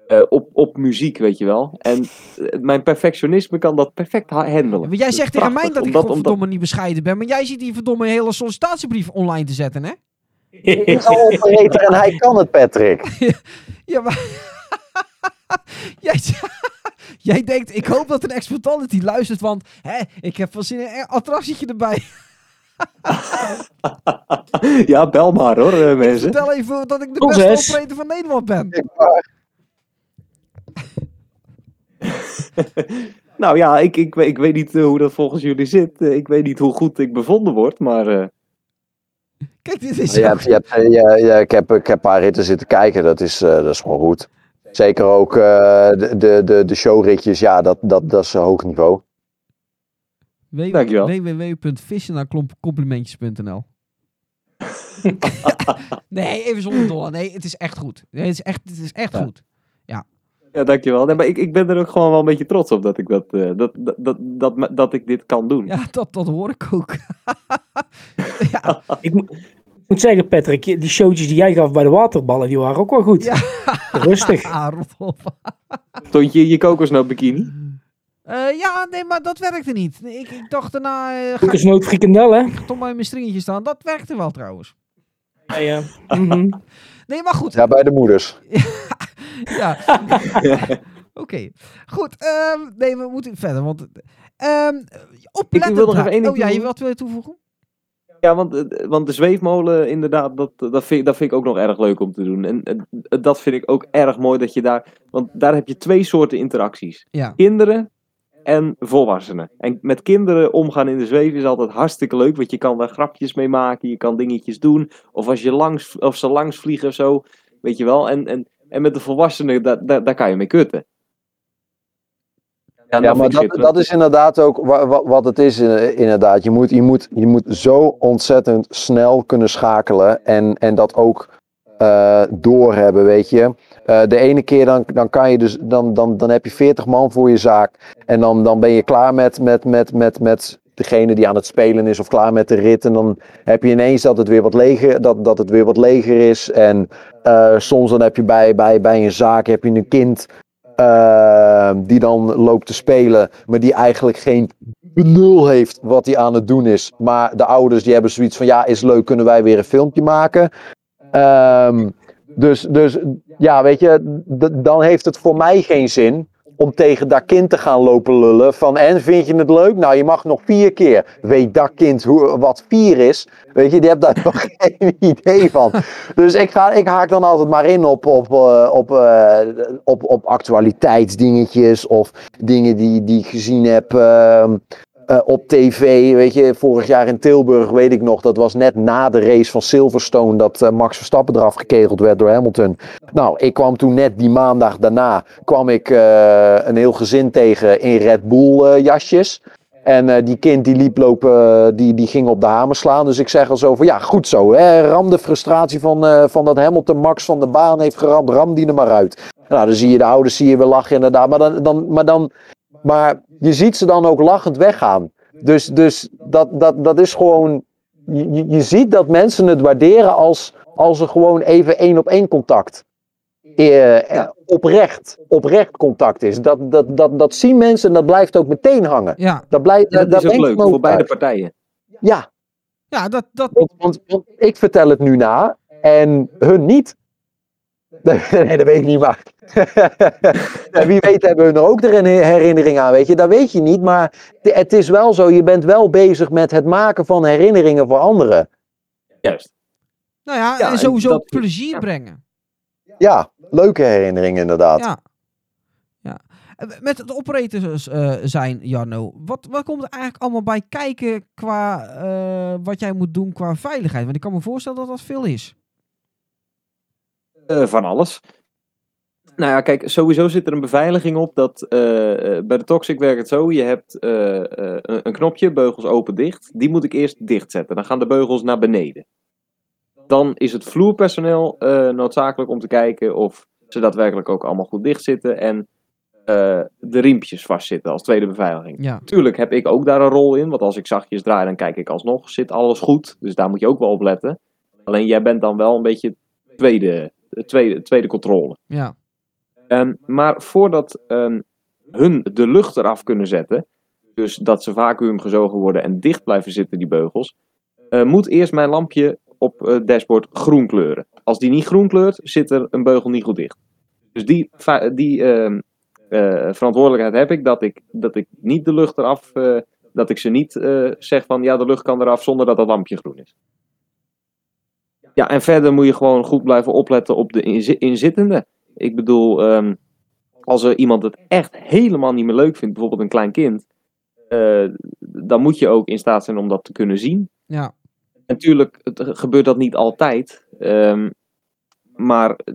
Eh, op, op muziek, weet je wel. En eh, mijn perfectionisme kan dat perfect ha- handelen. Maar jij zegt tegen mij dat ik Omdat- omdat- godverdomme niet bescheiden ben. Maar jij ziet die verdomme hele sollicitatiebrief online te zetten, hè? Ik ben operator en hij kan het, Patrick. Ja, maar... jij, jij denkt, ik hoop dat een exploitant die luistert, want hè, ik heb wel zin in een attractietje erbij. ja, bel maar hoor, eh, mensen. Vertel even dat ik de beste operator van Nederland ben. Nou ja, ik, ik, weet- ik weet niet eh, hoe dat volgens jullie zit. Eh, ik weet niet hoe goed ik bevonden word, maar... eh, Kijk, dit is... Je hebt, je hebt, eh, ja, ja, ik, heb, ik heb een paar ritten zitten kijken, dat is, eh, dat is gewoon goed. Zeker ook eh, de, de, de, showritjes, ja, dat, dat, dat is hoog niveau. Dankjewel. www.vissenacomplimentjes.nl Nee, even zonder dollar. Nee, het is echt goed. Nee, het is echt, het is echt Ja. goed. Ja, dankjewel. Nee, maar ik, ik ben er ook gewoon wel een beetje trots op dat ik, dat, eh, dat, dat, dat, dat, dat ik dit kan doen. Ja, dat, dat hoor ik ook. ja, Ik moet, ik moet zeggen, Patrick, die showtjes die jij gaf bij de waterballen, die waren ook wel goed. Ja. Rustig. ah, rot op. Stond je in je kokosnoot bikini? Eh, ja, nee, maar dat werkte niet. Ik, ik dacht daarna, eh, ga Kokosnoot frikandel, hè? ik toch maar in mijn stringetje staan. Dat werkte wel trouwens. Ja, ja. Mhm. Nee, maar goed. Ja, bij de moeders. Ja. Oké. Goed. ehm, nee, we moeten verder. Want, ehm oplettend wil nog even één ding Oh ja, je toevoegen. wat wil je toevoegen? Ja, want, eh, want de zweefmolen, inderdaad, dat, dat, vind, ik- dat vind ik ook nog erg leuk om te doen. En dat vind ik ook erg mooi dat je daar... Want daar heb je twee soorten interacties. Ja. Kinderen en volwassenen. En met kinderen omgaan in de zweef is altijd hartstikke leuk, want je kan daar grapjes mee maken, je kan dingetjes doen. Of als je langs, of ze langs vliegen of zo, weet je wel. En, en, en met de volwassenen, daar, daar, daar kan je mee kutten. Ja, dat maar dat, dat is inderdaad ook wa- wa- wat het is. Inderdaad. Je moet, je moet, je moet zo ontzettend snel kunnen schakelen en, en dat ook eh, doorhebben, weet je. Eh, de ene keer dan, dan kan je dus, dan, dan, dan heb je 40 man voor je zaak. En dan, dan ben je klaar met, met, met, met, met degene die aan het spelen is of klaar met de rit. En dan heb je ineens dat het weer wat leger, dat, dat het weer wat leger is. En eh, soms dan heb je bij, bij, bij een zaak heb je een kind eh, die dan loopt te spelen, maar die eigenlijk geen benul heeft wat hij aan het doen is. Maar de ouders die hebben zoiets van, ja, is leuk, kunnen wij weer een filmpje maken? Ehm, dus, dus ja, weet je, dan heeft het voor mij geen zin om tegen dat kind te gaan lopen lullen van en vind je het leuk? Nou, je mag nog vier keer. Weet dat kind hoe, wat vier is? Weet je, die hebt daar nog geen idee van. Dus ik, ga, ik haak dan altijd maar in op, op, eh, op, eh, op, op actualiteitsdingetjes of dingen die, die ik gezien heb ehm, eh, op tv. Weet je, vorig jaar in Tilburg weet ik nog, dat was net na de race van Silverstone dat eh, Max Verstappen eraf gekegeld werd door Hamilton. Nou, ik kwam toen net die maandag daarna, kwam ik eh, een heel gezin tegen in Red Bull jasjes. En die kind die liep lopen, die, die ging op de hamer slaan. Dus ik zeg al zo van, ja goed zo. Hè, ram de frustratie van, van dat Hamilton Max van de baan heeft geramd. Ram die er maar uit. Nou, dan zie je de ouders zie je weer lachen inderdaad. Maar, dan, dan, maar, dan, maar je ziet ze dan ook lachend weggaan. Dus, dus dat, dat, dat is gewoon... Je, je- je ziet dat mensen het waarderen als, als er gewoon even één op één contact eh, eh, oprecht, oprecht contact is. Dat, dat, dat, dat zien mensen en dat blijft ook meteen hangen. Ja, Dat, blijft, dat is ook leuk voor beide partijen. Ja, ja dat, dat, want, want, want ik vertel het nu na en hun niet. Nee, dat weet ik niet, maar. en wie weet hebben hun er ook er een herinnering aan, weet je. Dat weet je niet, maar het is wel zo. Je bent wel bezig met het maken van herinneringen voor anderen. Juist. nou ja, Ja, en sowieso dat- plezier ja. brengen. Ja, leuke herinneringen inderdaad. Ja. ja. Met het operators eh, zijn, Jarno, wat, wat komt er eigenlijk allemaal bij kijken qua eh, wat jij moet doen qua veiligheid? Want ik kan me voorstellen dat dat veel is. Eh, van alles. Nou ja, kijk, sowieso zit er een beveiliging op dat eh, eh, bij de Toxic werkt het zo. Je hebt eh, een, knopje, beugels open dicht. Die moet ik eerst dichtzetten. Dan gaan de beugels naar beneden. Dan is het vloerpersoneel noodzakelijk om te kijken of ze daadwerkelijk ook allemaal goed dicht zitten. En de riempjes vastzitten als tweede beveiliging. Ja. Tuurlijk heb ik ook daar een rol in. Want als ik zachtjes draai, dan kijk ik alsnog. Zit alles goed? Dus daar moet je ook wel op letten. Alleen jij bent dan wel een beetje tweede, tweede, tweede controle. Ja. Ehm, maar voordat ehm, hun de lucht eraf kunnen zetten, dus dat ze vacuüm gezogen worden en dicht blijven zitten, die beugels, eh, moet eerst mijn lampje op het dashboard groen kleuren. Als die niet groen kleurt, zit er een beugel niet goed dicht. Dus die, die ehm, eh, verantwoordelijkheid heb ik dat, ik, dat ik niet de lucht eraf, eh, dat ik ze niet eh, zeg van ja, de lucht kan eraf zonder dat dat lampje groen is. Ja, en verder moet je gewoon goed blijven opletten op de inzi- inzittenden. Ik bedoel, ehm, als er iemand het echt helemaal niet meer leuk vindt, bijvoorbeeld een klein kind, eh, dan moet je ook in staat zijn om dat te kunnen zien. Ja. Natuurlijk het, gebeurt dat niet altijd, ehm, maar eh,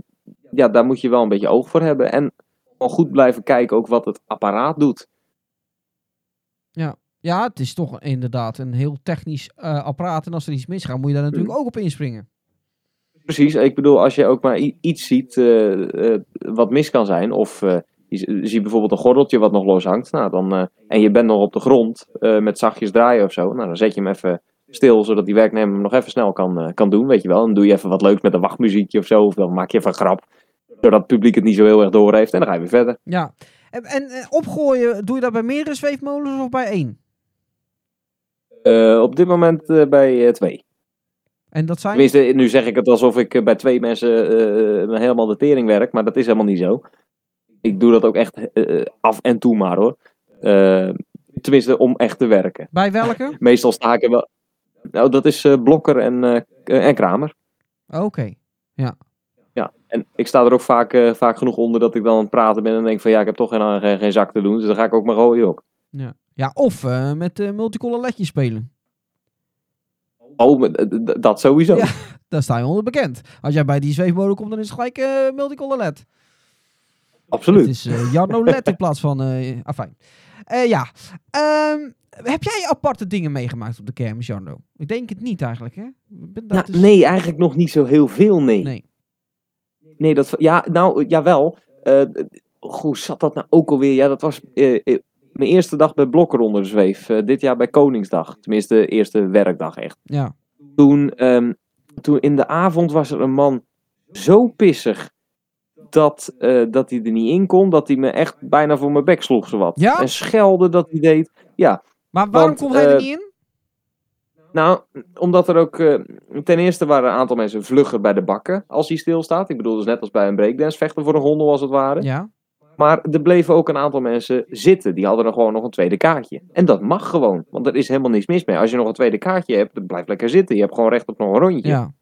ja, daar moet je wel een beetje oog voor hebben. En gewoon goed blijven kijken ook wat het apparaat doet. ja, het is toch inderdaad een heel technisch eh, apparaat. En als er iets misgaat, moet je daar natuurlijk ook op inspringen. Precies, ik bedoel, als je ook maar iets ziet eh, eh, wat mis kan zijn, of eh, je ziet bijvoorbeeld een gordeltje wat nog los hangt, nou, dan, en je bent nog op de grond met zachtjes draaien of zo, nou, dan zet je hem even stil, zodat die werknemer hem nog even snel kan, kan doen, weet je wel. Dan doe je even wat leuks met een wachtmuziekje of zo, of dan maak je even een grap, zodat het publiek het niet zo heel erg door heeft, en dan ga je weer verder. Ja. En, en opgooien, doe je dat bij meerdere zweefmolens of bij één? Op dit moment bij twee. En dat zijn? Tenminste, nu zeg ik het alsof ik eh, bij twee mensen eh, helemaal de tering werk, maar dat is helemaal niet zo. Ik doe dat ook echt eh, af en toe maar hoor. Eh, tenminste, om echt te werken. Bij welke? Meestal sta ik er wel. Nou, dat is eh, Blokker en, eh, en Kramer. Oké. Ja, en ik sta er ook vaak, eh, vaak genoeg onder dat ik dan aan het praten ben en denk van ja, ik heb toch geen, geen, geen zak te doen, dus dan ga ik ook maar gooien ook. Ja, ja of eh, met multicolor ledjes spelen. Oh, d- dat sowieso. Ja. Daar sta je onder bekend. Als jij bij die zweefmolen komt, dan is het gelijk eh multicolor led. Absoluut. Het is eh Jarno led in plaats van... eh afijn. Eh, ja. Ehm, heb jij aparte dingen meegemaakt op de kermis, Jarno? Ik denk het niet eigenlijk, hè? Ik ben- dat Nou, is- nee, eigenlijk nog niet zo heel veel, nee. Nee. Nee, dat, ja, nou, jawel. Eh hoe zat dat nou ook alweer? Ja, dat was eh, eh, mijn eerste dag bij Blokker onder de zweef. eh, dit jaar bij Koningsdag. Tenminste, de eerste werkdag echt. Ja. Toen, ehm, toen in de avond was er een man zo pissig dat, eh, dat hij er niet in kon. Dat hij me echt bijna voor mijn bek sloeg, zowat. Ja? En schelde dat hij deed. Ja, Maar waarom komt hij er eh, niet in? nou, omdat er ook. ten eerste waren een aantal mensen vlugger bij de bakken als hij stilstaat. Ik bedoel, dus net als bij een breakdance vechten voor een gondel als het ware. Ja. Maar er bleven ook een aantal mensen zitten. Die hadden er gewoon nog een tweede kaartje. En dat mag gewoon, want er is helemaal niks mis mee. Als je nog een tweede kaartje hebt, dan blijf lekker zitten. Je hebt gewoon recht op nog een rondje. Ja.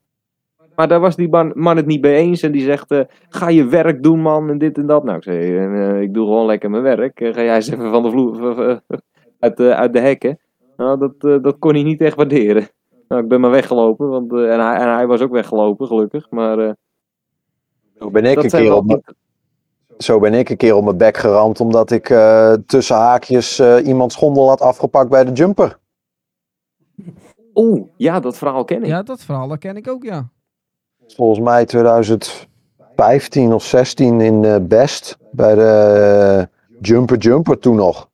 Maar daar was die man, man het niet mee eens. En die zegt, eh, ga je werk doen man, en dit en dat. Nou, ik zei, eh, ik doe gewoon lekker mijn werk. Eh, ga jij eens even van de vloer, uit, de, uit de hekken. Nou, dat, eh, dat kon hij niet echt waarderen. Nou, ik ben maar weggelopen. Want, en, hij, en hij was ook weggelopen, gelukkig. Maar eh, Zo ben ik, dat een keer op zo ben ik een keer op mijn bek geramd omdat ik eh, tussen haakjes eh, iemands gondel had afgepakt bij de jumper. Oeh, ja, dat verhaal ken ik. ja, dat verhaal dat ken ik ook, ja. Volgens mij 2015 of 16 in eh, Best bij de eh, Jumper Jumper toen nog.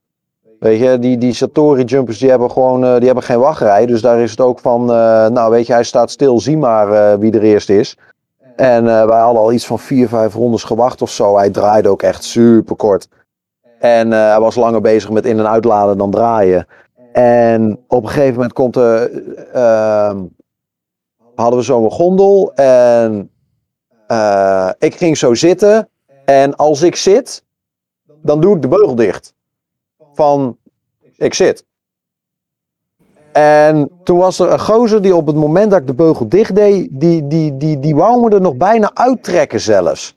Weet je, die, die Satori jumpers die hebben gewoon eh, die hebben geen wachtrij. Dus daar is het ook van, eh, nou weet je, hij staat stil, zie maar eh, wie er eerst is. En eh, wij hadden al iets van vier, vijf rondes gewacht of zo. Hij draaide ook echt super kort. En eh, hij was langer bezig met in- en uitladen dan draaien. En op een gegeven moment komt er, ehm, hadden we zo'n gondel. En eh, ik ging zo zitten. En als ik zit, dan doe ik de beugel dicht. Van, ik zit. En toen was er een gozer die op het moment dat ik de beugel dicht deed, die, die, die, die wou me er nog bijna uittrekken zelfs.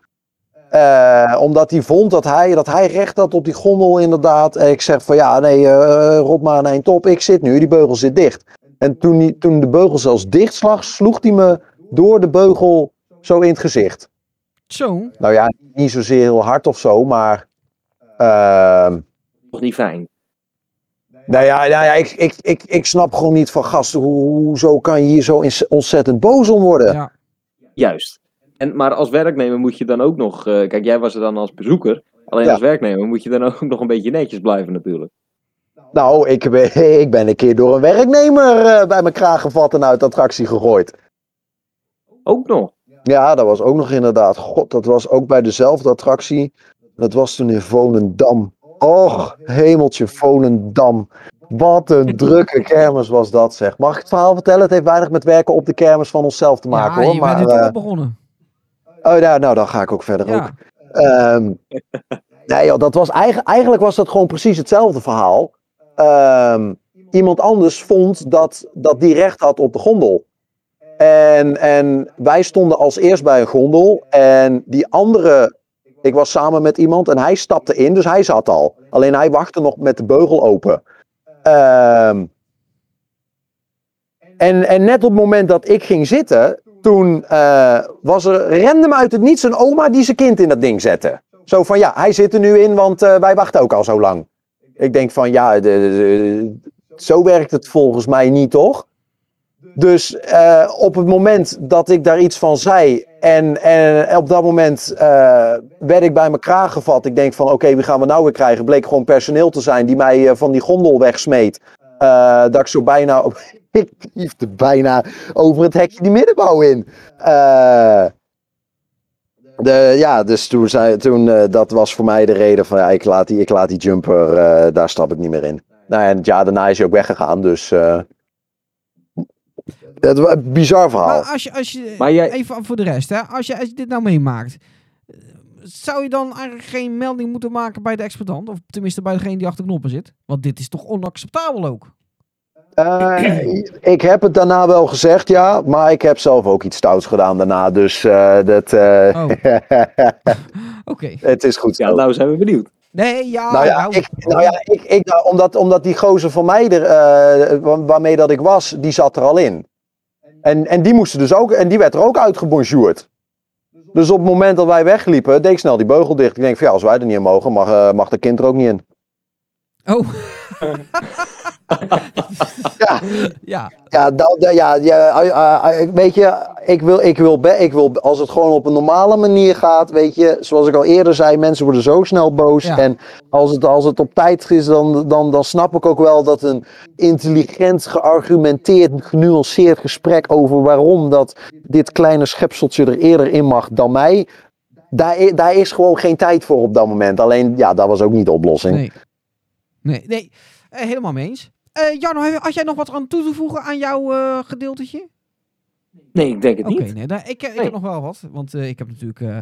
Eh, omdat hij vond dat hij, dat hij recht had op die gondel inderdaad. En ik zeg van ja, nee, eh rot maar een eind op. Ik zit nu, die beugel zit dicht. En toen, die, toen de beugel zelfs dicht slag, sloeg hij me door de beugel zo in het gezicht. Zo. Nou ja, niet zozeer heel hard of zo, maar... ehm, Toch niet fijn. Nou ja, nou ja ik, ik, ik, ik snap gewoon niet van gasten, hoe, hoezo kan je hier zo ontzettend boos om worden? Ja. Juist. En, maar als werknemer moet je dan ook nog... eh, kijk, jij was er dan als bezoeker. Alleen Ja. als werknemer moet je dan ook nog een beetje netjes blijven natuurlijk. Nou, ik ben, ik ben een keer door een werknemer eh, bij mijn kraag gevat en uit de attractie gegooid. Ook nog. Ja, dat was ook nog inderdaad. God, dat was ook bij dezelfde attractie. Dat was toen in Volendam. Och, hemeltje, Volendam. Wat een drukke kermis was dat, zeg. Mag ik het verhaal vertellen? Het heeft weinig met werken op de kermis van onszelf te maken, ja, hoor. je Maar, bent er eh, al begonnen. oh, nou, nou, dan ga ik ook verder ook. Ja. Ehm, nee, joh, dat was eigenlijk, eigenlijk was dat gewoon precies hetzelfde verhaal. Ehm, iemand anders vond dat, dat die recht had op de gondel. En, en wij stonden als eerst bij een gondel. En die andere, ik was samen met iemand en hij stapte in, dus hij zat al. Alleen hij wachtte nog met de beugel open. Ehm, en, en net op het moment dat ik ging zitten, toen eh, was er random uit het niets een oma die zijn kind in dat ding zette. Zo van ja, hij zit er nu in, want eh, wij wachten ook al zo lang. Ik denk van ja, zo werkt het volgens mij niet, toch? Dus eh, op het moment dat ik daar iets van zei en, en op dat moment eh, werd ik bij kraag gevat. Ik denk van oké, wie gaan we nou weer krijgen? Bleek gewoon personeel te zijn die mij eh, van die gondel wegsmeet. Dat ik zo bijna, ik liefde bijna over het hekje die middenbouw in. De, ja, dus toen, zei, toen dat was voor mij de reden van ja, ik laat die, ik laat die jumper, daar stap ik niet meer in. Nou en ja, daarna is hij ook weggegaan, dus het was een bizar verhaal. Maar als je, als je Maar jij- even voor de rest, hè, als, je, als je dit nou meemaakt, zou je dan eigenlijk geen melding moeten maken bij de exploitant? Of tenminste bij degene die achter de knoppen zit? Want dit is toch onacceptabel ook? Eh, ik heb het daarna wel gezegd, ja, maar ik heb zelf ook iets stouts gedaan daarna, dus eh, dat, eh, Oh. Oké. het is goed Ja, nou zijn we benieuwd. Nee, ja, Nou ja, ik, nou ja ik, ik, nou, omdat, omdat die gozer van mij, er, eh, wa- waarmee dat ik was, die zat er al in. En, en die moesten dus ook, en die werd er ook uitgebonjourd. Dus op het moment dat wij wegliepen, deed ik snel die beugel dicht. Ik denk van ja, als wij er niet in mogen, mag, eh, mag de kind er ook niet in. Oh. Ja. ja. Ja, dat, ja, ja eh, eh, weet je, ik wil, ik, wil ik wil, als het gewoon op een normale manier gaat, weet je, zoals ik al eerder zei, mensen worden zo snel boos. Ja. En als het, als het op tijd is, dan, dan, dan snap ik ook wel dat een intelligent, geargumenteerd, genuanceerd gesprek over waarom dat dit kleine schepseltje er eerder in mag dan mij, daar, daar is gewoon geen tijd voor op dat moment. Alleen, ja, dat was ook niet de oplossing. Nee. Nee, nee. Eh, helemaal mee eens. Eh Jarno, had jij nog wat aan toe te voegen aan jouw eh, gedeeltetje? Nee, ik denk het Oké, niet. nee, daar- ik, ik Nee. heb nog wel wat. Want eh, ik heb natuurlijk. eh,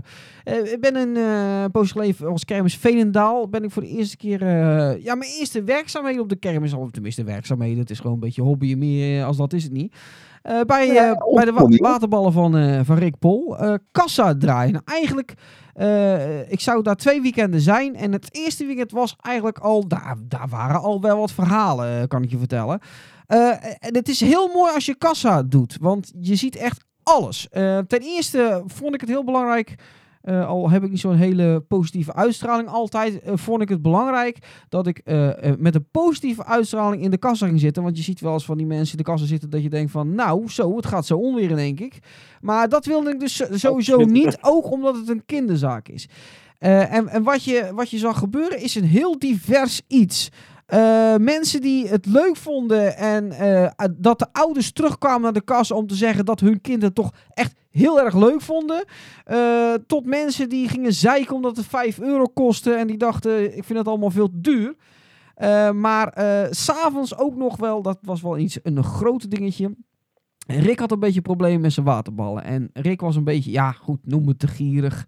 eh, ik ben een eh poos geleden als kermis Veenendaal. Ben ik voor de eerste keer. eh, ja, mijn eerste werkzaamheden op de kermis. Of tenminste, werkzaamheden. Het is gewoon een beetje hobby. Meer eh, als dat is het niet. Eh, bij, Ja, eh, bij de wa- waterballen van, eh, van Rick Pol. eh, kassa draaien. Nou, eigenlijk. eh, ik zou daar twee weekenden zijn. En het eerste weekend was eigenlijk al. Daar, daar waren al wel wat verhalen, eh, kan ik je vertellen. Eh, en het is heel mooi als je kassa doet. Want je ziet echt alles. Eh, ten eerste vond ik het heel belangrijk. eh, al heb ik niet zo'n hele positieve uitstraling altijd, eh, vond ik het belangrijk dat ik eh, eh, met een positieve uitstraling in de kassa ging zitten. Want je ziet wel eens van die mensen in de kassa zitten dat je denkt van, nou, zo, het gaat zo onweer, denk ik. Maar dat wilde ik dus sowieso niet. ook omdat het een kinderzaak is. Eh, en en wat, je, wat je zag gebeuren is een heel divers iets. Eh, mensen die het leuk vonden en eh, dat de ouders terugkwamen naar de kassa om te zeggen dat hun kinderen toch echt heel erg leuk vonden. Eh, tot mensen die gingen zeiken omdat het 5 euro kostte en die dachten ik vind het allemaal veel duur. Maar s'avonds ook nog wel, dat was wel iets, een groot dingetje. Rick had een beetje problemen met zijn waterballen. En Rick was een beetje, ja goed, noem het te gierig.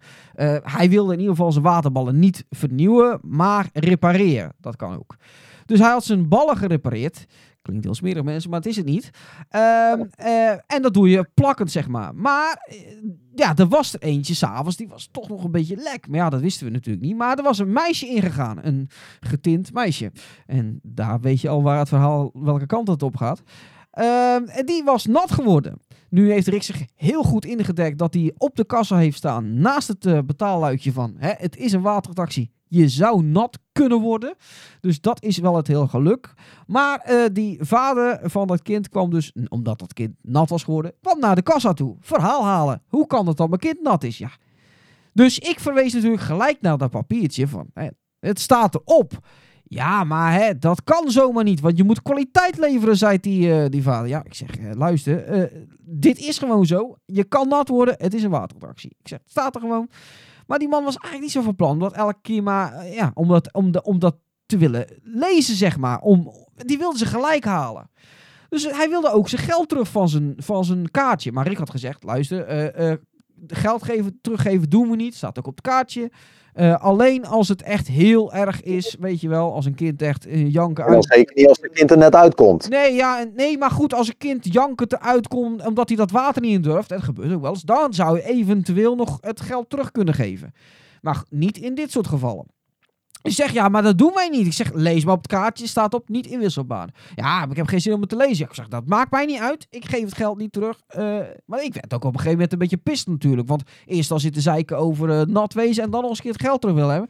Hij wilde in ieder geval zijn waterballen niet vernieuwen, maar repareren. Dat kan ook. Dus hij had zijn ballen gerepareerd. Klinkt heel smerig mensen, maar het is het niet. Ehm, eh, en dat doe je plakkend, zeg maar. Maar eh, ja, er was er eentje s'avonds, die was toch nog een beetje lek. Maar ja, dat wisten we natuurlijk niet. Maar er was een meisje ingegaan, een getint meisje. En daar weet je al waar het verhaal, welke kant het op gaat. Ehm, en die was nat geworden. Nu heeft Rick zich heel goed ingedekt dat hij op de kassa heeft staan naast het eh, betaalluikje van hè, het is een waterattractie. Je zou nat kunnen worden. Dus dat is wel het heel geluk. Maar eh, die vader van dat kind kwam dus, omdat dat kind nat was geworden, kwam naar de kassa toe. Verhaal halen. Hoe kan het dat mijn kind nat is? Ja. Dus ik verwees natuurlijk gelijk naar dat papiertje van hè, het staat erop. Ja, maar hè, dat kan zomaar niet, want je moet kwaliteit leveren, zei die, eh, die vader. Ja, ik zeg, eh, luister, eh, dit is gewoon zo. Je kan nat worden, het is een waterattractie. Ik zeg, het staat er gewoon. Maar die man was eigenlijk niet zo van plan, omdat elke keer maar, ja, om dat, om, de, om dat te willen lezen, zeg maar. Om, die wilde ze gelijk halen. Dus hij wilde ook zijn geld terug van zijn, van zijn kaartje. Maar Rick had gezegd, luister, geld geven, teruggeven doen we niet. Staat ook op het kaartje. Eh, alleen als het echt heel erg is, weet je wel, als een kind echt eh, janken uit... zeker niet als het kind er net uitkomt. Nee, ja, nee, maar goed, als een kind janken eruit komt omdat hij dat water niet in durft, en dat gebeurt ook wel eens, dan zou je eventueel nog het geld terug kunnen geven. Maar niet in dit soort gevallen. Ik zeg, ja, maar dat doen wij niet. Ik zeg, lees maar op het kaartje, staat op niet inwisselbaar. Ja, maar ik heb geen zin om het te lezen. Ik zeg, dat maakt mij niet uit. Ik geef het geld niet terug. Eh, maar ik werd ook op een gegeven moment een beetje pist natuurlijk. Want eerst al zitten zeiken over eh, nat wezen en dan nog eens een keer het geld terug willen hebben.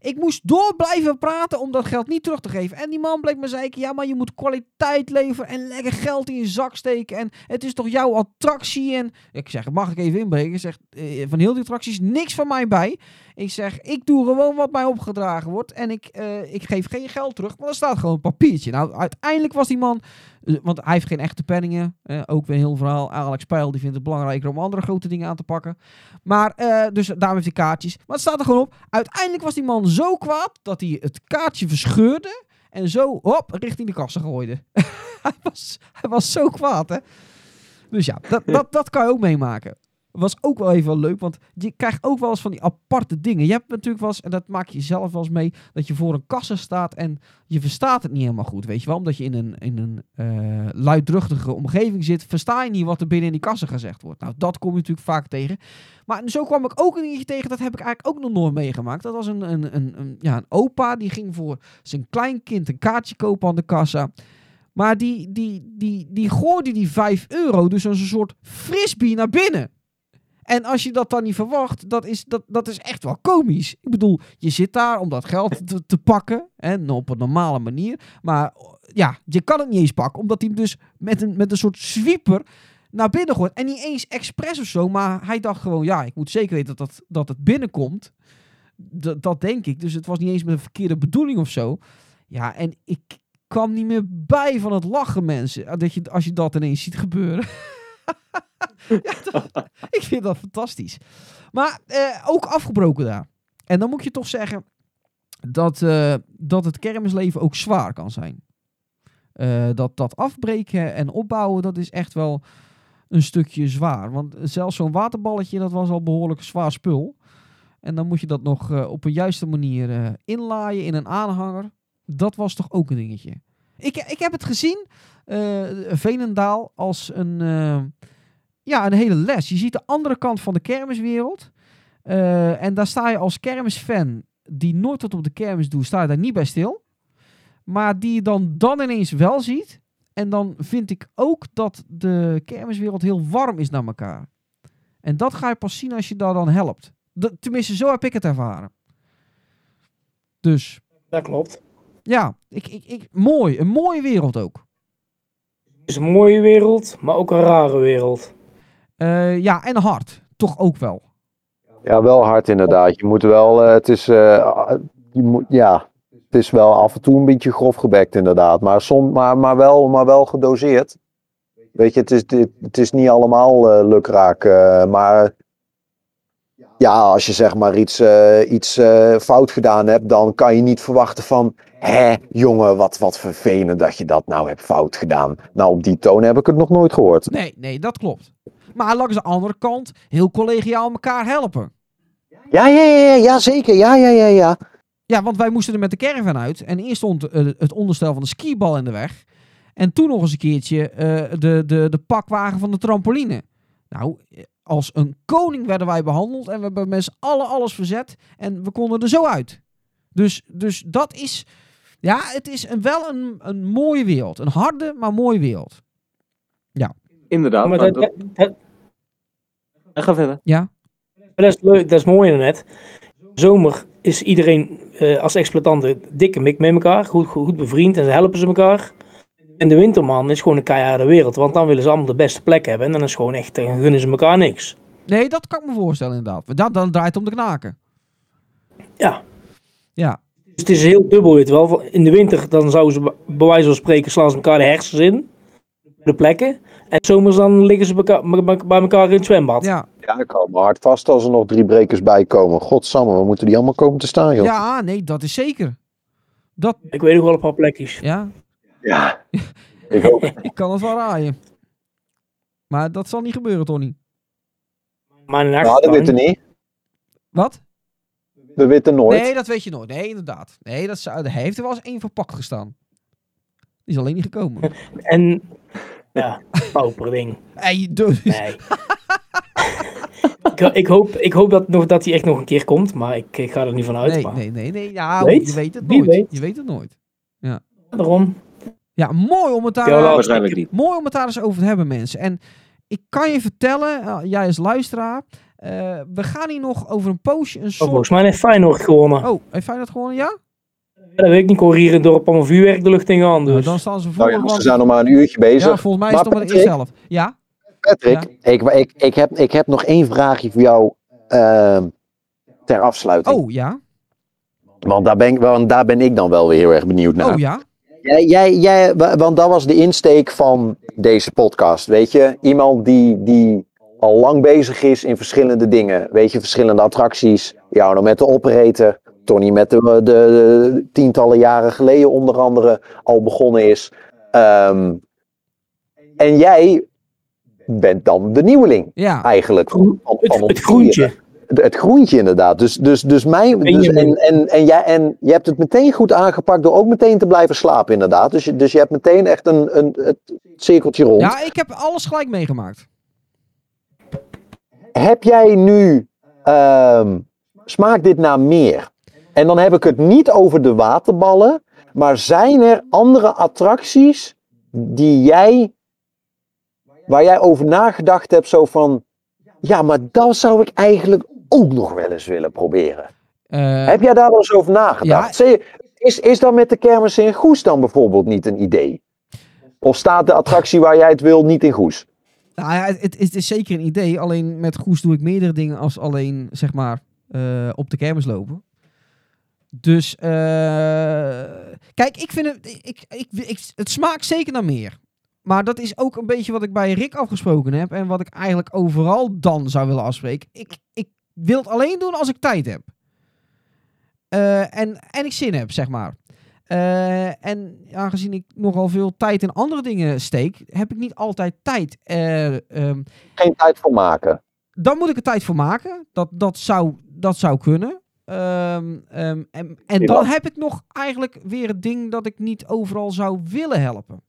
Ik moest door blijven praten om dat geld niet terug te geven. En die man bleek me zeiken, ja, maar je moet kwaliteit leveren en lekker geld in je zak steken. En het is toch jouw attractie? En ik zeg, mag ik even inbreken? Ik zeg, eh, van heel die attracties niks van mij bij. Ik zeg, ik doe gewoon wat mij opgedragen wordt. En ik, eh, ik geef geen geld terug, want er staat gewoon een papiertje. Nou, uiteindelijk was die man... eh, Want hij heeft geen echte penningen. eh, ook weer een heel verhaal. Alex Pijl die vindt het belangrijker om andere grote dingen aan te pakken. Maar, dus daarom heeft hij kaartjes. Maar het staat er gewoon op. Uiteindelijk was die man zo kwaad dat hij het kaartje verscheurde. En zo, hop, richting de kassa gooide. hij, was, hij was zo kwaad, hè. Dus ja, dat, dat, dat kan je ook meemaken. Was ook wel even leuk, want je krijgt ook wel eens van die aparte dingen. Je hebt natuurlijk wel eens, en dat maak je zelf wel eens mee, dat je voor een kassa staat en je verstaat het niet helemaal goed, weet je wel. Omdat je in een, in een eh, luidruchtige omgeving zit, versta je niet wat er binnen in die kassa gezegd wordt. Nou, dat kom je natuurlijk vaak tegen. Maar zo kwam ik ook een dingetje tegen, dat heb ik eigenlijk ook nog nooit meegemaakt. Dat was een, een, een, een, ja, een opa, die ging voor zijn kleinkind een kaartje kopen aan de kassa. Maar die, die, die, die gooide die 5 euro dus als een soort frisbee naar binnen. En als je dat dan niet verwacht, dat is, dat, dat is echt wel komisch. Ik bedoel, je zit daar om dat geld te, te pakken. En op een normale manier. Maar ja, je kan het niet eens pakken. Omdat hij dus met een, met een soort sweeper naar binnen gooit. En niet eens expres of zo. Maar hij dacht gewoon, ja, ik moet zeker weten dat, dat, dat het binnenkomt. Dat, dat denk ik. Dus het was niet eens met een verkeerde bedoeling of zo. Ja, en ik kwam niet meer bij van het lachen, mensen. Dat je, als je dat ineens ziet gebeuren. ik vind dat fantastisch. Maar eh, ook afgebroken daar. En dan moet je toch zeggen dat, eh, dat het kermisleven ook zwaar kan zijn. Eh, dat, dat afbreken en opbouwen, dat is echt wel een stukje zwaar. Want zelfs zo'n waterballetje, dat was al behoorlijk zwaar spul. En dan moet je dat nog op een juiste manier inlaaien in een aanhanger. Dat was toch ook een dingetje. Ik, ik heb het gezien, Veenendaal, als een, ja, een hele les. Je ziet de andere kant van de kermiswereld. Eh, en daar sta je als kermisfan, die nooit wat op de kermis doet, sta je daar niet bij stil. Maar die je dan, dan ineens wel ziet. En dan vind ik ook dat de kermiswereld heel warm is naar elkaar. En dat ga je pas zien als je daar dan helpt. Tenminste, zo heb ik het ervaren. Dus Dat klopt. ja, ik, ik, ik, mooi. Een mooie wereld ook. Het is een mooie wereld, maar ook een rare wereld. Eh, ja, en hard. Toch ook wel. Ja, wel hard inderdaad. Je moet wel, eh, het is, eh, je moet, ja, het is wel af en toe een beetje grof gebekt inderdaad. Maar, som, maar, maar, wel, maar wel gedoseerd. Weet je, het is, het is niet allemaal lukraak. maar ja, als je zeg maar iets, iets fout gedaan hebt, dan kan je niet verwachten van... Hé, jongen, wat, wat vervelend dat je dat nou hebt fout gedaan. Nou, op die toon heb ik het nog nooit gehoord. Nee, nee, dat klopt. Maar langs de andere kant, heel collegiaal elkaar helpen. Ja, ja, ja, ja, ja zeker. Ja, ja, ja, ja. Ja, want wij moesten er met de caravan uit. En eerst stond eh, het onderstel van de skibal in de weg. En toen nog eens een keertje eh, de, de, de pakwagen van de trampoline. Nou, eh, als een koning werden wij behandeld. En we hebben met z'n allen alles verzet. En we konden er zo uit. Dus, dus dat is... Ja, het is een, wel een, een mooie wereld. Een harde, maar mooie wereld. Inderdaad. maar maar dat, dat- dat, dat, Ga verder. Ja? dat is leuk, dat is mooi net. Zomer is iedereen eh, als exploitanten dikke mik met elkaar, goed, goed, goed bevriend en ze helpen ze elkaar. En de winterman is gewoon een keiharde wereld, want dan willen ze allemaal de beste plek hebben en dan is gewoon echt, dan gunnen ze elkaar niks. Nee, dat kan ik me voorstellen inderdaad. Dan, dan draait het om de knaken. Ja. Ja. Dus het is heel dubbel, weet je wel. In de winter dan zouden ze bij wijze van spreken slaan ze elkaar de hersens in, de plekken. En zomers dan liggen ze bij elkaar, in het zwembad. Ja, Ja, ik hou me hard vast als er nog drie brekers bij komen. Godsamme, we moeten die allemaal komen te staan, joh. ja nee, dat is zeker. Dat, Ik weet nog wel een paar plekjes. ja, Ja. Ik ook. ik kan het wel raaien. Maar dat zal niet gebeuren, Tony. Maar in Nou, dat achtertuin, weten niet. Wat? We weten nooit. Nee, dat weet je nooit. Nee, inderdaad. Nee, dat zou, er heeft er wel eens één verpakt gestaan. Die is alleen niet gekomen. En ja, pauper ding. Hey, dus, Nee. ik, ik, hoop, ik hoop dat, nog, dat hij echt nog een keer komt, maar ik, ik ga er niet van uit. nee, maar nee, nee, nee. Ja, Weet? je weet het nooit. weet? Je weet het nooit. Daarom. Ja, mooi om het daar, Ja, Waarschijnlijk niet. mooi om het daar eens over te hebben, mensen. En ik kan je vertellen, eh, jij als luisteraar, eh, we gaan hier nog over een poosje een Oh, soort... volgens mij heeft Feyenoord gewonnen. Oh, heeft Feyenoord gewonnen, ja? Ja, dat weet ik niet. Ik hoor hier in het dorp allemaal vuurwerk de lucht in gaan. Nou, Dus. dan staan ze voor. Nou ja, want- ze zijn nog maar een uurtje bezig. ja, volgens mij is Maar het maar Patrick- eerste helft. Ja? Patrick, ik, ik, ik, heb, ik heb nog één vraagje voor jou ehm, ter afsluiting. Oh, ja? Want, daar ben ik, want daar ben ik dan wel weer heel erg benieuwd naar. Oh, ja? Jij, jij, jij, wa- want dat was de insteek van deze podcast, weet je. Iemand die, die al lang bezig is in verschillende dingen. Weet je, verschillende attracties. Jou nou met de operator. Tony met de, de, de tientallen jaren geleden onder andere al begonnen is. Ehm, en jij bent dan de nieuweling Ja. eigenlijk. Van, van, Het, groentje. Het groentje inderdaad. Dus, dus, dus mij, dus, en, en, en, jij, en je hebt het meteen goed aangepakt door ook meteen te blijven slapen inderdaad. Dus, je- dus je hebt meteen echt een, een, het cirkeltje rond. ja, ik heb alles gelijk meegemaakt. Heb jij nu, ehm, smaakt dit naar meer? En dan heb ik het niet over de waterballen, maar zijn er andere attracties die jij, waar jij over nagedacht hebt, zo van, ja, maar dat zou ik eigenlijk ook nog wel eens willen proberen. Eh, Heb jij daar wel eens over nagedacht? Ja. Is, is dat met de kermis in Goes dan bijvoorbeeld niet een idee? Of staat de attractie waar jij het wil niet in Goes? Nou ja, het, het is zeker een idee. Alleen met Goes doe ik meerdere dingen als alleen, zeg maar, eh, op de kermis lopen. Dus, eh, kijk, ik vind het, ik, ik, ik, het smaakt zeker naar meer. Maar dat is ook een beetje wat ik bij Rick afgesproken heb. En wat ik eigenlijk overal dan zou willen afspreken. Ik, ik wil het alleen doen als ik tijd heb. Eh, en, en ik zin heb, zeg maar. Eh, en aangezien ik nogal veel tijd in andere dingen steek, heb ik niet altijd tijd. Ehm, Geen tijd voor maken. dan moet ik er tijd voor maken. Dat, dat, zou, dat zou kunnen. Ehm, ehm, en en dan heb ik nog eigenlijk weer het ding dat ik niet overal zou willen helpen.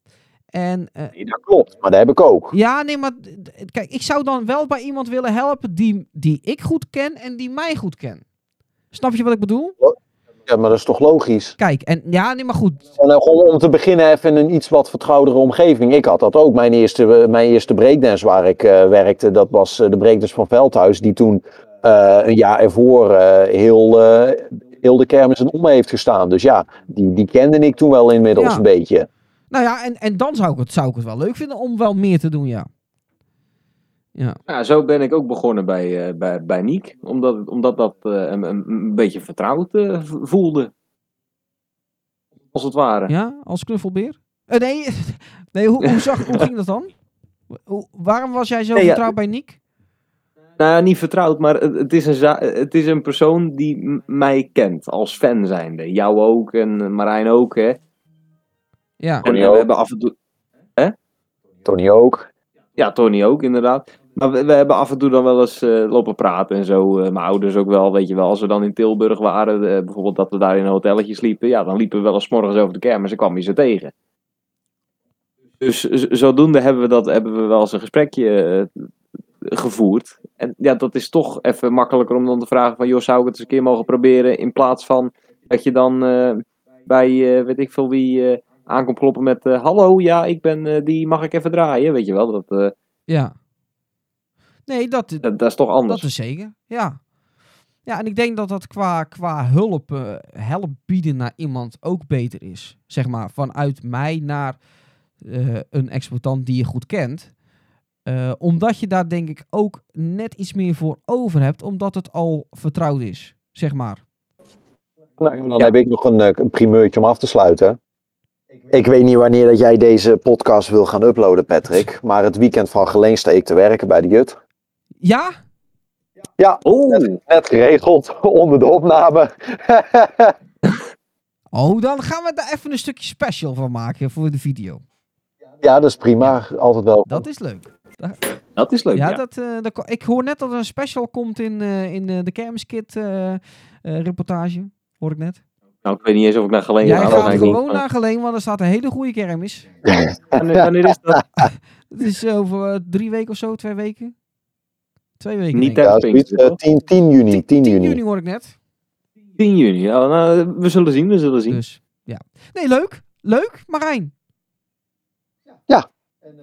En eh, Nee, dat klopt, maar dat heb ik ook. ja, nee, maar kijk, ik zou dan wel bij iemand willen helpen die, die ik goed ken en die mij goed ken. Snap je wat ik bedoel? Ja, maar dat is toch logisch? Kijk, en ja, nee, maar goed. En, eh, gewoon om te beginnen even in een iets wat vertrouwdere omgeving. Ik had dat ook. Mijn eerste, eh, mijn eerste breakdance waar ik werkte, dat was de breakdance van Veldhuis. Die toen een jaar ervoor eh, heel, eh, heel de kermis en om heeft gestaan. Dus ja, die, die kende ik toen wel inmiddels Ja. een beetje. Nou ja, en, en dan zou ik, het, zou ik het wel leuk vinden om wel meer te doen, ja. Ja, Ja, zo ben ik ook begonnen bij, eh, bij, bij Niek. Omdat, omdat dat eh, een, een, een beetje vertrouwd eh, voelde. Als het ware. ja als knuffelbeer? Eh, nee, nee hoe, hoe, zag, hoe ging dat dan? Hoe, waarom was jij zo Nee, ja. vertrouwd bij Niek? Nou, ja, niet vertrouwd, maar het, het, is een het is een persoon die mij kent als fan zijnde. Jou ook en Marijn ook, hè. Ja, En, Tony en ook. we hebben af en toe... Tony ook. Ja, Tony ook, inderdaad. Maar we, we hebben af en toe dan wel eens eh, lopen praten en zo. Eh, mijn ouders ook wel, weet je wel. Als we dan in Tilburg waren, eh, bijvoorbeeld dat we daar in een hotelletje sliepen. Ja, dan liepen we wel eens 's morgens over de kermis en kwam je ze tegen. Dus zodoende hebben we, dat, hebben we wel eens een gesprekje gevoerd. En ja, dat is toch even makkelijker om dan te vragen van... joh, zou ik het eens een keer mogen proberen? In plaats van dat je dan eh, bij, eh, weet ik veel wie... eh aankomt kloppen met... Hallo, ja, ik ben die, mag ik even draaien? Weet je wel, dat... ja. Nee, dat, dat, dat is toch anders. dat is zeker, ja. Ja, en ik denk dat dat qua, qua hulp, help bieden naar iemand ook beter is. Zeg maar, vanuit mij naar een exploitant die je goed kent. Eh, omdat je daar denk ik ook net iets meer voor over hebt, omdat het al vertrouwd is, zeg maar. Nou, dan Ja. heb ik nog een, eh, een primeurtje om af te sluiten. Ik weet niet wanneer dat jij deze podcast wil gaan uploaden, Patrick. Maar het weekend van Geleen sta ik te werken bij de Jut. Ja? Oh, Net geregeld onder de opname. Oh, dan gaan we daar even een stukje special van maken voor de video. ja, dat is prima. Altijd wel. Dat is leuk. Dat is leuk. Ja, Ja, Dat, eh, dat ik hoor net dat er een special komt in, eh, in eh, de Kermiskit eh, eh, reportage. Hoor ik net. Nou, ik weet niet eens of ik naar geleden Jij ga. gaat waarschijnlijk niet, gewoon maar- naar Geleen, want er staat een hele goede kermis. Wanneer, wanneer is dat? Het is over drie weken of zo, twee weken. Twee weken. Niet. Ja, tijdens zoiets, Pinksteren, eh, toch? 10, 10 juni. 10 10 juni. juni hoor ik net. 10 juni. Ja, nou, we zullen zien, we zullen zien. Dus ja. Nee, leuk. Leuk, Marijn.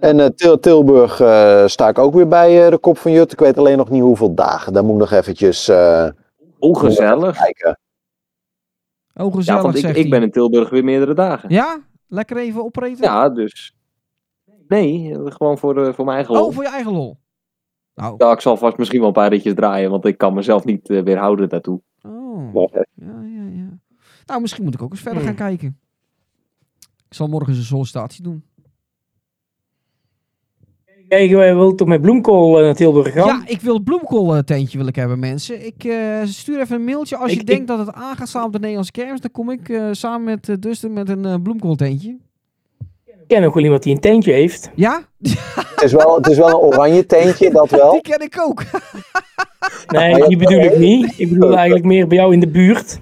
En eh, Til- Tilburg eh, sta ik ook weer bij eh, de kop van Jut. Ik weet alleen nog niet hoeveel dagen. Daar moet ik nog eventjes eh, Ongezellig. kijken. Oh, Ja, want ik, zegt ik ben in Tilburg weer meerdere dagen. Ja? Lekker even opreten? Ja, dus. Nee, eh, gewoon voor, eh, voor mijn eigen lol. Oh, voor je eigen lol. Nou, Ja, ik zal vast misschien wel een paar ritjes draaien, want ik kan mezelf niet eh, weerhouden daartoe. oh. Ja. Ja, ja, ja. Nou, misschien moet ik ook eens verder Hmm. gaan kijken. Ik zal morgen eens een sollicitatie doen. Kijk, wij willen toch met bloemkool eh, naar Tilburg gaan? Ja, ik wil het bloemkool eh, tentje wil ik hebben, mensen. Ik eh, stuur even een mailtje. Als je Ik- denkt dat het aan gaat staan op de Nederlandse kermis, dan kom ik eh, samen met eh, Dustin met een bloemkooltentje. ken ook wel iemand die een tentje heeft. Ja? Het is wel, het is wel een oranje tentje, dat wel. Die ken ik ook. Nee, die bedoel ik niet. Ik bedoel eigenlijk meer bij jou in de buurt.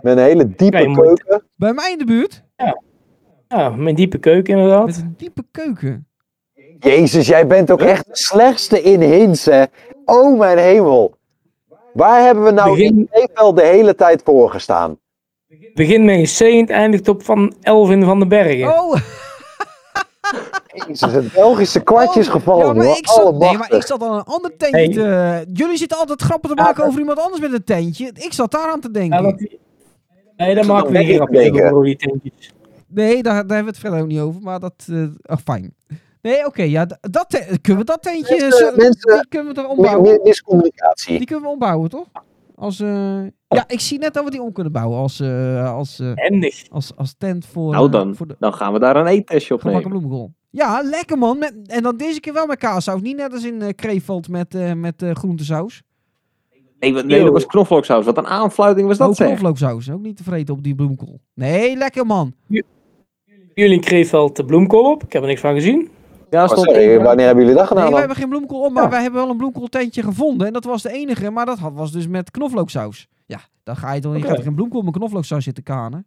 Met een hele diepe Kijk, keuken. Bij mij in de buurt. Ja, mijn diepe keuken inderdaad. Met een diepe keuken. Jezus, jij bent ook echt de slechtste in hints, hè. Oh mijn hemel. Waar hebben we nou Begin- in Krefeld de hele tijd voor gestaan? Begin met een C en het eindigt op van Elvin van den Bergen. Oh, Jezus, het Belgische kwartje is oh, gevallen. Ja, maar hoor. ik zat, nee, maar ik zat al een ander tentje Hey. te... Jullie zitten altijd grappen te maken over iemand anders met een tentje. Ik zat daar aan te denken. Ja, dat Nee, daar maken we geen grapjes denken. over die tentjes. Nee, daar, daar hebben we het verder ook niet over. Maar dat... eh ach, fijn. Nee, oké. ja, dat te- kunnen we dat tentje... Mensen- zo- mensen- die kunnen we er ombouwen. meer miscommunicatie. Die kunnen we ombouwen, toch? Als, eh, ja, ik zie net dat we die om kunnen bouwen als, eh, als, eh, als, als tent voor, Nou, dan, voor de dan gaan we daar een eettestje op nemen. Ja, lekker man. Met, en dan deze keer wel met kaassaus. Niet net als in eh Krefeld met, eh met eh groentesaus. Nee, nee, dat was knoflooksaus. Wat een aanfluiting was dat Ook zeg. knoflooksaus. Ook niet tevreden op die bloemkool. Nee, lekker man. Jullie in Kreeveld de bloemkool op. Ik heb er niks van gezien. Ja, Oh, stond sorry, één- wanneer hebben jullie dat Nee, gedaan wij dan? hebben geen bloemkool op, maar wij hebben wel een bloemkooltentje gevonden. En dat was de enige, maar dat had, was dus met knoflooksaus. Ja, dan ga je toch niet er geen bloemkool met knoflooksaus zitten kanen.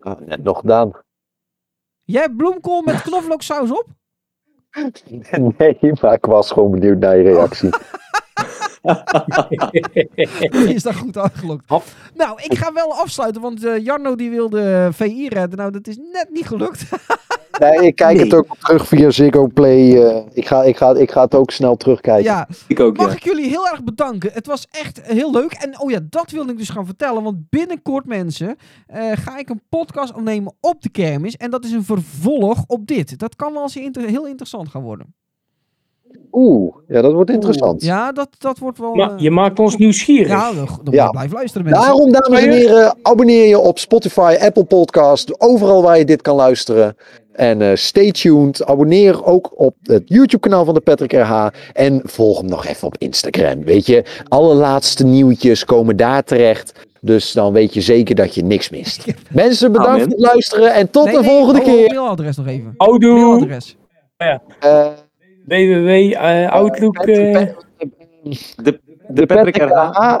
Ah, net nog gedaan. Jij hebt bloemkool met knoflooksaus op? Nee, maar ik was gewoon benieuwd naar je reactie. Is daar goed aangelokt. Nou, ik ga wel afsluiten, want eh, Jarno die wilde VI redden. Nou, dat is net niet gelukt. Nee, ik kijk Nee. het ook terug via Ziggo Play. eh, ik, ga, ik, ga, ik ga het ook snel terugkijken. ja, Ik ook, mag ja. ik jullie heel erg bedanken. Het was echt heel leuk. En oh ja, dat wilde ik dus gaan vertellen. Want binnenkort, mensen, eh, ga ik een podcast opnemen op de kermis. En dat is een vervolg op dit. Dat kan wel eens inter- heel interessant gaan worden. Oeh, ja, dat wordt interessant. Ja, dat, dat wordt wel... Maar eh, je maakt ons nieuwsgierig. ja, dan, dan Ja. blijf luisteren mensen. Daarom, dames en heren, abonneer je op Spotify, Apple Podcast, overal waar je dit kan luisteren. En eh, stay tuned. Abonneer ook op het YouTube-kanaal van de Patrick RH. En volg hem nog even op Instagram. Weet je, alle laatste nieuwtjes komen daar terecht. Dus dan weet je zeker dat je niks mist. Mensen, bedankt Amen. voor het luisteren en tot Nee, de nee, volgende oh, keer. Mailadres nog even. Houdoe. Mailadres. Eh, www eh, Outlook. eh, De, de de Patrick RH.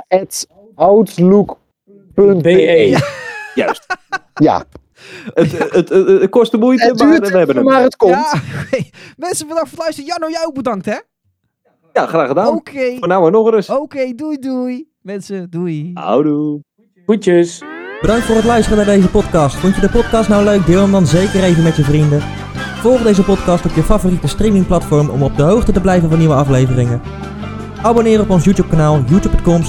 Outlook.be. BE. Juist. Ja, Het, het, het, het, het kost de moeite, het maar we hebben hem. maar het komt. Ja. Mensen, bedankt voor het luisteren. Janno, jij ook bedankt, hè? Ja, graag gedaan. Oké. Voor nou en nog eens. Oké, doei doei. Mensen, doei. Houdoe. Goedjes. Bedankt voor het luisteren naar deze podcast. Vond je de podcast nou leuk? Deel hem dan zeker even met je vrienden. Volg deze podcast op je favoriete streamingplatform om op de hoogte te blijven van nieuwe afleveringen. Abonneer op ons YouTube kanaal youtube.com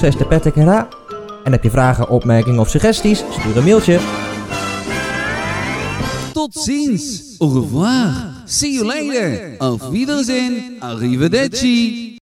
En heb je vragen, opmerkingen of suggesties? Stuur een mailtje. Tot ziens. Au revoir. See you later. Auf Wiedersehen. Arrivederci.